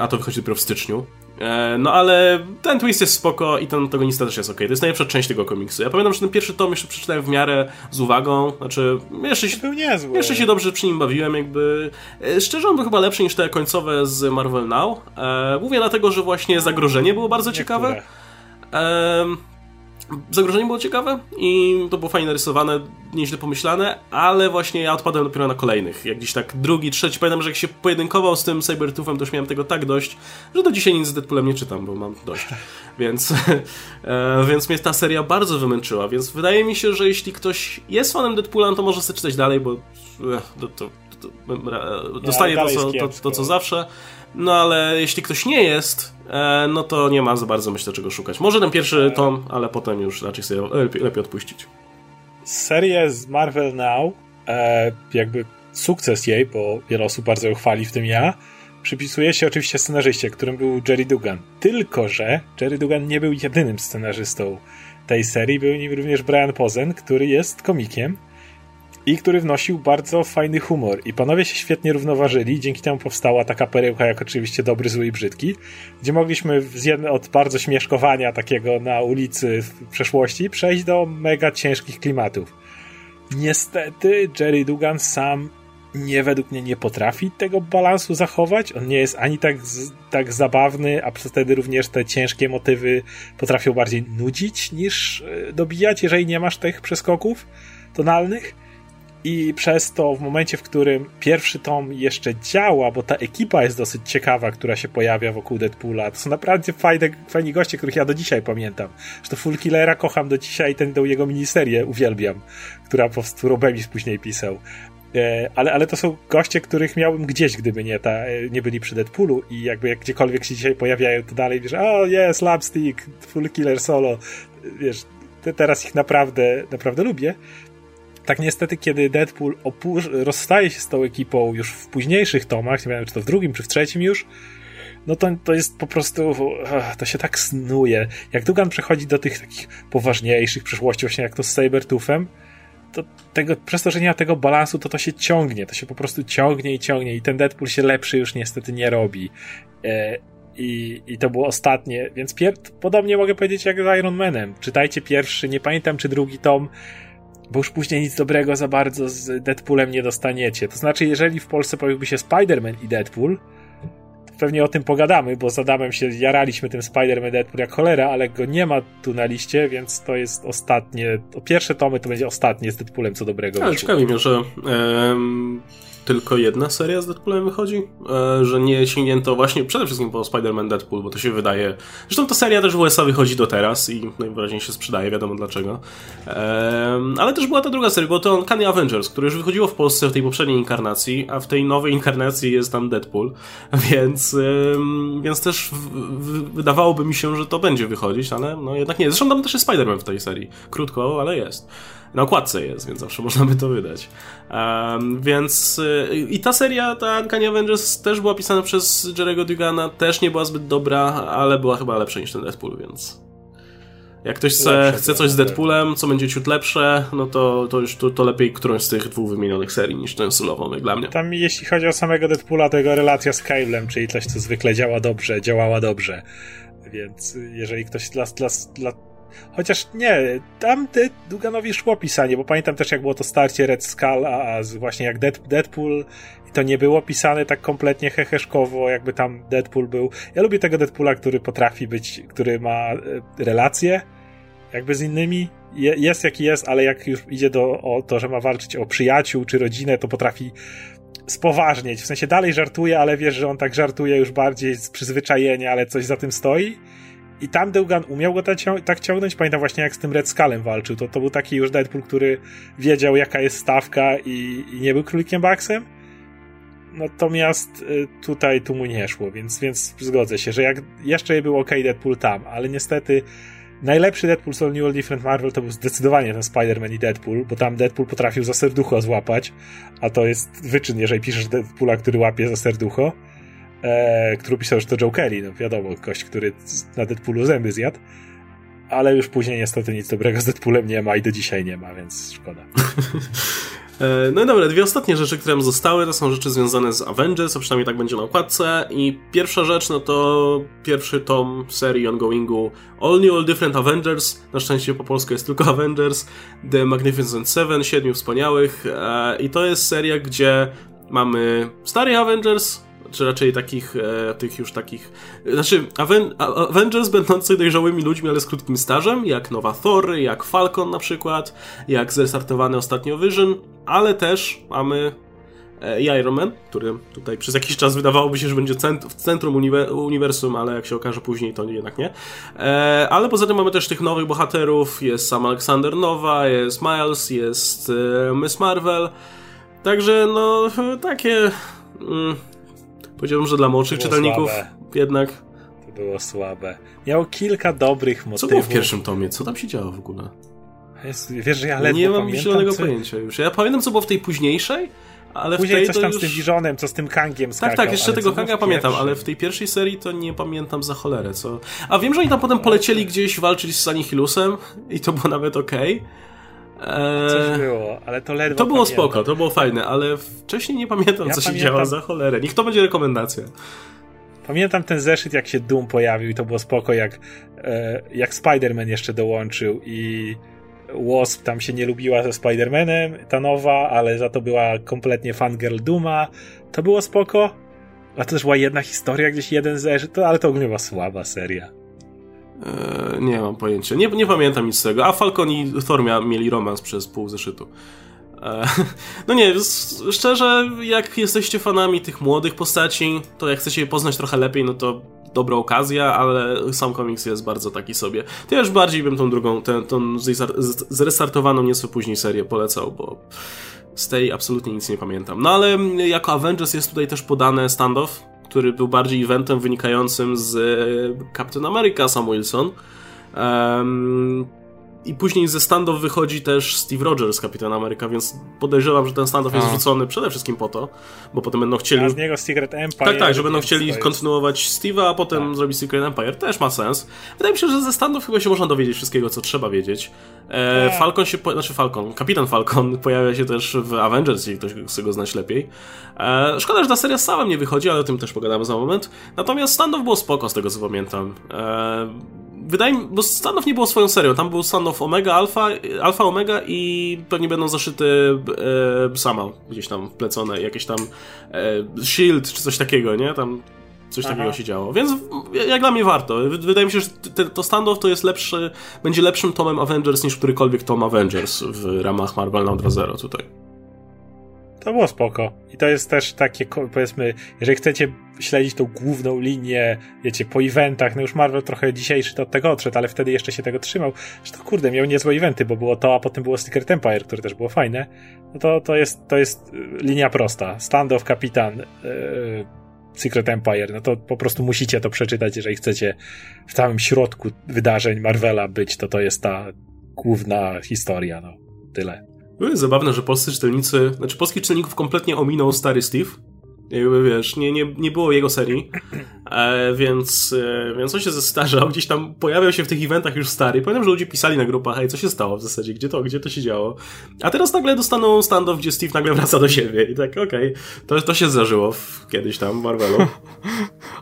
a to wychodzi dopiero w styczniu. E, no ale ten twist jest spoko i ten antagonista też jest ok. To jest najlepsza część tego komiksu. Ja pamiętam, że ten pierwszy tom jeszcze przeczytałem w miarę z uwagą. Znaczy, jeszcze się, jeszcze się dobrze przy nim bawiłem, jakby. E, szczerze, on był chyba lepszy niż te końcowe z Marvel Now. E, mówię dlatego, że właśnie zagrożenie było bardzo Niektóre. ciekawe. Zagrożenie było ciekawe i to było fajnie narysowane nieźle pomyślane, ale właśnie ja odpadłem dopiero na kolejnych. Jak gdzieś tak drugi, trzeci, pamiętam, że jak się pojedynkował z tym Cybertooth'em, to już miałem tego tak dość, że do dzisiaj nic z Deadpoolem nie czytam, bo mam dość. Więc, e, więc mnie ta seria bardzo wymęczyła, więc wydaje mi się, że jeśli ktoś jest fanem Deadpoola, no to może sobie czytać dalej, bo e, to, to, to, dostanie to co, to, to, co zawsze. No ale jeśli ktoś nie jest, e, no to nie ma za bardzo myślę czego szukać. Może ten pierwszy tom, ale potem już raczej sobie lepiej, lepiej odpuścić. Serię z Marvel Now, e, jakby sukces jej, bo wiele osób bardzo ją chwali, w tym ja, przypisuje się oczywiście scenarzyście, którym był Jerry Dugan. Tylko, że Jerry Dugan nie był jedynym scenarzystą tej serii, był nim również Brian Pozen, który jest komikiem i który wnosił bardzo fajny humor. I panowie się świetnie równoważyli, dzięki temu powstała taka perełka jak oczywiście Dobry, Zły i Brzydki, gdzie mogliśmy od bardzo śmieszkowania takiego na ulicy w przeszłości przejść do mega ciężkich klimatów. Niestety Jerry Dugan sam nie według mnie nie potrafi tego balansu zachować. On nie jest ani tak, tak zabawny, a wtedy również te ciężkie motywy potrafią bardziej nudzić niż e, dobijać, jeżeli nie masz tych przeskoków tonalnych. I przez to w momencie, w którym pierwszy tom jeszcze działa, bo ta ekipa jest dosyć ciekawa, która się pojawia wokół Deadpoola, to są naprawdę fajne, fajni goście, których ja do dzisiaj pamiętam. To Full Killera kocham do dzisiaj, ten tą jego miniserię uwielbiam, która po prostu Robemis później pisał. E, ale, ale to są goście, których miałbym gdzieś, gdyby nie, ta, e, nie byli przy Deadpoolu i jakby jak gdziekolwiek się dzisiaj pojawiają, to dalej wiesz, o jest, slapstick, Full Killer Solo, wiesz, teraz ich naprawdę, naprawdę lubię. Tak niestety, kiedy Deadpool rozstaje się z tą ekipą już w późniejszych tomach, nie wiem, czy to w drugim, czy w trzecim już, no to, to jest po prostu, to się tak snuje. Jak Dugan przechodzi do tych takich poważniejszych przyszłości, właśnie jak to z Sabertoothem, to tego, przez to, że nie ma tego balansu, to to się ciągnie, to się po prostu ciągnie i ciągnie i ten Deadpool się lepszy już niestety nie robi. E, i, I to było ostatnie, więc pier- podobnie mogę powiedzieć jak z Iron Manem. Czytajcie pierwszy, nie pamiętam czy drugi tom, bo już później nic dobrego za bardzo z Deadpoolem nie dostaniecie. To znaczy, jeżeli w Polsce pojawiłby się Spider-Man i Deadpool, to pewnie o tym pogadamy, bo z Adamem się jaraliśmy tym Spider-Man Deadpool jak cholera, ale go nie ma tu na liście, więc to jest ostatnie, to pierwsze tomy to będzie ostatnie z Deadpoolem co dobrego. Ale ciekawi mnie, że tylko jedna seria z Deadpoolem wychodzi, e, że nie sięgnięto właśnie przede wszystkim po Spider-Man Deadpool, bo to się wydaje. Zresztą ta seria też w USA wychodzi do teraz i najwyraźniej się sprzedaje, wiadomo dlaczego. ale też była ta druga seria, bo to Uncanny Avengers, które już wychodziło w Polsce w tej poprzedniej inkarnacji, a w tej nowej inkarnacji jest tam Deadpool, więc, więc też wydawałoby mi się, że to będzie wychodzić, ale no jednak nie. Zresztą tam też jest Spider-Man w tej serii. Krótko, ale jest na okładce jest, więc zawsze można by to wydać. Um, więc y, i ta seria, ta Uncanny Avengers też była pisana przez Jerego Dugana, też nie była zbyt dobra, ale była chyba lepsza niż ten Deadpool, więc jak ktoś chce, chce coś z Deadpoolem, co będzie ciut lepsze, no to, to już to, to lepiej którąś z tych dwóch wymienionych serii niż ten solową, dla mnie. Tam jeśli chodzi o samego Deadpoola, to jego relacja z Kyblem, czyli coś, co zwykle działa dobrze, działała dobrze. Więc jeżeli ktoś dla, dla, dla Chociaż nie, tam Duganowi szło pisanie, bo pamiętam też jak było to starcie Red Skull, a, właśnie jak Dead, Deadpool to nie było pisane tak kompletnie heheszkowo, jakby tam Deadpool był. Ja lubię tego Deadpoola, który potrafi być, który ma e, relacje jakby z innymi. Je, jest jaki jest, ale jak już idzie do, o to, że ma walczyć o przyjaciół czy rodzinę, to potrafi spoważnieć. W sensie dalej żartuje, ale wiesz, że on tak żartuje już bardziej z przyzwyczajenia, ale coś za tym stoi. I tam Dugan umiał go tak ciągnąć. Pamiętam właśnie jak z tym Red Skullem walczył. To, to był taki już Deadpool, który wiedział jaka jest stawka i, i nie był królikiem Baxem. Natomiast y, tutaj tu mu nie szło, więc, więc zgodzę się, że jak jeszcze był ok Deadpool tam, ale niestety najlepszy Deadpool z All New All Different Marvel to był zdecydowanie ten Spider-Man i Deadpool, bo tam Deadpool potrafił za serducho złapać, a to jest wyczyn, jeżeli piszesz Deadpoola, który łapie za serducho e, który pisał, że to Joe Kelly, no wiadomo, gość, który na Deadpoolu zęby zjadł, ale już później niestety nic dobrego z Deadpoolem nie ma i do dzisiaj nie ma, więc szkoda. E, no i dobra, dwie ostatnie rzeczy, które nam zostały, to są rzeczy związane z Avengers, a przynajmniej tak będzie na okładce. I pierwsza rzecz, no to pierwszy tom serii ongoingu All New, All Different Avengers. Na szczęście po polsku jest tylko Avengers. The Magnificent Seven, Siedmiu Wspaniałych. E, I to jest seria, gdzie mamy starych Avengers, czy raczej takich, e, tych już takich, znaczy Aven Avengers będących dojrzałymi ludźmi, ale z krótkim stażem, jak Nowa Thor, jak Falcon na przykład, jak zrestartowany ostatnio Vision, ale też mamy e, Iron Man, który tutaj przez jakiś czas wydawałoby się, że będzie cent w centrum uniwersum, ale jak się okaże później, to jednak nie. E, ale poza tym mamy też tych nowych bohaterów, jest sam Alexander Nowa, jest Miles, jest e, Miss Marvel, także no takie... Mm, powiedziałbym, że dla młodszych czytelników słabe. jednak... To było słabe. Miał kilka dobrych motywów. Co było w pierwszym tomie? Co tam się działo w ogóle? Jest, wiesz, że ja ledwo Nie mam zielonego co... pojęcia już. Ja pamiętam, co było w tej późniejszej, ale Później w tej coś tam już... z tym Visionem, co z tym Kangiem skakał. Tak, tak, jeszcze tego Kanga pamiętam, ale w tej pierwszej serii to nie pamiętam za cholerę, co... A wiem, że oni tam potem polecieli gdzieś walczyć z Anihilusem i to było nawet okej. Okay. Eee, coś było, ale to ledwo To było pamiętam. spoko, to było fajne, ale wcześniej nie pamiętam, ja co pamiętam... się działo za cholerę. Niech to będzie rekomendacja. Pamiętam ten zeszyt, jak się Doom pojawił i to było spoko, jak, e, jak Spider-Man jeszcze dołączył i Wasp tam się nie lubiła ze Spider-Manem, ta nowa, ale za to była kompletnie fangirl Duma. To było spoko. A to też była jedna historia, gdzieś jeden zeszyt, ale to ogólnie była słaba seria. Eee, nie mam pojęcia. Nie, nie pamiętam nic z tego. A Falcon i Thor mieli romans przez pół zeszytu. Eee, no nie, szczerze, jak jesteście fanami tych młodych postaci, to jak chcecie je poznać trochę lepiej, no to dobra okazja, ale sam komiks jest bardzo taki sobie. To ja już bardziej bym tą drugą, tę, tą zrestartowaną nieco później serię polecał, bo z tej absolutnie nic nie pamiętam. No ale jako Avengers jest tutaj też podane standoff, który był bardziej eventem wynikającym z Captain America Sam Wilson. Um, i później ze standów wychodzi też Steve Rogers, Kapitan Ameryka, więc podejrzewam, że ten standoff jest rzucony przede wszystkim po to, bo potem będą chcieli... A z niego Secret Empire... Tak, tak, że będą chcieli kontynuować Steve'a, a potem tak. zrobić Secret Empire. Też ma sens. Wydaje mi się, że ze standów chyba się można dowiedzieć wszystkiego, co trzeba wiedzieć. E, tak. Falcon się... Po... Znaczy Falcon, Kapitan Falcon pojawia się też w Avengers, jeśli ktoś chce go znać lepiej. E, szkoda, że ta seria sama nie wychodzi, ale o tym też pogadamy za moment. Natomiast standoff było spoko, z tego co pamiętam. E, wydaje mi bo Stanów nie było swoją serią. Tam był Stanów Omega, Alpha, Alpha Omega i pewnie będą zaszyty e, sama gdzieś tam wplecone, jakieś tam e, Shield czy coś takiego, nie? Tam coś Aha. takiego się działo. Więc jak dla mnie warto. Wydaje mi się, że te, to standoff to jest lepszy, będzie lepszym tomem Avengers niż którykolwiek tom Avengers w ramach Marvel na 2.0 tutaj to było spoko. I to jest też takie, powiedzmy, jeżeli chcecie śledzić tą główną linię, wiecie, po eventach, no już Marvel trochę dzisiejszy to od tego odszedł, ale wtedy jeszcze się tego trzymał, że to kurde, miał niezłe eventy, bo było to, a potem było Secret Empire, które też było fajne. No to, to jest, to jest y, linia prosta. Standoff, Kapitan, yy, Secret Empire, no to po prostu musicie to przeczytać, jeżeli chcecie w samym środku wydarzeń Marvela być, to to jest ta główna historia, no. Tyle. Jest zabawne, że polscy czytelnicy, znaczy polskich czytelników kompletnie ominął stary Steve. Jakby wiesz, nie, nie, nie było jego serii, e, więc, e, więc on się zestarzał, gdzieś tam pojawiał się w tych eventach już stary. Pamiętam, że ludzie pisali na grupach, hej, co się stało w zasadzie, gdzie to, gdzie to się działo. A teraz nagle dostaną standoff, gdzie Steve nagle wraca do siebie i tak, okej, okay, to, to się zdarzyło w, kiedyś tam w Marvelu.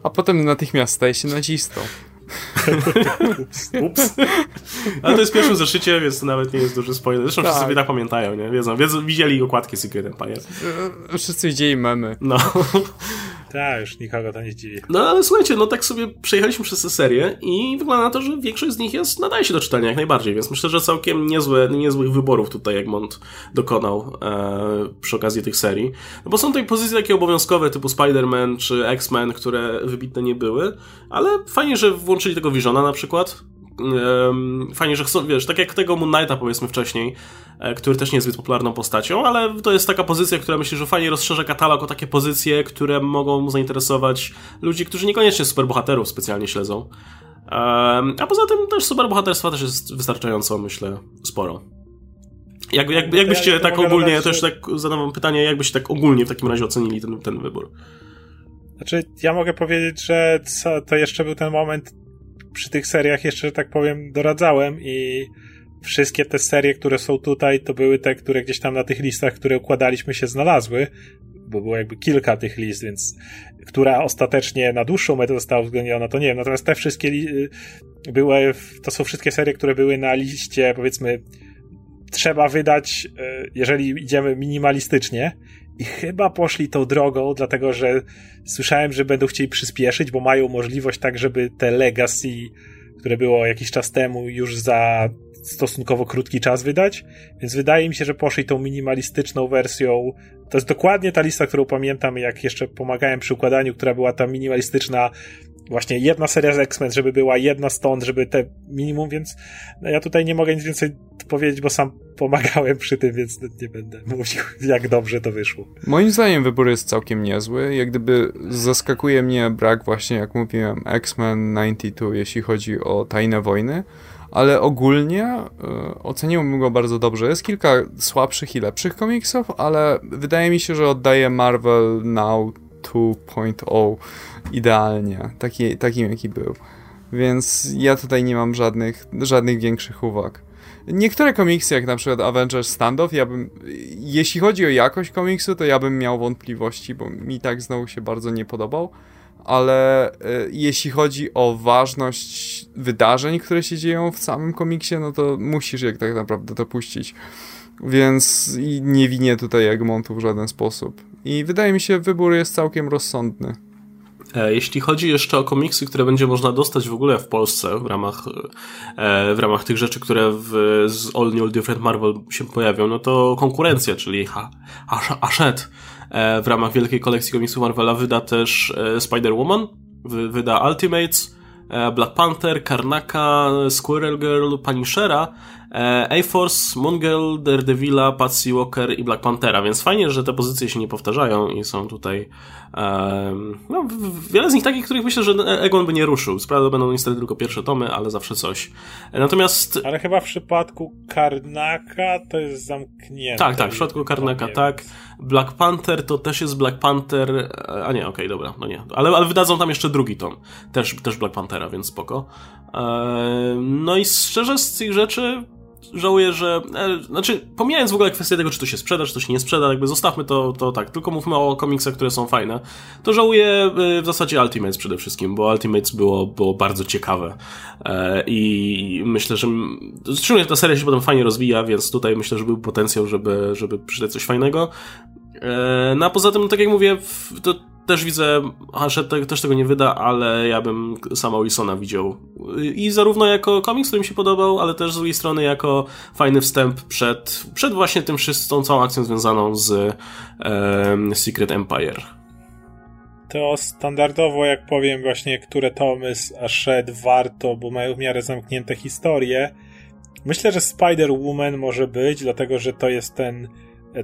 A potem natychmiast staje się nazistą. Ups. Ups. Ale to jest pierwsze zeszycie, więc to nawet nie jest duży spoiler. Zresztą tak. wszyscy sobie tak pamiętają, nie? Wiedzą, wiedzą, widzieli okładki Secret Empire. Wszyscy widzieli memy. No. Tak, już nikogo to nie dziwi. No ale słuchajcie, no tak sobie przejechaliśmy przez tę serię i wygląda na to, że większość z nich jest, nadaje się do czytania jak najbardziej, więc myślę, że całkiem niezłe, niezłych wyborów tutaj Egmont dokonał e, przy okazji tych serii. No bo są tutaj pozycje takie obowiązkowe typu Spider-Man czy X-Men, które wybitne nie były, ale fajnie, że włączyli tego Visiona na przykład, fajnie, że chcą, wiesz, tak jak tego Moon Knighta powiedzmy wcześniej, e, który też nie jest zbyt popularną postacią, ale to jest taka pozycja, która myślę, że fajnie rozszerza katalog o takie pozycje, które mogą zainteresować ludzi, którzy niekoniecznie superbohaterów specjalnie śledzą. A poza tym też superbohaterstwa też jest wystarczająco, myślę, sporo. Jak, jak, jakbyście ja tak ogólnie, dodać, też tak zadam pytanie, jakbyście tak ogólnie w takim razie ocenili ten, ten wybór? Znaczy, ja mogę powiedzieć, że to jeszcze był ten moment przy tych seriach jeszcze, że tak powiem, doradzałem i wszystkie te serie, które są tutaj, to były te, które gdzieś tam na tych listach, które układaliśmy się znalazły, bo było jakby kilka tych list, więc która ostatecznie na dłuższą metę została uwzględniona, to nie wiem. Natomiast te wszystkie były, to są wszystkie serie, które były na liście, powiedzmy, trzeba wydać, e, jeżeli idziemy minimalistycznie. I chyba poszli tą drogą, dlatego że słyszałem, że będą chcieli przyspieszyć, bo mają możliwość tak, żeby te legacy, które było jakiś czas temu, już za stosunkowo krótki czas wydać. Więc wydaje mi się, że poszli tą minimalistyczną wersją. To jest dokładnie ta lista, którą pamiętam, jak jeszcze pomagałem przy układaniu, która była ta minimalistyczna właśnie jedna seria z X-Men, żeby była jedna stąd, żeby te minimum, więc no ja tutaj nie mogę nic więcej powiedzieć, bo sam pomagałem przy tym, więc nie będę mówił, jak dobrze to wyszło. Moim zdaniem wybór jest całkiem niezły. Jak gdyby zaskakuje mnie brak właśnie, jak mówiłem, X-Men 92, jeśli chodzi o Tajne Wojny, ale ogólnie y, oceniłbym go bardzo dobrze. Jest kilka słabszych i lepszych komiksów, ale wydaje mi się, że oddaje Marvel Now 2.0 idealnie, taki, takim jaki był. Więc ja tutaj nie mam żadnych, żadnych większych uwag. Niektóre komiksy, jak na przykład Avengers Standoff, ja bym, jeśli chodzi o jakość komiksu, to ja bym miał wątpliwości, bo mi tak znowu się bardzo nie podobał, ale y, jeśli chodzi o ważność wydarzeń, które się dzieją w samym komiksie, no to musisz jak tak naprawdę to puścić. Więc nie winię tutaj Egmontu w żaden sposób. I wydaje mi się, wybór jest całkiem rozsądny. E, jeśli chodzi jeszcze o komiksy, które będzie można dostać w ogóle w Polsce w ramach, e, w ramach tych rzeczy, które w, z All New Different Marvel się pojawią, no to konkurencja, czyli Hachette w ramach wielkiej kolekcji komiksów Marvela wyda też e, Spider-Woman, wyda Ultimates, Black Panther, Karnaka, Squirrel Girl, Punishera, E, A-Force, Moongirl, Daredevila, Patsy Walker i Black Panthera, więc fajnie, że te pozycje się nie powtarzają i są tutaj no, wiele z nich takich, których myślę, że Egon by nie ruszył. Sprawda będą niestety tylko pierwsze tomy, ale zawsze coś. Natomiast... Ale chyba w przypadku Karnaka to jest zamknięte. Tak, tak, w przypadku Karnaka tak. Black Panther to też jest Black Panther, e, a nie, okej, okay, dobra, no nie. Ale, ale wydadzą tam jeszcze drugi tom, też, też Black Panthera, więc spoko. No i szczerze z tych rzeczy żałuję, że. E, znaczy, pomijając w ogóle kwestię tego, czy to się sprzeda, czy to się nie sprzeda, jakby zostawmy to, to tak, tylko mówmy o komiksach, które są fajne, to żałuję e, w zasadzie Ultimates przede wszystkim, bo Ultimates było, było bardzo ciekawe. E, I myślę, że. Szczególnie ta seria się potem fajnie rozwija, więc tutaj myślę, że był potencjał, żeby, żeby przydać coś fajnego. No a poza tym, tak jak mówię, to też widzę, że też tego nie wyda, ale ja bym sama Wilsona widział. I zarówno jako komiks, który mi się podobał, ale też z drugiej strony jako fajny wstęp przed, przed właśnie tym wszystką, całą akcją związaną z um, Secret Empire. To standardowo, jak powiem właśnie, które tomy z Ashed warto, bo mają w miarę zamknięte historie. Myślę, że Spider-Woman może być, dlatego że to jest ten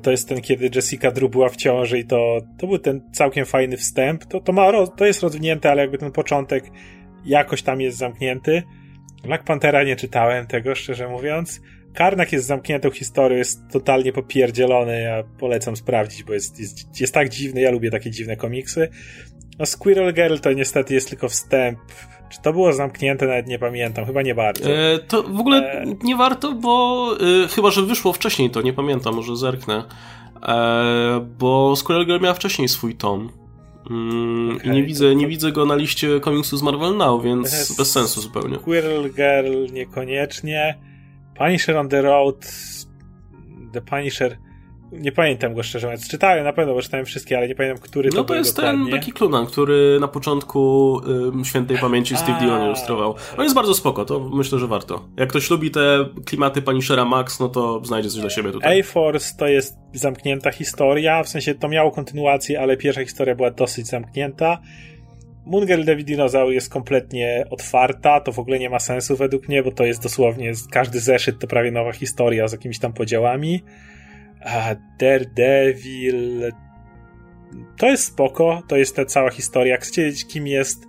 to jest ten, kiedy Jessica Drew była w ciąży i to, to był ten całkiem fajny wstęp. To, to, ma, to jest rozwinięte, ale jakby ten początek jakoś tam jest zamknięty. Black Panthera nie czytałem tego, szczerze mówiąc. Karnak jest zamkniętą historią, jest totalnie popierdzielony. Ja polecam sprawdzić, bo jest, jest, jest tak dziwny. Ja lubię takie dziwne komiksy. No Squirrel Girl to niestety jest tylko wstęp czy to było zamknięte? Nawet nie pamiętam. Chyba nie bardzo. E, to w ogóle e... nie warto, bo e, chyba, że wyszło wcześniej, to nie pamiętam, może zerknę. E, bo Squirrel Girl miała wcześniej swój tom. Mm, okay, I nie widzę, to... nie widzę go na liście komiksu z Marvel Now, więc bez sensu zupełnie. Squirrel Girl niekoniecznie. Punisher on the Road The Punisher nie pamiętam go szczerze mówiąc. Czytałem na pewno, bo czytałem wszystkie, ale nie pamiętam, który to No to jest dokładnie. ten taki Klunan, który na początku y, świętej pamięci Steve Dillon ilustrował. On jest bardzo spoko, to myślę, że warto. Jak ktoś lubi te klimaty Punishera Max, no to znajdzie coś dla siebie tutaj. A-Force to jest zamknięta historia, w sensie to miało kontynuację, ale pierwsza historia była dosyć zamknięta. Moon David Dinozaur jest kompletnie otwarta, to w ogóle nie ma sensu według mnie, bo to jest dosłownie, każdy zeszyt to prawie nowa historia z jakimiś tam podziałami. A Daredevil. To jest spoko, to jest ta cała historia. Jak chcecie wiedzieć, kim jest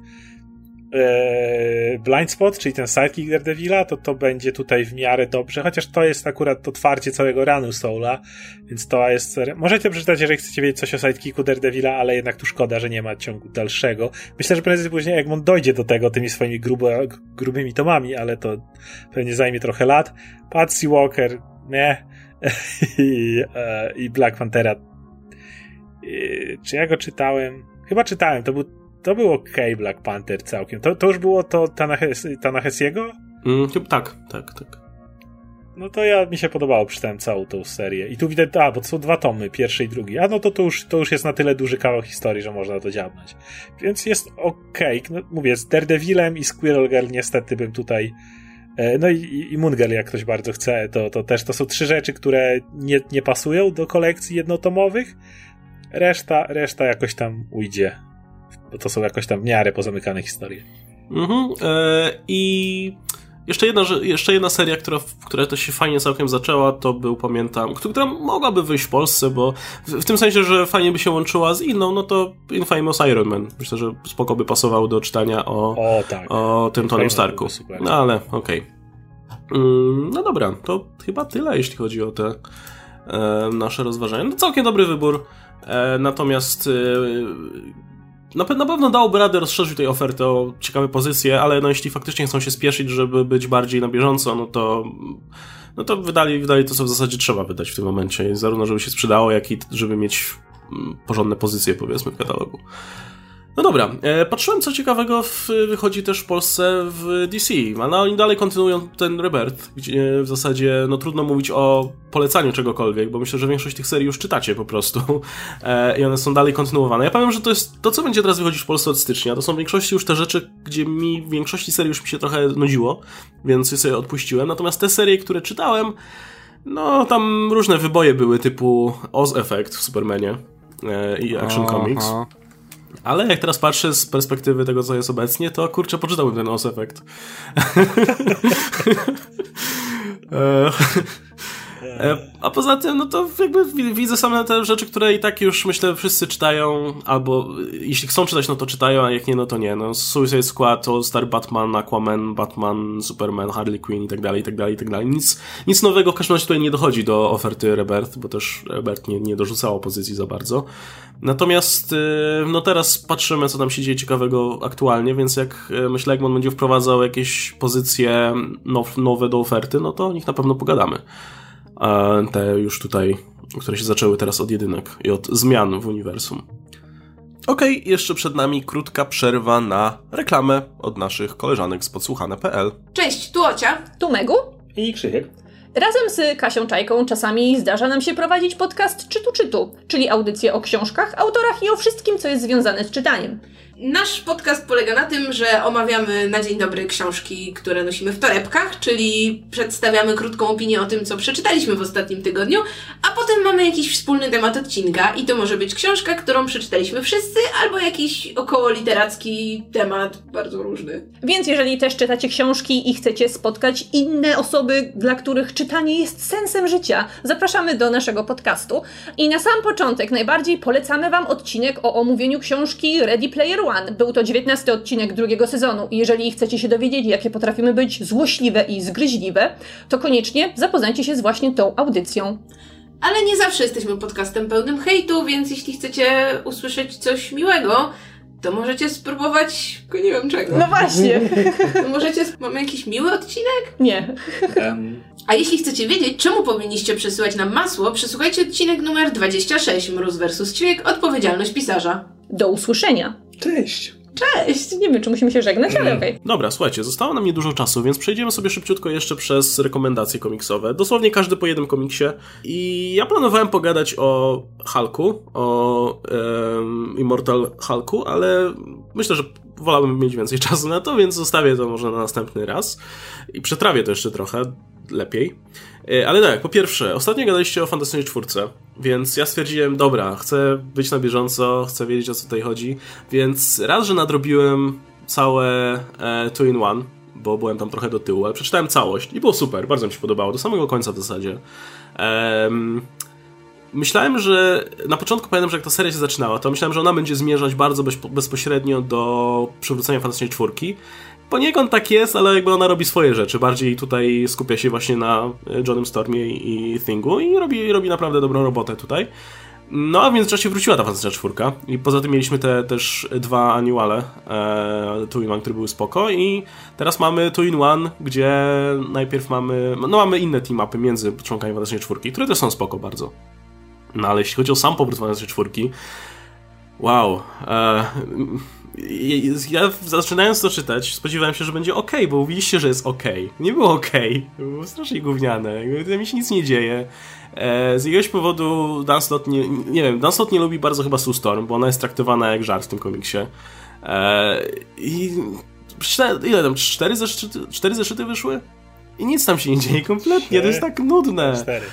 e, Blindspot, czyli ten sidekick Daredevila, to to będzie tutaj w miarę dobrze, chociaż to jest akurat otwarcie całego ranu Soula, więc to jest... Możecie przeczytać, jeżeli chcecie wiedzieć coś o sidekicku Daredevila, ale jednak tu szkoda, że nie ma ciągu dalszego. Myślę, że prędzej później Egmont dojdzie do tego tymi swoimi grubo, grubymi tomami, ale to pewnie zajmie trochę lat. Patsy Walker, nie i, e, i Black Panthera. Czy ja go czytałem? Chyba czytałem, to był, to był ok Black Panther całkiem. To, to już było to Tanahesiego? Mm, tak, tak, tak. No to ja mi się podobało, czytałem całą tą serię. I tu widać, a, bo to są dwa tomy, pierwszy i drugi. A no to to już, to już jest na tyle duży kawał historii, że można to dziabnąć. Więc jest okej. Okay. No, mówię, z Daredevilem i Squirrel Girl niestety bym tutaj no i, i Moon Girl, jak ktoś bardzo chce, to, to też to są trzy rzeczy, które nie, nie pasują do kolekcji jednotomowych. Reszta, reszta jakoś tam ujdzie. Bo to są jakoś tam w miarę pozamykane historie. Mhm. E, I jeszcze jedna, jeszcze jedna seria, która, która to się fajnie całkiem zaczęła, to był, pamiętam, która mogłaby wyjść w Polsce, bo w, w, tym sensie, że fajnie by się łączyła z inną, no to Infamous Iron Man. Myślę, że spoko by pasował do czytania o, o, tak. o tym Tonym Starku. No ale, okej. Okay. Mm, no dobra, to chyba tyle, jeśli chodzi o te e, nasze rozważania. No całkiem dobry wybór. E, natomiast e, na, na pewno dałoby radę rozszerzyć tej oferty o ciekawe pozycje, ale no jeśli faktycznie chcą się spieszyć, żeby być bardziej na bieżąco, no to no to wydali, wydali to, co w zasadzie trzeba wydać w tym momencie, zarówno żeby się sprzedało, jak i żeby mieć mm, porządne pozycje, powiedzmy, w katalogu. No dobra, e, patrzyłem co ciekawego w, wychodzi też w Polsce w DC, ale oni dalej kontynuują ten Rebirth, gdzie w zasadzie no trudno mówić o polecaniu czegokolwiek, bo myślę, że większość tych serii już czytacie po prostu e, i one są dalej kontynuowane. Ja powiem, że to jest to, co będzie teraz wychodzić w Polsce od stycznia, to są w większości już te rzeczy, gdzie mi w większości serii już mi się trochę nudziło, więc je sobie odpuściłem, natomiast te serie, które czytałem, no tam różne wyboje były typu Oz Effect w Supermanie e, i Action Aha. Comics. Ale jak teraz patrzę z perspektywy tego, co jest obecnie, to kurczę, poczytałbym ten Os Effect. E, e, a poza tym, no to jakby widzę same te rzeczy, które i tak już myślę wszyscy czytają, albo jeśli chcą czytać, no to czytają, a jak nie, no to nie. No, Suicide Squad, All Star Batman, Aquaman, Batman, Superman, Harley Quinn i tak dalej, i tak dalej, i tak dalej. Nic, nic nowego w każdym razie tutaj nie dochodzi do oferty Rebirth, bo też Rebirth nie, nie dorzucało pozycji za bardzo. Natomiast y, no teraz patrzymy, co tam się dzieje ciekawego aktualnie, więc jak myślę, jak on będzie wprowadzał jakieś pozycje now, nowe do oferty, no to o nich na pewno pogadamy. Te już tutaj, które się zaczęły teraz od jedynek i od zmian w uniwersum. Okej, okay, jeszcze przed nami krótka przerwa na reklamę od naszych koleżanek z podsłuchane.pl. Cześć, tu Ocia. Tu Megu. I Krzysiek. Razem z Kasią Czajką czasami zdarza nam się prowadzić podcast Czytu Czytu, czyli audycję o książkach, autorach i o wszystkim, co jest związane z czytaniem. Nasz podcast polega na tym, że omawiamy na dzień dobry książki, które nosimy w torebkach, czyli przedstawiamy krótką opinię o tym, co przeczytaliśmy w ostatnim tygodniu, a potem mamy jakiś wspólny temat odcinka i to może być książka, którą przeczytaliśmy wszyscy, albo jakiś około literacki temat bardzo różny. Więc jeżeli też czytacie książki i chcecie spotkać inne osoby, dla których czytanie jest sensem życia, zapraszamy do naszego podcastu. I na sam początek najbardziej polecamy Wam odcinek o omówieniu książki Ready Player One. Był to 19 odcinek drugiego sezonu i jeżeli chcecie się dowiedzieć, jakie potrafimy być złośliwe i zgryźliwe, to koniecznie zapoznajcie się z właśnie tą audycją. Ale nie zawsze jesteśmy podcastem pełnym hejtu, więc jeśli chcecie usłyszeć coś miłego, to możecie spróbować, nie wiem czego. No właśnie. To możecie, mamy jakiś miły odcinek? Nie. A jeśli chcecie wiedzieć, czemu powinniście przesyłać nam masło, przesłuchajcie odcinek numer 26 Mróz vs. Ćwiek, odpowiedzialność pisarza. Do usłyszenia. Cześć. Cześć! Nie wiem, czy musimy się żegnać, ale okej. Okay. Dobra, słuchajcie, zostało nam niedużo czasu, więc przejdziemy sobie szybciutko jeszcze przez rekomendacje komiksowe. Dosłownie każdy po jednym komiksie. I ja planowałem pogadać o Hulku, o um, Immortal Hulku, ale myślę, że wolałbym mieć więcej czasu na to, więc zostawię to może na następny raz. I przetrawię to jeszcze trochę lepiej. E, ale tak, po pierwsze, ostatnio gadaliście o Fantastycznej Czwórce, więc ja stwierdziłem, dobra, chcę być na bieżąco, chcę wiedzieć o co tutaj chodzi, więc raz, że nadrobiłem całe e, Two in One, bo byłem tam trochę do tyłu, ale przeczytałem całość i było super, bardzo mi się podobało, do samego końca w zasadzie. Ehm, myślałem, że na początku pamiętam, że jak ta seria się zaczynała, to myślałem, że ona będzie zmierzać bardzo bezpośrednio do przywrócenia Fantastycznej Czwórki, Poniekąd tak jest, ale jakby ona robi swoje rzeczy. Bardziej tutaj skupia się właśnie na e, Johnem Stormie i Thingu i robi, robi naprawdę dobrą robotę tutaj. No a w międzyczasie wróciła ta Fantastyczna Czwórka i poza tym mieliśmy te też dwa annuale e, Two in One, które były spoko i teraz mamy Two in One, gdzie najpierw mamy, no mamy inne team-upy między członkami Fantastycznej Czwórki, które też są spoko bardzo. No ale jeśli chodzi o sam powrót Fantastycznej Czwórki, wow, e, ja zaczynając to czytać, spodziewałem się, że będzie ok, bo mówiliście, że jest ok. Nie było ok, było strasznie gówniane, mi się nic nie dzieje. E, z jakiegoś powodu Dunslot nie, nie wiem, Dunslot nie lubi bardzo chyba Sue Storm, bo ona jest traktowana jak żart w tym komiksie. E, I ile tam, cztery zeszyty, cztery zeszyty wyszły? I nic tam się nie dzieje kompletnie, to jest tak nudne. Cztery.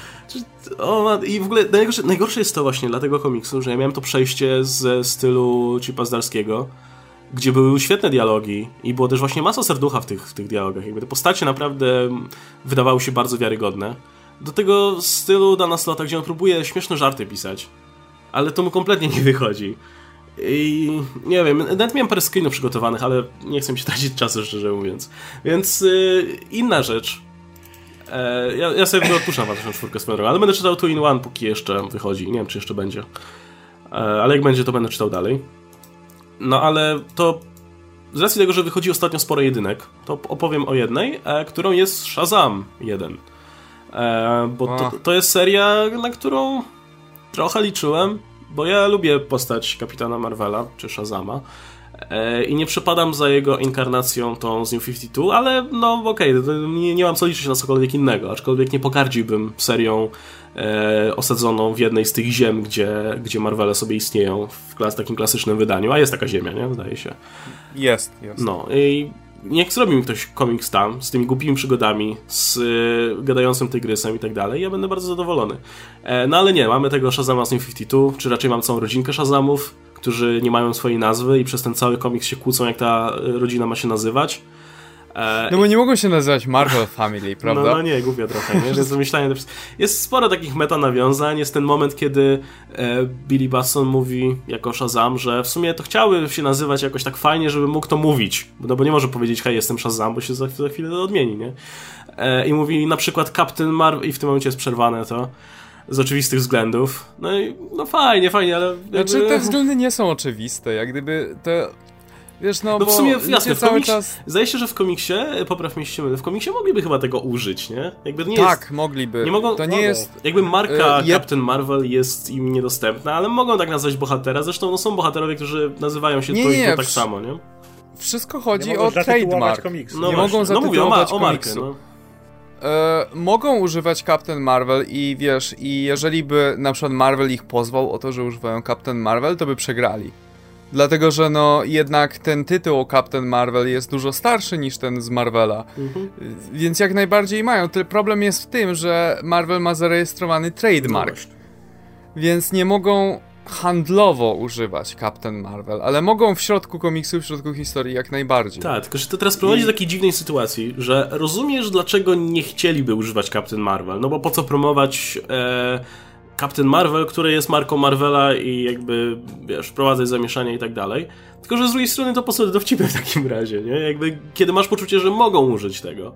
O, I w ogóle najgorsze, najgorsze jest to właśnie dla tego komiksu, że ja miałem to przejście z stylu Chipa Zdarskiego, gdzie były świetne dialogi i było też właśnie masa serducha w tych, w tych dialogach. Jakby te postacie naprawdę wydawały się bardzo wiarygodne. Do tego stylu Dana Slota, gdzie on próbuje śmieszne żarty pisać, ale to mu kompletnie nie wychodzi. I nie wiem, nawet miałem parę screenów przygotowanych, ale nie chcę mi się tracić czasu, szczerze mówiąc. Więc yy, inna rzecz. E, ja, ja sobie odpuszczam Waszą czwórkę swoją ale będę czytał Two in One, póki jeszcze wychodzi. Nie wiem, czy jeszcze będzie. E, ale jak będzie, to będę czytał dalej. No ale to z racji tego, że wychodzi ostatnio sporo jedynek, to opowiem o jednej, e, którą jest Shazam 1. E, bo to, to jest seria, na którą trochę liczyłem, bo ja lubię postać kapitana Marvela, czy Shazama. E, I nie przepadam za jego inkarnacją tą z New 52, ale no okej, okay, nie, nie mam co liczyć na cokolwiek innego, aczkolwiek nie pogardziłbym serią e, osadzoną w jednej z tych ziem, gdzie, gdzie Marvele sobie istnieją w klas, takim klasycznym wydaniu, a jest taka ziemia, nie? Wydaje się. Jest, jest. No i niech zrobi mi ktoś komiks tam, z tymi głupimi przygodami, z y, gadającym tygrysem i tak dalej, ja będę bardzo zadowolony. E, no ale nie, mamy tego Shazama z New 52, czy raczej mam całą rodzinkę Shazamów, którzy nie mają swojej nazwy i przez ten cały komiks się kłócą, jak ta rodzina ma się nazywać. E, no bo nie mogą się nazywać Marvel Family, no, prawda? No, no nie, głupio trochę, nie? Więc wymyślanie... Jest sporo takich meta nawiązań, jest ten moment, kiedy e, Billy Basson mówi jako Shazam, że w sumie to chciałby się nazywać jakoś tak fajnie, żeby mógł to mówić, no bo nie może powiedzieć, hej, jestem Shazam, bo się za, za chwilę to odmieni, nie? E, I mówi na przykład Captain Marvel i w tym momencie jest przerwane to, z oczywistych względów. No i no fajnie, fajnie, ale... Jakby... Znaczy te względy nie są oczywiste, jak gdyby te Wiesz, no, no w sumie, jasne, w cały komiksie, czas... Zdaje się, że w komiksie, popraw mnie się w komiksie mogliby chyba tego użyć, nie? Jakby nie tak, jest, mogliby. Nie mogą, to nie mogą. jest... Jakby marka y, Captain Marvel jest im niedostępna, ale mogą tak nazwać bohatera, zresztą no, są bohaterowie, którzy nazywają się nie, to nie, to tak samo, nie? Wszystko chodzi o trademark. Komiksu. No nie właśnie. mogą zatytułować no mówię, o, ma, o markę, no. E, mogą używać Captain Marvel i wiesz, i jeżeli by na przykład Marvel ich pozwał o to, że używają Captain Marvel, to by przegrali. Dlatego, że no jednak ten tytuł o Captain Marvel jest dużo starszy niż ten z Marvela. Mhm. Więc jak najbardziej mają. Tylko problem jest w tym, że Marvel ma zarejestrowany trademark. No więc nie mogą handlowo używać Captain Marvel, ale mogą w środku komiksu, w środku historii jak najbardziej. Tak, tylko że to teraz prowadzi I... do takiej dziwnej sytuacji, że rozumiesz, dlaczego nie chcieliby używać Captain Marvel. No bo po co promować. E Captain Marvel, który jest marką Marvela i jakby, wiesz, wprowadzać zamieszanie i tak dalej. Tylko, że z drugiej strony to po dowcipy w takim razie, nie? Jakby, kiedy masz poczucie, że mogą użyć tego,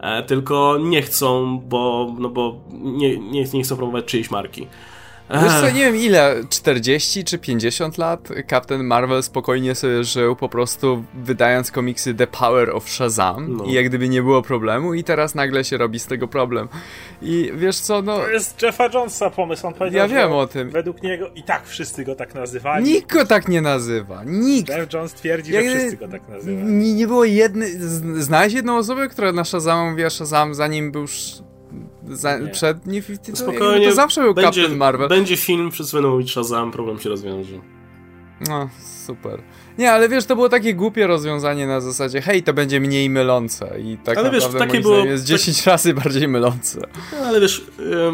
e, tylko nie chcą, bo, no bo nie, nie, nie chcą promować czyjejś marki. Wiesz co, nie wiem ile, 40 czy 50 lat Captain Marvel spokojnie sobie żył, po prostu wydając komiksy The Power of Shazam no. i jak gdyby nie było problemu i teraz nagle się robi z tego problem. I wiesz co, no... To jest Jeffa Jonesa pomysł, on powiedział, Ja wiem o tym. Według niego i tak wszyscy go tak nazywali. Nikt go tak nie nazywa, nikt. Jeff Jones twierdzi, jak że wszyscy go tak nazywają. Nie, nie było jednej... Znałeś jedną osobę, która na Shazam mówiła Shazam zanim był za, przed New 52. Spokojnie, to zawsze był będzie, Captain Marvel. Będzie film, będą mówić Shazam, problem się rozwiąże. No, super. Nie, ale wiesz, to było takie głupie rozwiązanie na zasadzie, hej, to będzie mniej mylące i tak ale naprawdę wiesz, takie było, jest 10 tak... razy bardziej mylące. No, ale wiesz,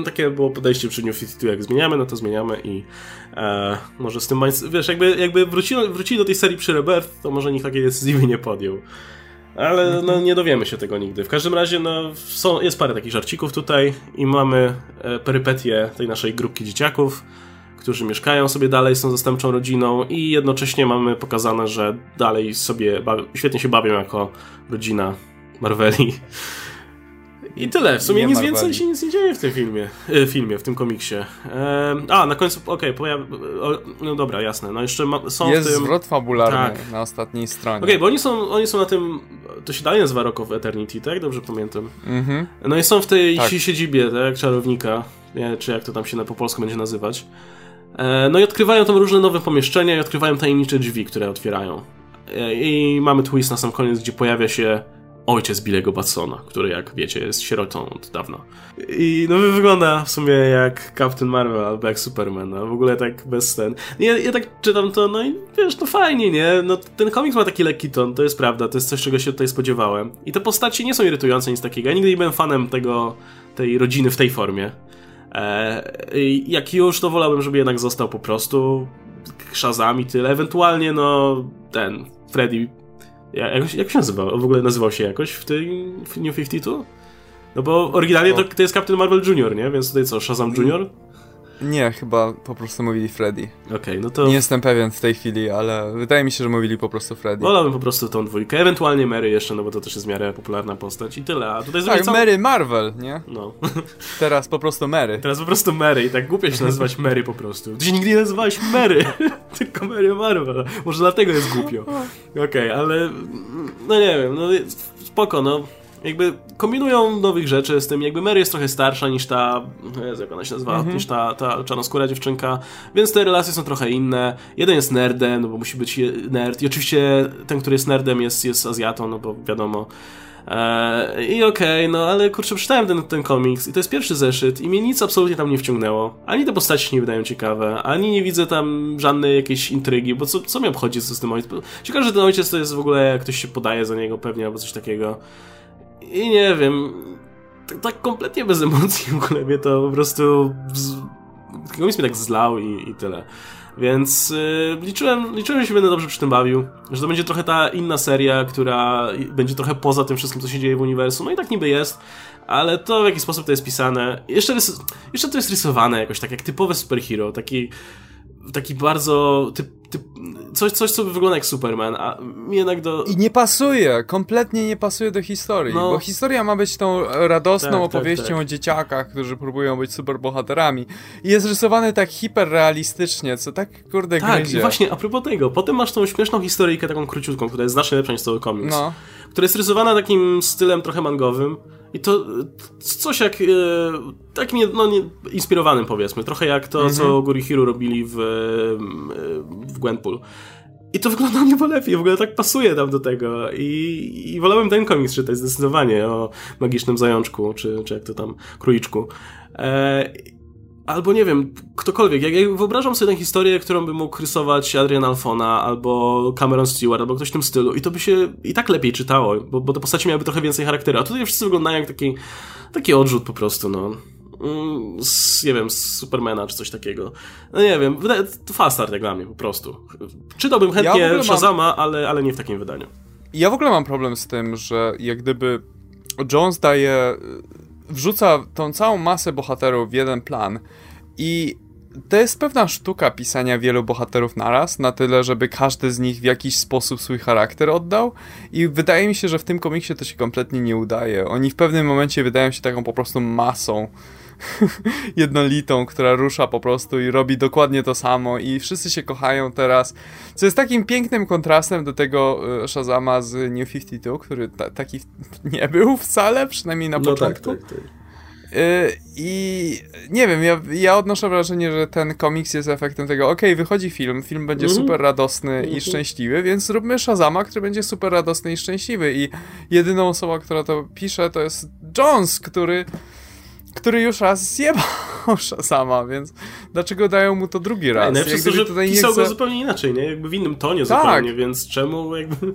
takie było podejście przy New 52, jak zmieniamy, no to zmieniamy i e, może z tym, wiesz, jakby, jakby wrócili, wrócili do tej serii przy Rebirth, to może nikt takiej decyzji by nie podjął. Ale no, nie dowiemy się tego nigdy. W każdym razie no, są, jest parę takich żarcików tutaj i mamy e, perypetie tej naszej grupki dzieciaków, którzy mieszkają sobie dalej, są zastępczą rodziną i jednocześnie mamy pokazane, że dalej sobie świetnie się bawią jako rodzina Marveli. I tyle. W sumie nie nic więcej się nic nie dzieje w tym filmie, e, filmie w tym komiksie. E, a, na końcu, okej, okay, no dobra, jasne. No jeszcze ma, są Jest w tym... zwrot fabularny tak. na ostatniej stronie. Okej, okay, bo oni są, oni są na tym, to się dalej nazywa Rock of Eternity, tak? Dobrze pamiętam. Mhm. No i są w tej tak. siedzibie, tak? Czarownika, nie, czy jak to tam się na, po polsku będzie nazywać. E, no i odkrywają tam różne nowe pomieszczenia i odkrywają tajemnicze drzwi, które otwierają. E, I mamy twist na sam koniec, gdzie pojawia się ojciec Billego Batsona, który jak wiecie jest sierotą od dawna. I no wygląda w sumie jak Captain Marvel albo jak Superman, no w ogóle tak bez ten. Ja, ja tak czytam to, no i wiesz, to fajnie, nie? No ten komiks ma taki lekki ton, to jest prawda, to jest coś, czego się tutaj spodziewałem. I te postacie nie są irytujące, nic takiego. Ja nigdy nie byłem fanem tego, tej rodziny w tej formie. Eee, jak już, to wolałbym, żeby jednak został po prostu Shazam i tyle. Ewentualnie, no, ten, Freddy jak, jak się nazywał? W ogóle nazywał się jakoś w tej w New 52? No bo oryginalnie to, to jest Captain Marvel Jr., nie? Więc tutaj co, Shazam Jr.? Nie, chyba po prostu mówili Freddy. Okej, okay, no to... Nie jestem pewien w tej chwili, ale wydaje mi się, że mówili po prostu Freddy. Wolałbym po prostu tą dwójkę, ewentualnie Mary jeszcze, no bo to też jest w miarę popularna postać i tyle, a tutaj Tak, całą... Mary Marvel, nie? No. Teraz po prostu Mary. Teraz po prostu Mary i tak głupio się nazywać Mary po prostu. Ty się nigdy nie nazywałeś Mary, tylko Mary Marvel. Może dlatego jest głupio. Okej, okay, ale no nie wiem, no spoko, no jakby kombinują nowych rzeczy z tym, jakby Mary jest trochę starsza niż ta, Jezu, jak ona się nazywa, -hmm. niż ta, ta czarnoskóra dziewczynka, więc te relacje są trochę inne. Jeden jest nerdem, no bo musi być nerd i oczywiście ten, który jest nerdem jest, jest Azjatą, no bo wiadomo. Eee, I okej, okay, no ale kurczę, przeczytałem ten, ten komiks i to jest pierwszy zeszyt i mnie nic absolutnie tam nie wciągnęło. Ani te postaci nie wydają ciekawe, ani nie widzę tam żadnej jakiejś intrygi, bo co, co mnie obchodzi z, z tym ojcem? Ciekawe, że ten ojciec to jest w ogóle, jak ktoś się podaje za niego pewnie, albo coś takiego. I nie wiem, tak, tak, kompletnie bez emocji w ogóle mnie to po prostu komiks mnie tak zlał i, i tyle. Więc yy, liczyłem, liczyłem, że się będę dobrze przy tym bawił, że to będzie trochę ta inna seria, która będzie trochę poza tym wszystkim, co się dzieje w uniwersum. No i tak niby jest, ale to w jaki sposób to jest pisane. Jeszcze, jeszcze to jest rysowane jakoś tak jak typowe superhero, taki taki bardzo typ, typ, coś, coś, co wygląda jak Superman, a jednak do... I nie pasuje, kompletnie nie pasuje do historii, no. bo historia ma być tą radosną tak, tak opowieścią tak, tak. o dzieciakach, którzy próbują być superbohaterami i jest rysowany tak hiperrealistycznie, co tak kurde Tak, gryzie. i właśnie, a propos tego, potem masz tą śmieszną historyjkę taką króciutką, która jest znacznie lepsza niż cały komiks, no. która jest rysowana takim stylem trochę mangowym, i to coś jak e, takim no, nie, inspirowanym powiedzmy, trochę jak to, mhm. co Gurihiru robili w, w Gwenpool. I to wygląda nieco lepiej, w ogóle tak pasuje tam do tego. I, i wolałem ten komiks czytać zdecydowanie o magicznym zajączku, czy, czy jak to tam, króliczku. E, Albo nie wiem, ktokolwiek. Jak, jak wyobrażam sobie tę historię, którą by mógł rysować Adrian Alfona, albo Cameron Stewart, albo ktoś w tym stylu, i to by się i tak lepiej czytało, bo, bo te postacie miałyby trochę więcej charakteru. A tutaj wszyscy wyglądają jak taki, taki odrzut po prostu, no. Mm, z, nie wiem, z Supermana czy coś takiego. No nie wiem, to fast start jak dla mnie, po prostu. Czytałbym chętnie ja Shazama, mam... ale, ale nie w takim wydaniu. Ja w ogóle mam problem z tym, że jak gdyby Jones daje wrzuca tą całą masę bohaterów w jeden plan i to jest pewna sztuka pisania wielu bohaterów naraz, na tyle, żeby każdy z nich w jakiś sposób swój charakter oddał i wydaje mi się, że w tym komiksie to się kompletnie nie udaje. Oni w pewnym momencie wydają się taką po prostu masą jednolitą, która rusza po prostu i robi dokładnie to samo i wszyscy się kochają teraz, co jest takim pięknym kontrastem do tego e, Shazama z New 52, który ta, taki nie był wcale, przynajmniej na no tak, początku. Tak, tak, tak. I nie wiem, ja, ja odnoszę wrażenie, że ten komiks jest efektem tego, okej, okay, wychodzi film, film będzie mm -hmm. super radosny mm -hmm. i mhm. szczęśliwy, więc zróbmy Shazama, który będzie super radosny i szczęśliwy. I jedyną osobą, która to pisze, to jest Jones, który który już raz zjebał Shazama, więc dlaczego dają mu to drugi raz? Nie, przez to, że tutaj pisał chcę... go zupełnie inaczej, nie? Jakby w innym tonie tak. zupełnie, więc czemu jakby...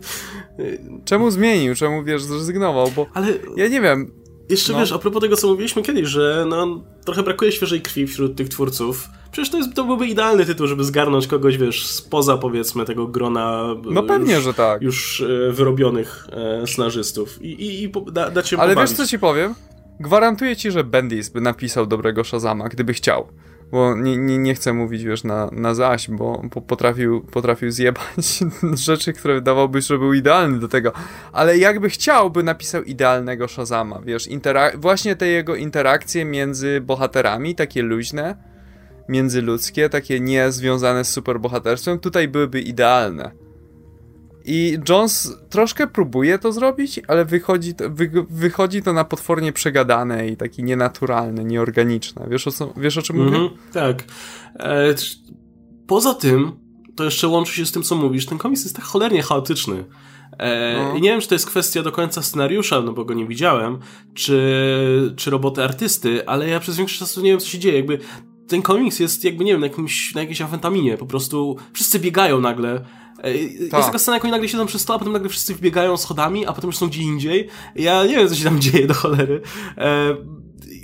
Czemu zmienił? Czemu, wiesz, zrezygnował? Bo Ale... ja nie wiem, jeszcze no. wiesz, a propos tego, co mówiliśmy kiedyś, że no, trochę brakuje świeżej krwi wśród tych twórców. Przecież to, jest, to byłby idealny tytuł, żeby zgarnąć kogoś, wiesz, spoza powiedzmy tego grona no pewnie, już, że tak. już e, wyrobionych e, snażystów i, i, i da, dać się Ale pobawić. wiesz, co ci powiem? Gwarantuję ci, że Bendis by napisał dobrego Shazama, gdyby chciał. Bo nie, nie, nie chcę mówić, wiesz, na, na zaś, bo potrafił, potrafił zjebać rzeczy, które wydawałoby że był idealny do tego. Ale jakby chciał, by napisał idealnego Shazama, wiesz, właśnie te jego interakcje między bohaterami, takie luźne, międzyludzkie, takie nie związane z superbohaterstwem, tutaj byłyby idealne. I Jones troszkę próbuje to zrobić, ale wychodzi to, wy, wychodzi to na potwornie przegadane i taki nienaturalne, nieorganiczne. Wiesz o, co, wiesz o czym mm -hmm, mówię? Tak. E, poza tym, to jeszcze łączy się z tym, co mówisz. Ten komiks jest tak cholernie chaotyczny. E, no. I nie wiem, czy to jest kwestia do końca scenariusza, no bo go nie widziałem, czy, czy roboty artysty, ale ja przez większość czasu nie wiem, co się dzieje. Jakby ten komiks jest jakby, nie wiem, na, jakimś, na jakiejś afentaminie. Po prostu wszyscy biegają nagle. E, jest tak. taka scena, jak oni nagle siedzą przy stole, a potem nagle wszyscy wbiegają schodami, a potem już są gdzie indziej. Ja nie wiem, co się tam dzieje do cholery. E,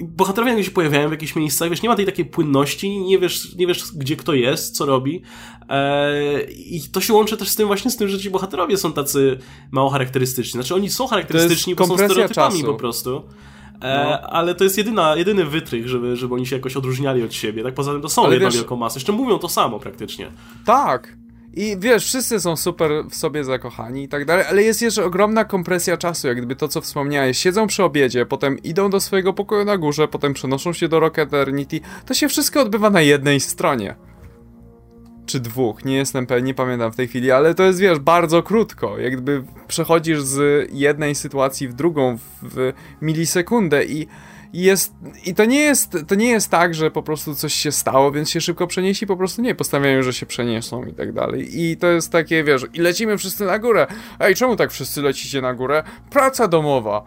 bohaterowie nagle się pojawiają w jakichś miejscach, wiesz, nie ma tej takiej płynności, nie wiesz, nie wiesz gdzie kto jest, co robi. E, I to się łączy też z tym właśnie z tym, że ci bohaterowie są tacy mało charakterystyczni. Znaczy oni są charakterystyczni, bo są stereotypami czasu. po prostu. E, no. Ale to jest jedyna, jedyny wytrych, żeby, żeby oni się jakoś odróżniali od siebie. Tak poza tym to są ale wiesz, wielką masę. Jeszcze mówią to samo praktycznie. Tak. I wiesz, wszyscy są super w sobie zakochani i tak dalej, ale jest jeszcze ogromna kompresja czasu, jak gdyby to, co wspomniałeś. Siedzą przy obiedzie, potem idą do swojego pokoju na górze, potem przenoszą się do Rock Eternity. To się wszystko odbywa na jednej stronie. Czy dwóch, nie jestem pewien, nie pamiętam w tej chwili, ale to jest, wiesz, bardzo krótko. Jak gdyby przechodzisz z jednej sytuacji w drugą w milisekundę i i, jest, I to nie jest, to nie jest tak, że po prostu coś się stało, więc się szybko przenieśli, po prostu nie, postanawiają, że się przeniosą i tak dalej. I to jest takie, wiesz, i lecimy wszyscy na górę. Ej, czemu tak wszyscy lecicie na górę? Praca domowa.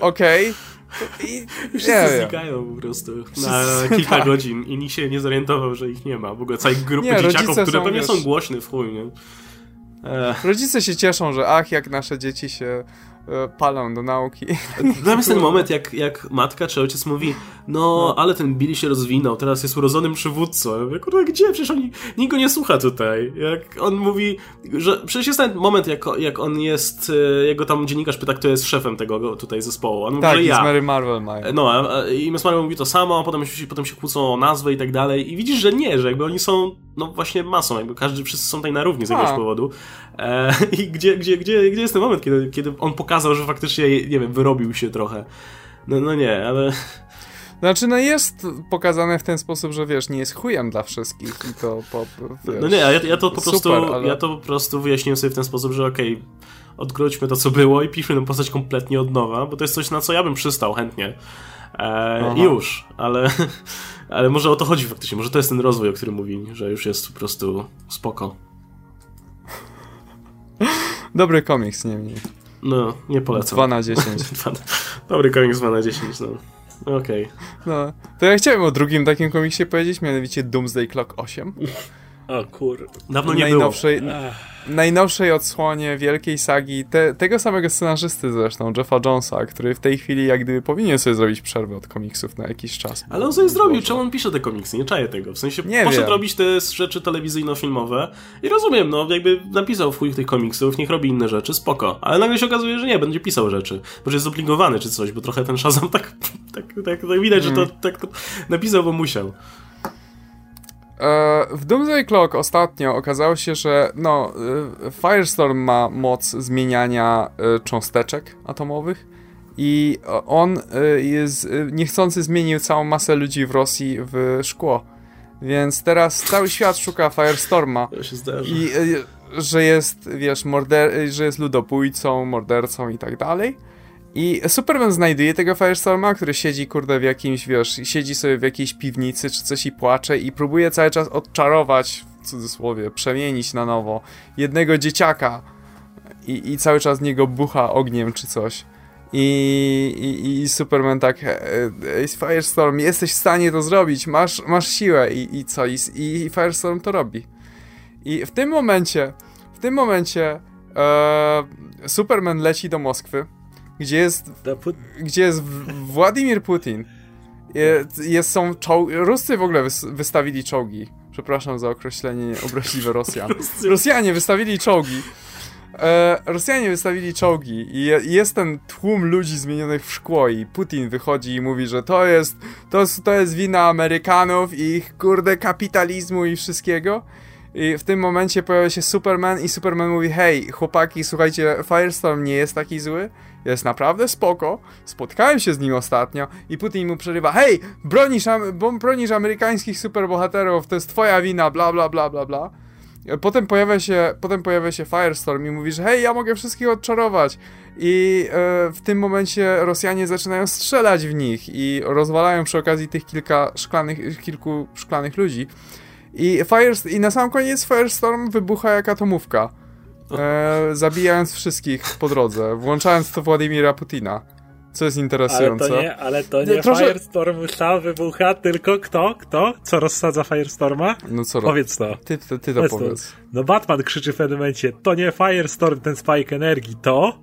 Okej. Okay. I wszyscy znikają po prostu na kilka godzin i nikt się nie zorientował, że ich nie ma. W ogóle całej grupy nie, dzieciaków, które są, pewnie wiesz, są głośne w chuj, nie? Ech. Rodzice się cieszą, że ach, jak nasze dzieci się E, palą do nauki. Tam jest ten moment, jak, jak matka czy ojciec mówi, no, no, ale ten Billy się rozwinął, teraz jest urodzonym przywódcą. Ja mówię, kurde, gdzie? Przecież on, nikt go nie słucha tutaj. Jak on mówi, że przecież jest ten moment, jak, jak on jest, e, jego tam dziennikarz pyta, kto jest szefem tego tutaj zespołu. On mówi, tak, że ja. Mary Marvel mają. No, i Miss Marvel mówi to samo, a potem, potem się kłócą o nazwę i tak dalej. I widzisz, że nie, że jakby oni są, no właśnie masą, jakby każdy, wszyscy są tutaj na równi z jakiegoś powodu. E, I gdzie, gdzie, gdzie, gdzie jest ten moment, kiedy, kiedy on pokazał, że faktycznie, nie wiem, wyrobił się trochę. No, no nie, ale... Znaczy, no jest pokazane w ten sposób, że wiesz, nie jest chujem dla wszystkich i to po, wiesz, No nie, ja, ja to po prostu ale... ja to po prostu wyjaśniłem sobie w ten sposób, że okej, okay, odkróćmy to, co było i piszmy tę postać kompletnie od nowa, bo to jest coś, na co ja bym przystał chętnie. E, już, ale, ale może o to chodzi faktycznie, może to jest ten rozwój, o którym mówi, że już jest po prostu spoko. Dobry komiks, nie mniej. No, nie polecam. 2 na 10. Dobry komiks 2 na 10, no. Okej. Okay. No, to ja chciałem o drugim takim komiksie powiedzieć, mianowicie Doomsday Clock 8. O kur... Dawno nie najnowszej, było. Najnowszej odsłonie wielkiej sagi, te, tego samego scenarzysty zresztą, Jeffa Jonesa, który w tej chwili jak gdyby powinien sobie zrobić przerwę od komiksów na jakiś czas. Ale on sobie zrobił, czemu on pisze te komiksy? Nie czaję tego. W sensie nie poszedł wiem. robić te rzeczy telewizyjno-filmowe i rozumiem, no jakby napisał w chuj tych komiksów, niech robi inne rzeczy, spoko. Ale nagle się okazuje, że nie, będzie pisał rzeczy. Może jest zobligowany czy coś, bo trochę ten Shazam tak, tak, tak, tak widać, mm. że to tak to napisał, bo musiał. E, w Doomsday Clock ostatnio okazało się, że no, e, Firestorm ma moc zmieniania e, cząsteczek atomowych i on jest niechcący zmienił całą masę ludzi w Rosji w szkło. Więc teraz cały świat szuka Firestorma. To się zdarzy. I że jest, wiesz, morder że jest ludobójcą, mordercą i tak dalej. I Superman znajduje tego Firestorma, który siedzi, kurde, w jakimś, wiesz, siedzi sobie w jakiejś piwnicy czy coś i płacze i próbuje cały czas odczarować, w cudzysłowie, przemienić na nowo jednego dzieciaka i, i cały czas niego bucha ogniem czy coś. I, i, i Superman tak, e, e, Firestorm, jesteś w stanie to zrobić, masz, masz siłę i, i co? I, I Firestorm to robi. I w tym momencie, w tym momencie e, Superman leci do Moskwy, gdzie jest, gdzie jest Władimir Putin. Jest, są czołgi, Ruscy w ogóle wystawili czołgi. Przepraszam za określenie obraźliwe Rosjan. Rosjanie wystawili czołgi. E, Rosjanie wystawili czołgi i jest ten tłum ludzi zmienionych w szkło i Putin wychodzi i mówi, że to jest, to, to jest wina Amerykanów i ich kurde kapitalizmu i wszystkiego. I w tym momencie pojawia się Superman i Superman mówi, hej chłopaki, słuchajcie, Firestorm nie jest taki zły, jest naprawdę spoko, spotkałem się z nim ostatnio i Putin mu przerywa, hej, bronisz, bronisz amerykańskich superbohaterów, to jest twoja wina, bla bla bla bla bla. Potem pojawia się, potem pojawia się Firestorm i mówi, że hej, ja mogę wszystkich odczarować. I e, w tym momencie Rosjanie zaczynają strzelać w nich i rozwalają przy okazji tych kilka szklanych, kilku szklanych ludzi. I, Fire, I na sam koniec Firestorm wybucha jak atomówka, e, zabijając wszystkich po drodze, włączając to Władimira Putina. Co jest interesujące. Ale to nie, ale to nie Proszę... Firestorm sam wybucha, tylko kto? Kto? Co rozsadza Firestorma? No co Powiedz to. Ty, ty, ty to powiedz. powiedz. No Batman krzyczy w pewnym momencie, to nie Firestorm, ten spike energii, to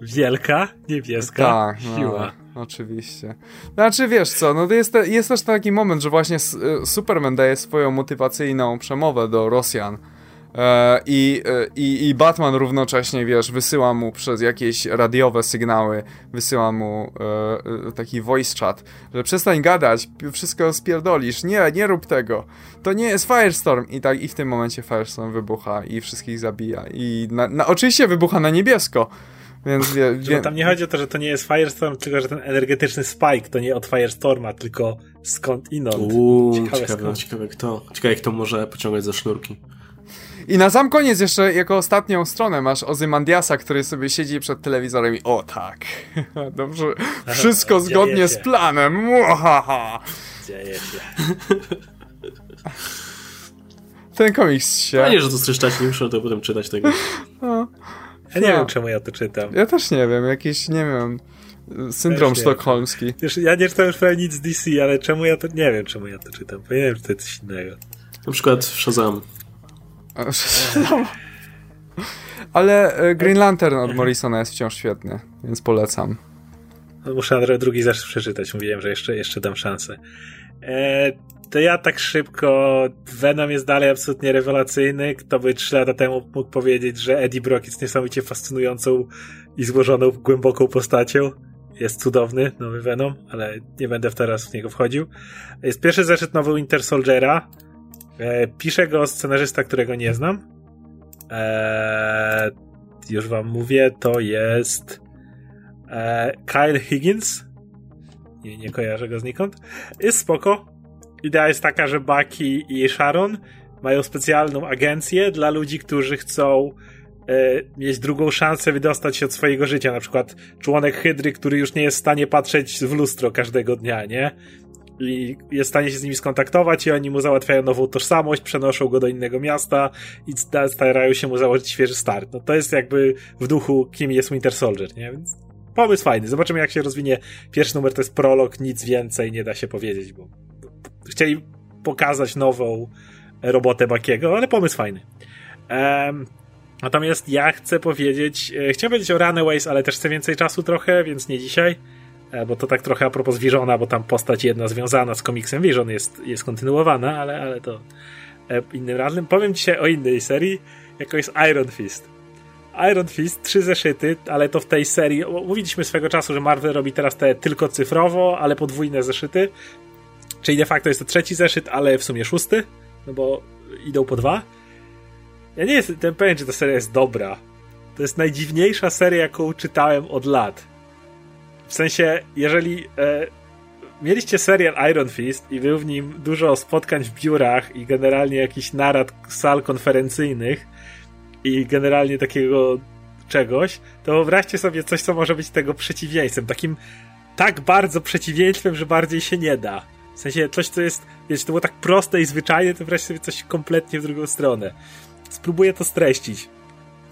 wielka, niebieska tak, no, siła. No, oczywiście. Znaczy wiesz co, no jest, jest też taki moment, że właśnie Superman daje swoją motywacyjną przemowę do Rosjan E, I, e, i, I Batman równocześnie, wiesz, wysyła mu przez jakieś radiowe sygnały, wysyła mu e, taki voice chat, że przestań gadać, wszystko spierdolisz, nie, nie rób tego, to nie jest Firestorm. I tak, i w tym momencie Firestorm wybucha i wszystkich zabija. I na, na, oczywiście wybucha na niebiesko. Więc wie, wie... Tam nie chodzi o to, że to nie jest Firestorm, tylko że ten energetyczny spike to nie od Firestorma, tylko skąd inąd. Uuu, ciekawe, ciekawe, skąd. ciekawe kto. Ciekawe, kto może pociągać za sznurki. I na sam koniec jeszcze jako ostatnią stronę masz Ozymandiasa, który sobie siedzi przed telewizorem i o tak, dobrze, wszystko zgodnie z planem, muhaha. Dzieje się. Ten komiks się... Ja nie, że to streszczać, nie muszę to potem czytać tego. No. Ja nie no. wiem, czemu ja to czytam. Ja też nie wiem, jakiś, nie wiem, syndrom sztokholmski. Wiesz, ja nie czytam już prawie nic z DC, ale czemu ja to, nie wiem, czemu ja to czytam, bo nie wiem, czy to jest coś innego. Na przykład Shazam. Ale e, Green Lantern od Morrisona jest wciąż świetny, więc polecam. No, muszę drugi zaraz przeczytać. Mówiłem, że jeszcze, jeszcze dam szansę. E, to ja tak szybko. Venom jest dalej absolutnie rewelacyjny. Kto by trzy lata temu mógł powiedzieć, że Eddie Brock jest niesamowicie fascynującą i złożoną, głęboką postacią. Jest cudowny, nowy Venom, ale nie będę teraz w niego wchodził. Jest pierwszy zeszyt nowy Winter Soldiera E, pisze go scenarzysta, którego nie znam. E, już wam mówię, to jest e, Kyle Higgins. Nie, nie kojarzę go znikąd. Jest spoko. Idea jest taka, że Bucky i Sharon mają specjalną agencję dla ludzi, którzy chcą e, mieć drugą szansę wydostać się od swojego życia. Na przykład członek Hydry, który już nie jest w stanie patrzeć w lustro każdego dnia, nie? i jest w stanie się z nimi skontaktować i oni mu załatwiają nową tożsamość, przenoszą go do innego miasta i starają się mu założyć świeży start. No to jest jakby w duchu kim jest Winter Soldier, nie? Więc pomysł fajny. Zobaczymy jak się rozwinie. Pierwszy numer to jest prolog, nic więcej nie da się powiedzieć, bo chcieli pokazać nową robotę Bakiego, ale pomysł fajny. Um, natomiast ja chcę powiedzieć, e, chciałem powiedzieć o Runaways, ale też chcę więcej czasu trochę, więc nie dzisiaj. E, bo to tak trochę a propos Visiona, bo tam postać jedna związana z komiksem Vision jest, jest kontynuowana, ale, ale to e, innym razem. Powiem dzisiaj o innej serii, jaką jest Iron Fist. Iron Fist, trzy zeszyty, ale to w tej serii, mówiliśmy swego czasu, że Marvel robi teraz te tylko cyfrowo, ale podwójne zeszyty, czyli de facto jest to trzeci zeszyt, ale w sumie szósty, no bo idą po dwa. Ja nie jestem pewien, czy ta seria jest dobra. To jest najdziwniejsza seria, jaką czytałem od lat w sensie, jeżeli e, mieliście serial Iron Fist i był w nim dużo spotkań w biurach i generalnie jakiś narad sal konferencyjnych i generalnie takiego czegoś, to wyobraźcie sobie coś, co może być tego przeciwieństwem. Takim tak bardzo przeciwieństwem, że bardziej się nie da. W sensie coś, co jest, wiecie, to było tak proste i zwyczajne, to sobie coś kompletnie w drugą stronę. Spróbuję to streścić.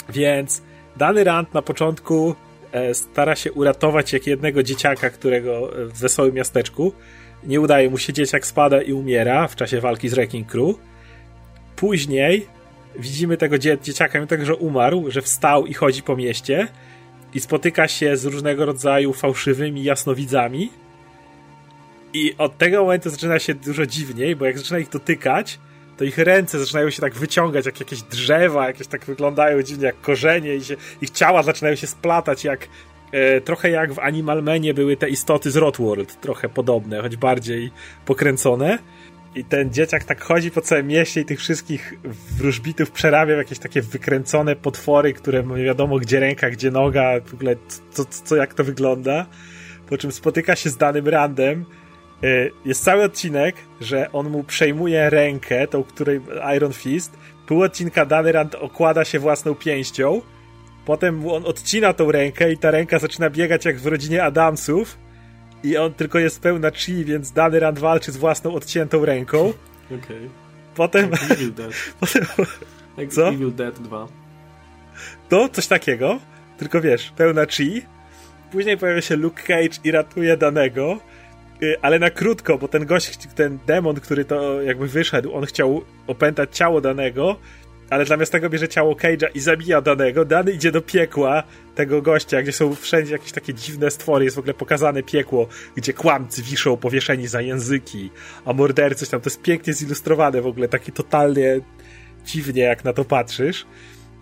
Więc dany rant na początku E, stara się uratować jak jednego dzieciaka, którego w wesołym miasteczku. Nie udaje mu się, dzieciak spada i umiera w czasie walki z Wrecking Crew. Później widzimy tego dzie dzieciaka, mimo tego, że umarł, że wstał i chodzi po mieście i spotyka się z różnego rodzaju fałszywymi jasnowidzami. I od tego momentu zaczyna się dużo dziwniej, bo jak zaczyna ich dotykać, to ich ręce zaczynają się tak wyciągać jak jakieś drzewa, jakieś tak wyglądają dziwnie jak korzenie i się, ich ciała zaczynają się splatać jak e, trochę jak w Animal Manie były te istoty z Rotworld, trochę podobne, choć bardziej pokręcone. I ten dzieciak tak chodzi po całym mieście i tych wszystkich wróżbitów przerabia w jakieś takie wykręcone potwory, które nie wiadomo gdzie ręka, gdzie noga, w ogóle co, co jak to wygląda. Po czym spotyka się z danym randem, jest cały odcinek, że on mu przejmuje rękę, tą której Iron Fist. Pół odcinka dany rand okłada się własną pięścią. Potem on odcina tą rękę i ta ręka zaczyna biegać jak w rodzinie Adamsów. I on tylko jest pełna chi, więc dany rand walczy z własną odciętą ręką. Okay. Potem... Evil Dead. potem Jak Co? Evil Dead 2. no, coś takiego, tylko wiesz, pełna chi. Później pojawia się Luke Cage i ratuje danego, y, ale na krótko, bo ten gość, ten demon, który to jakby wyszedł, on chciał opętać ciało danego, ale zamiast tego bierze ciało Cage'a i zabija danego. Dany idzie do piekła tego gościa, gdzie są wszędzie jakieś takie dziwne stwory, jest w ogóle pokazane piekło, gdzie kłamcy wiszą powieszeni za języki, a mordercy tam, to jest pięknie zilustrowane w ogóle, takie totalnie dziwnie, jak na to patrzysz.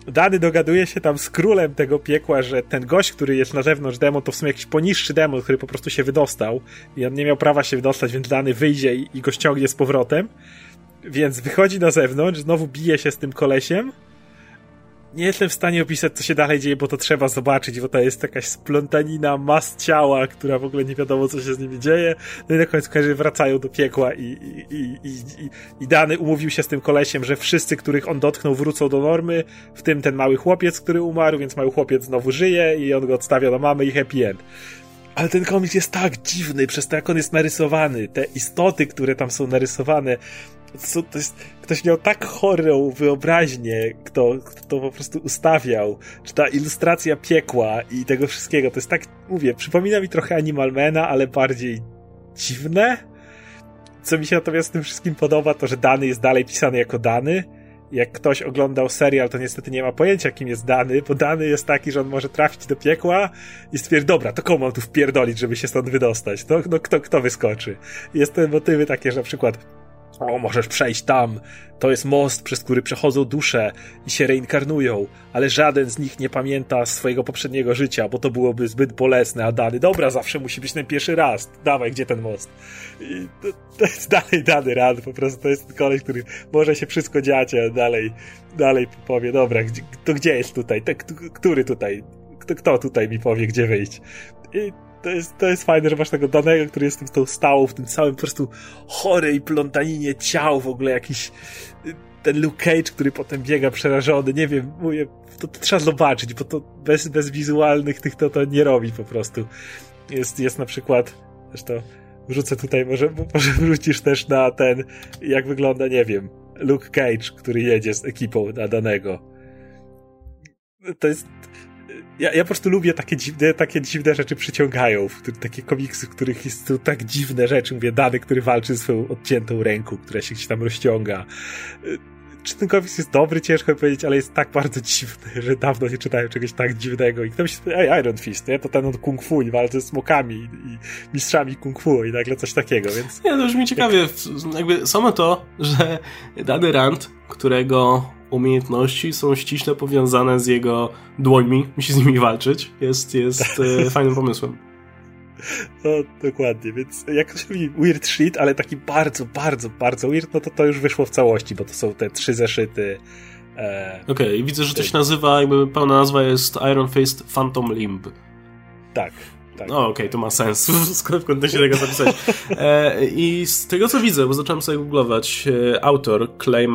Dany dogaduje się tam z królem tego piekła, że ten gość, który jest na zewnątrz demon, to w sumie jakiś poniższy demon, który po prostu się wydostał i on nie miał prawa się wydostać, więc Dany wyjdzie i, i go ściągnie z powrotem. Więc wychodzi na zewnątrz, znowu bije się z tym kolesiem. Nie jestem w stanie opisać, co się dalej dzieje, bo to trzeba zobaczyć, bo to jest jakaś splątanina mas ciała, która w ogóle nie wiadomo, co się z nimi dzieje. No i na końcu każdy wracają do piekła i, i, i, i, i, Dany umówił się z tym kolesiem, że wszyscy, których on dotknął, wrócą do normy, w tym ten mały chłopiec, który umarł, więc mały chłopiec znowu żyje i on go odstawia do mamy i happy end. Ale ten komiks jest tak dziwny, przez to jak on jest narysowany, te istoty, które tam są narysowane, co, to jest, ktoś miał tak chorą wyobraźnię, kto, kto to po prostu ustawiał. Czy ta ilustracja piekła i tego wszystkiego, to jest tak, mówię, przypomina mi trochę Animalmana, ale bardziej dziwne. Co mi się natomiast tym wszystkim podoba, to że Dany jest dalej pisany jako Dany. Jak ktoś oglądał serial, to niestety nie ma pojęcia, kim jest Dany, bo Dany jest taki, że on może trafić do piekła i stwierdzić, dobra, to komu mam tu wpierdolić, żeby się stąd wydostać? To, no, kto, kto wyskoczy? Jest te motywy takie, że na przykład o, możesz przejść tam. To jest most, przez który przechodzą dusze i się reinkarnują, ale żaden z nich nie pamięta swojego poprzedniego życia, bo to byłoby zbyt bolesne, a dany, dobra, zawsze musi być ten pierwszy raz. Dawaj, gdzie ten most? I to, to jest dalej dany rad, po prostu to jest koleś, który może się wszystko dziać, a dalej, dalej powie, dobra, to gdzie jest tutaj? Który tutaj? Kto, kto tutaj mi powie, gdzie wyjść? I to jest, to jest fajne, że masz tego danego, który jest tym, tą stałą, w tym całym po prostu chorej plątaninie ciał, w ogóle jakiś ten Luke Cage, który potem biega przerażony, nie wiem, mówię, to, to trzeba zobaczyć, bo to bez, bez wizualnych tych to, to nie robi po prostu. Jest, jest na przykład, zresztą wrzucę tutaj, może, może wrócisz też na ten, jak wygląda, nie wiem, Luke Cage, który jedzie z ekipą na danego. To jest ja, ja po prostu lubię takie dziwne, takie dziwne rzeczy przyciągają, w takie komiksy, w których jest to tak dziwne rzeczy. Mówię, Dany, który walczy ze swoją odciętą ręką, która się gdzieś tam rozciąga. Czy ten komiks jest dobry, ciężko powiedzieć, ale jest tak bardzo dziwny, że dawno nie czytałem czegoś tak dziwnego. I ktoś mi ej, Iron Fist, nie? To ten od Kung Fu i walczy z smokami i mistrzami Kung Fu i nagle coś takiego, więc... Nie, to brzmi ciekawie. Jakby samo to, że dany Rand, którego umiejętności są ściśle powiązane z jego dłońmi, musi z nimi walczyć, jest, jest e, fajnym pomysłem. No, dokładnie, więc jak ktoś lubi weird shit, ale taki bardzo, bardzo, bardzo weird, no to to już wyszło w całości, bo to są te trzy zeszyty. E, Okej, okay, widzę, że to się nazywa, jakby pełna nazwa jest Iron Fist Phantom Limb. Tak. Tak. No okej, okay, to ma sens, skoro w kontekście tego zapisać. E, I z tego co widzę, bo zacząłem sobie googlować, e, autor Clay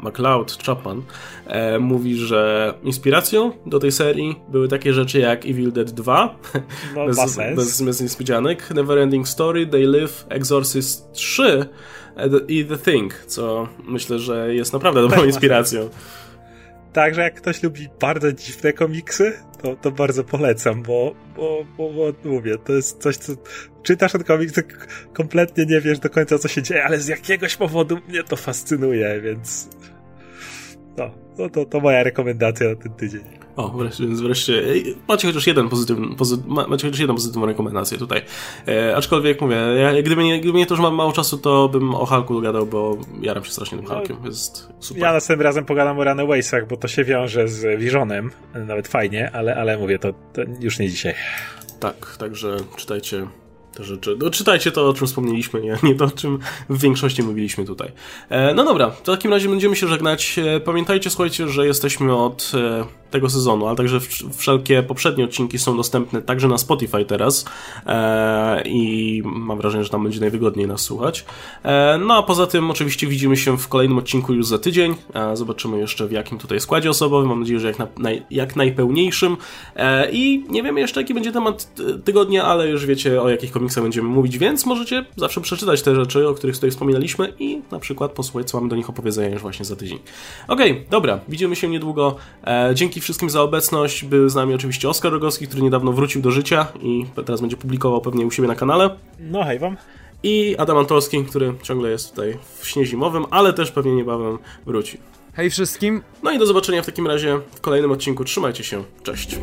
MacLeod Chapman e, mówi, że inspiracją do tej serii były takie rzeczy jak Evil Dead 2, no, bez, bez, bez niespodzianek, Neverending Story, They Live, Exorcist 3 e, i The Thing, co myślę, że jest naprawdę dobrą inspiracją. Także jak ktoś lubi bardzo dziwne komiksy, to, to bardzo polecam, bo, bo, bo, bo mówię, to jest coś, co czytasz ten komiks, to kompletnie nie wiesz do końca, co się dzieje, ale z jakiegoś powodu mnie to fascynuje, więc no, no to, to moja rekomendacja na ten tydzień. O, wreszcie, więc wreszcie macie chociaż jeden pozytywny, pozy, macie chociaż jedną pozytywną rekomendację tutaj. E, aczkolwiek mówię, ja, gdyby, nie, gdyby nie to, że mam mało czasu, to bym o Hulku gadał, bo jaram się strasznie tym no, Hulkiem. Jest super. Ja następnym razem pogadam o Runawaysach, bo to się wiąże z Visionem, nawet fajnie, ale, ale mówię, to, to już nie dzisiaj. Tak, także czytajcie te rzeczy. No, czytajcie to, o czym wspomnieliśmy, nie, nie to, o czym w większości mówiliśmy tutaj. E, no dobra, w takim razie będziemy się żegnać. E, pamiętajcie, słuchajcie, że jesteśmy od... E, tego sezonu, ale także wszelkie poprzednie odcinki są dostępne także na Spotify teraz e, i mam wrażenie, że tam będzie najwygodniej nas słuchać. E, no a poza tym oczywiście widzimy się w kolejnym odcinku już za tydzień. Zobaczymy jeszcze w jakim tutaj składzie osobowym. Mam nadzieję, że jak, na, jak najpełniejszym. E, I nie wiemy jeszcze jaki będzie temat tygodnia, ale już wiecie o jakich komiksach będziemy mówić, więc możecie zawsze przeczytać te rzeczy, o których tutaj wspominaliśmy i na przykład posłuchać, co mamy do nich opowiedzenia już właśnie za tydzień. Okej, okay, dobra, widzimy się niedługo. E, dzięki wszystkim za obecność. Był z nami oczywiście Oskar Rogowski, który niedawno wrócił do życia i teraz będzie publikował pewnie u siebie na kanale. No hej wam. I Adam Antolski, który ciągle jest tutaj w śnie zimowym, ale też pewnie niebawem wróci. Hej wszystkim. No i do zobaczenia w takim razie w kolejnym odcinku. Trzymajcie się. Cześć.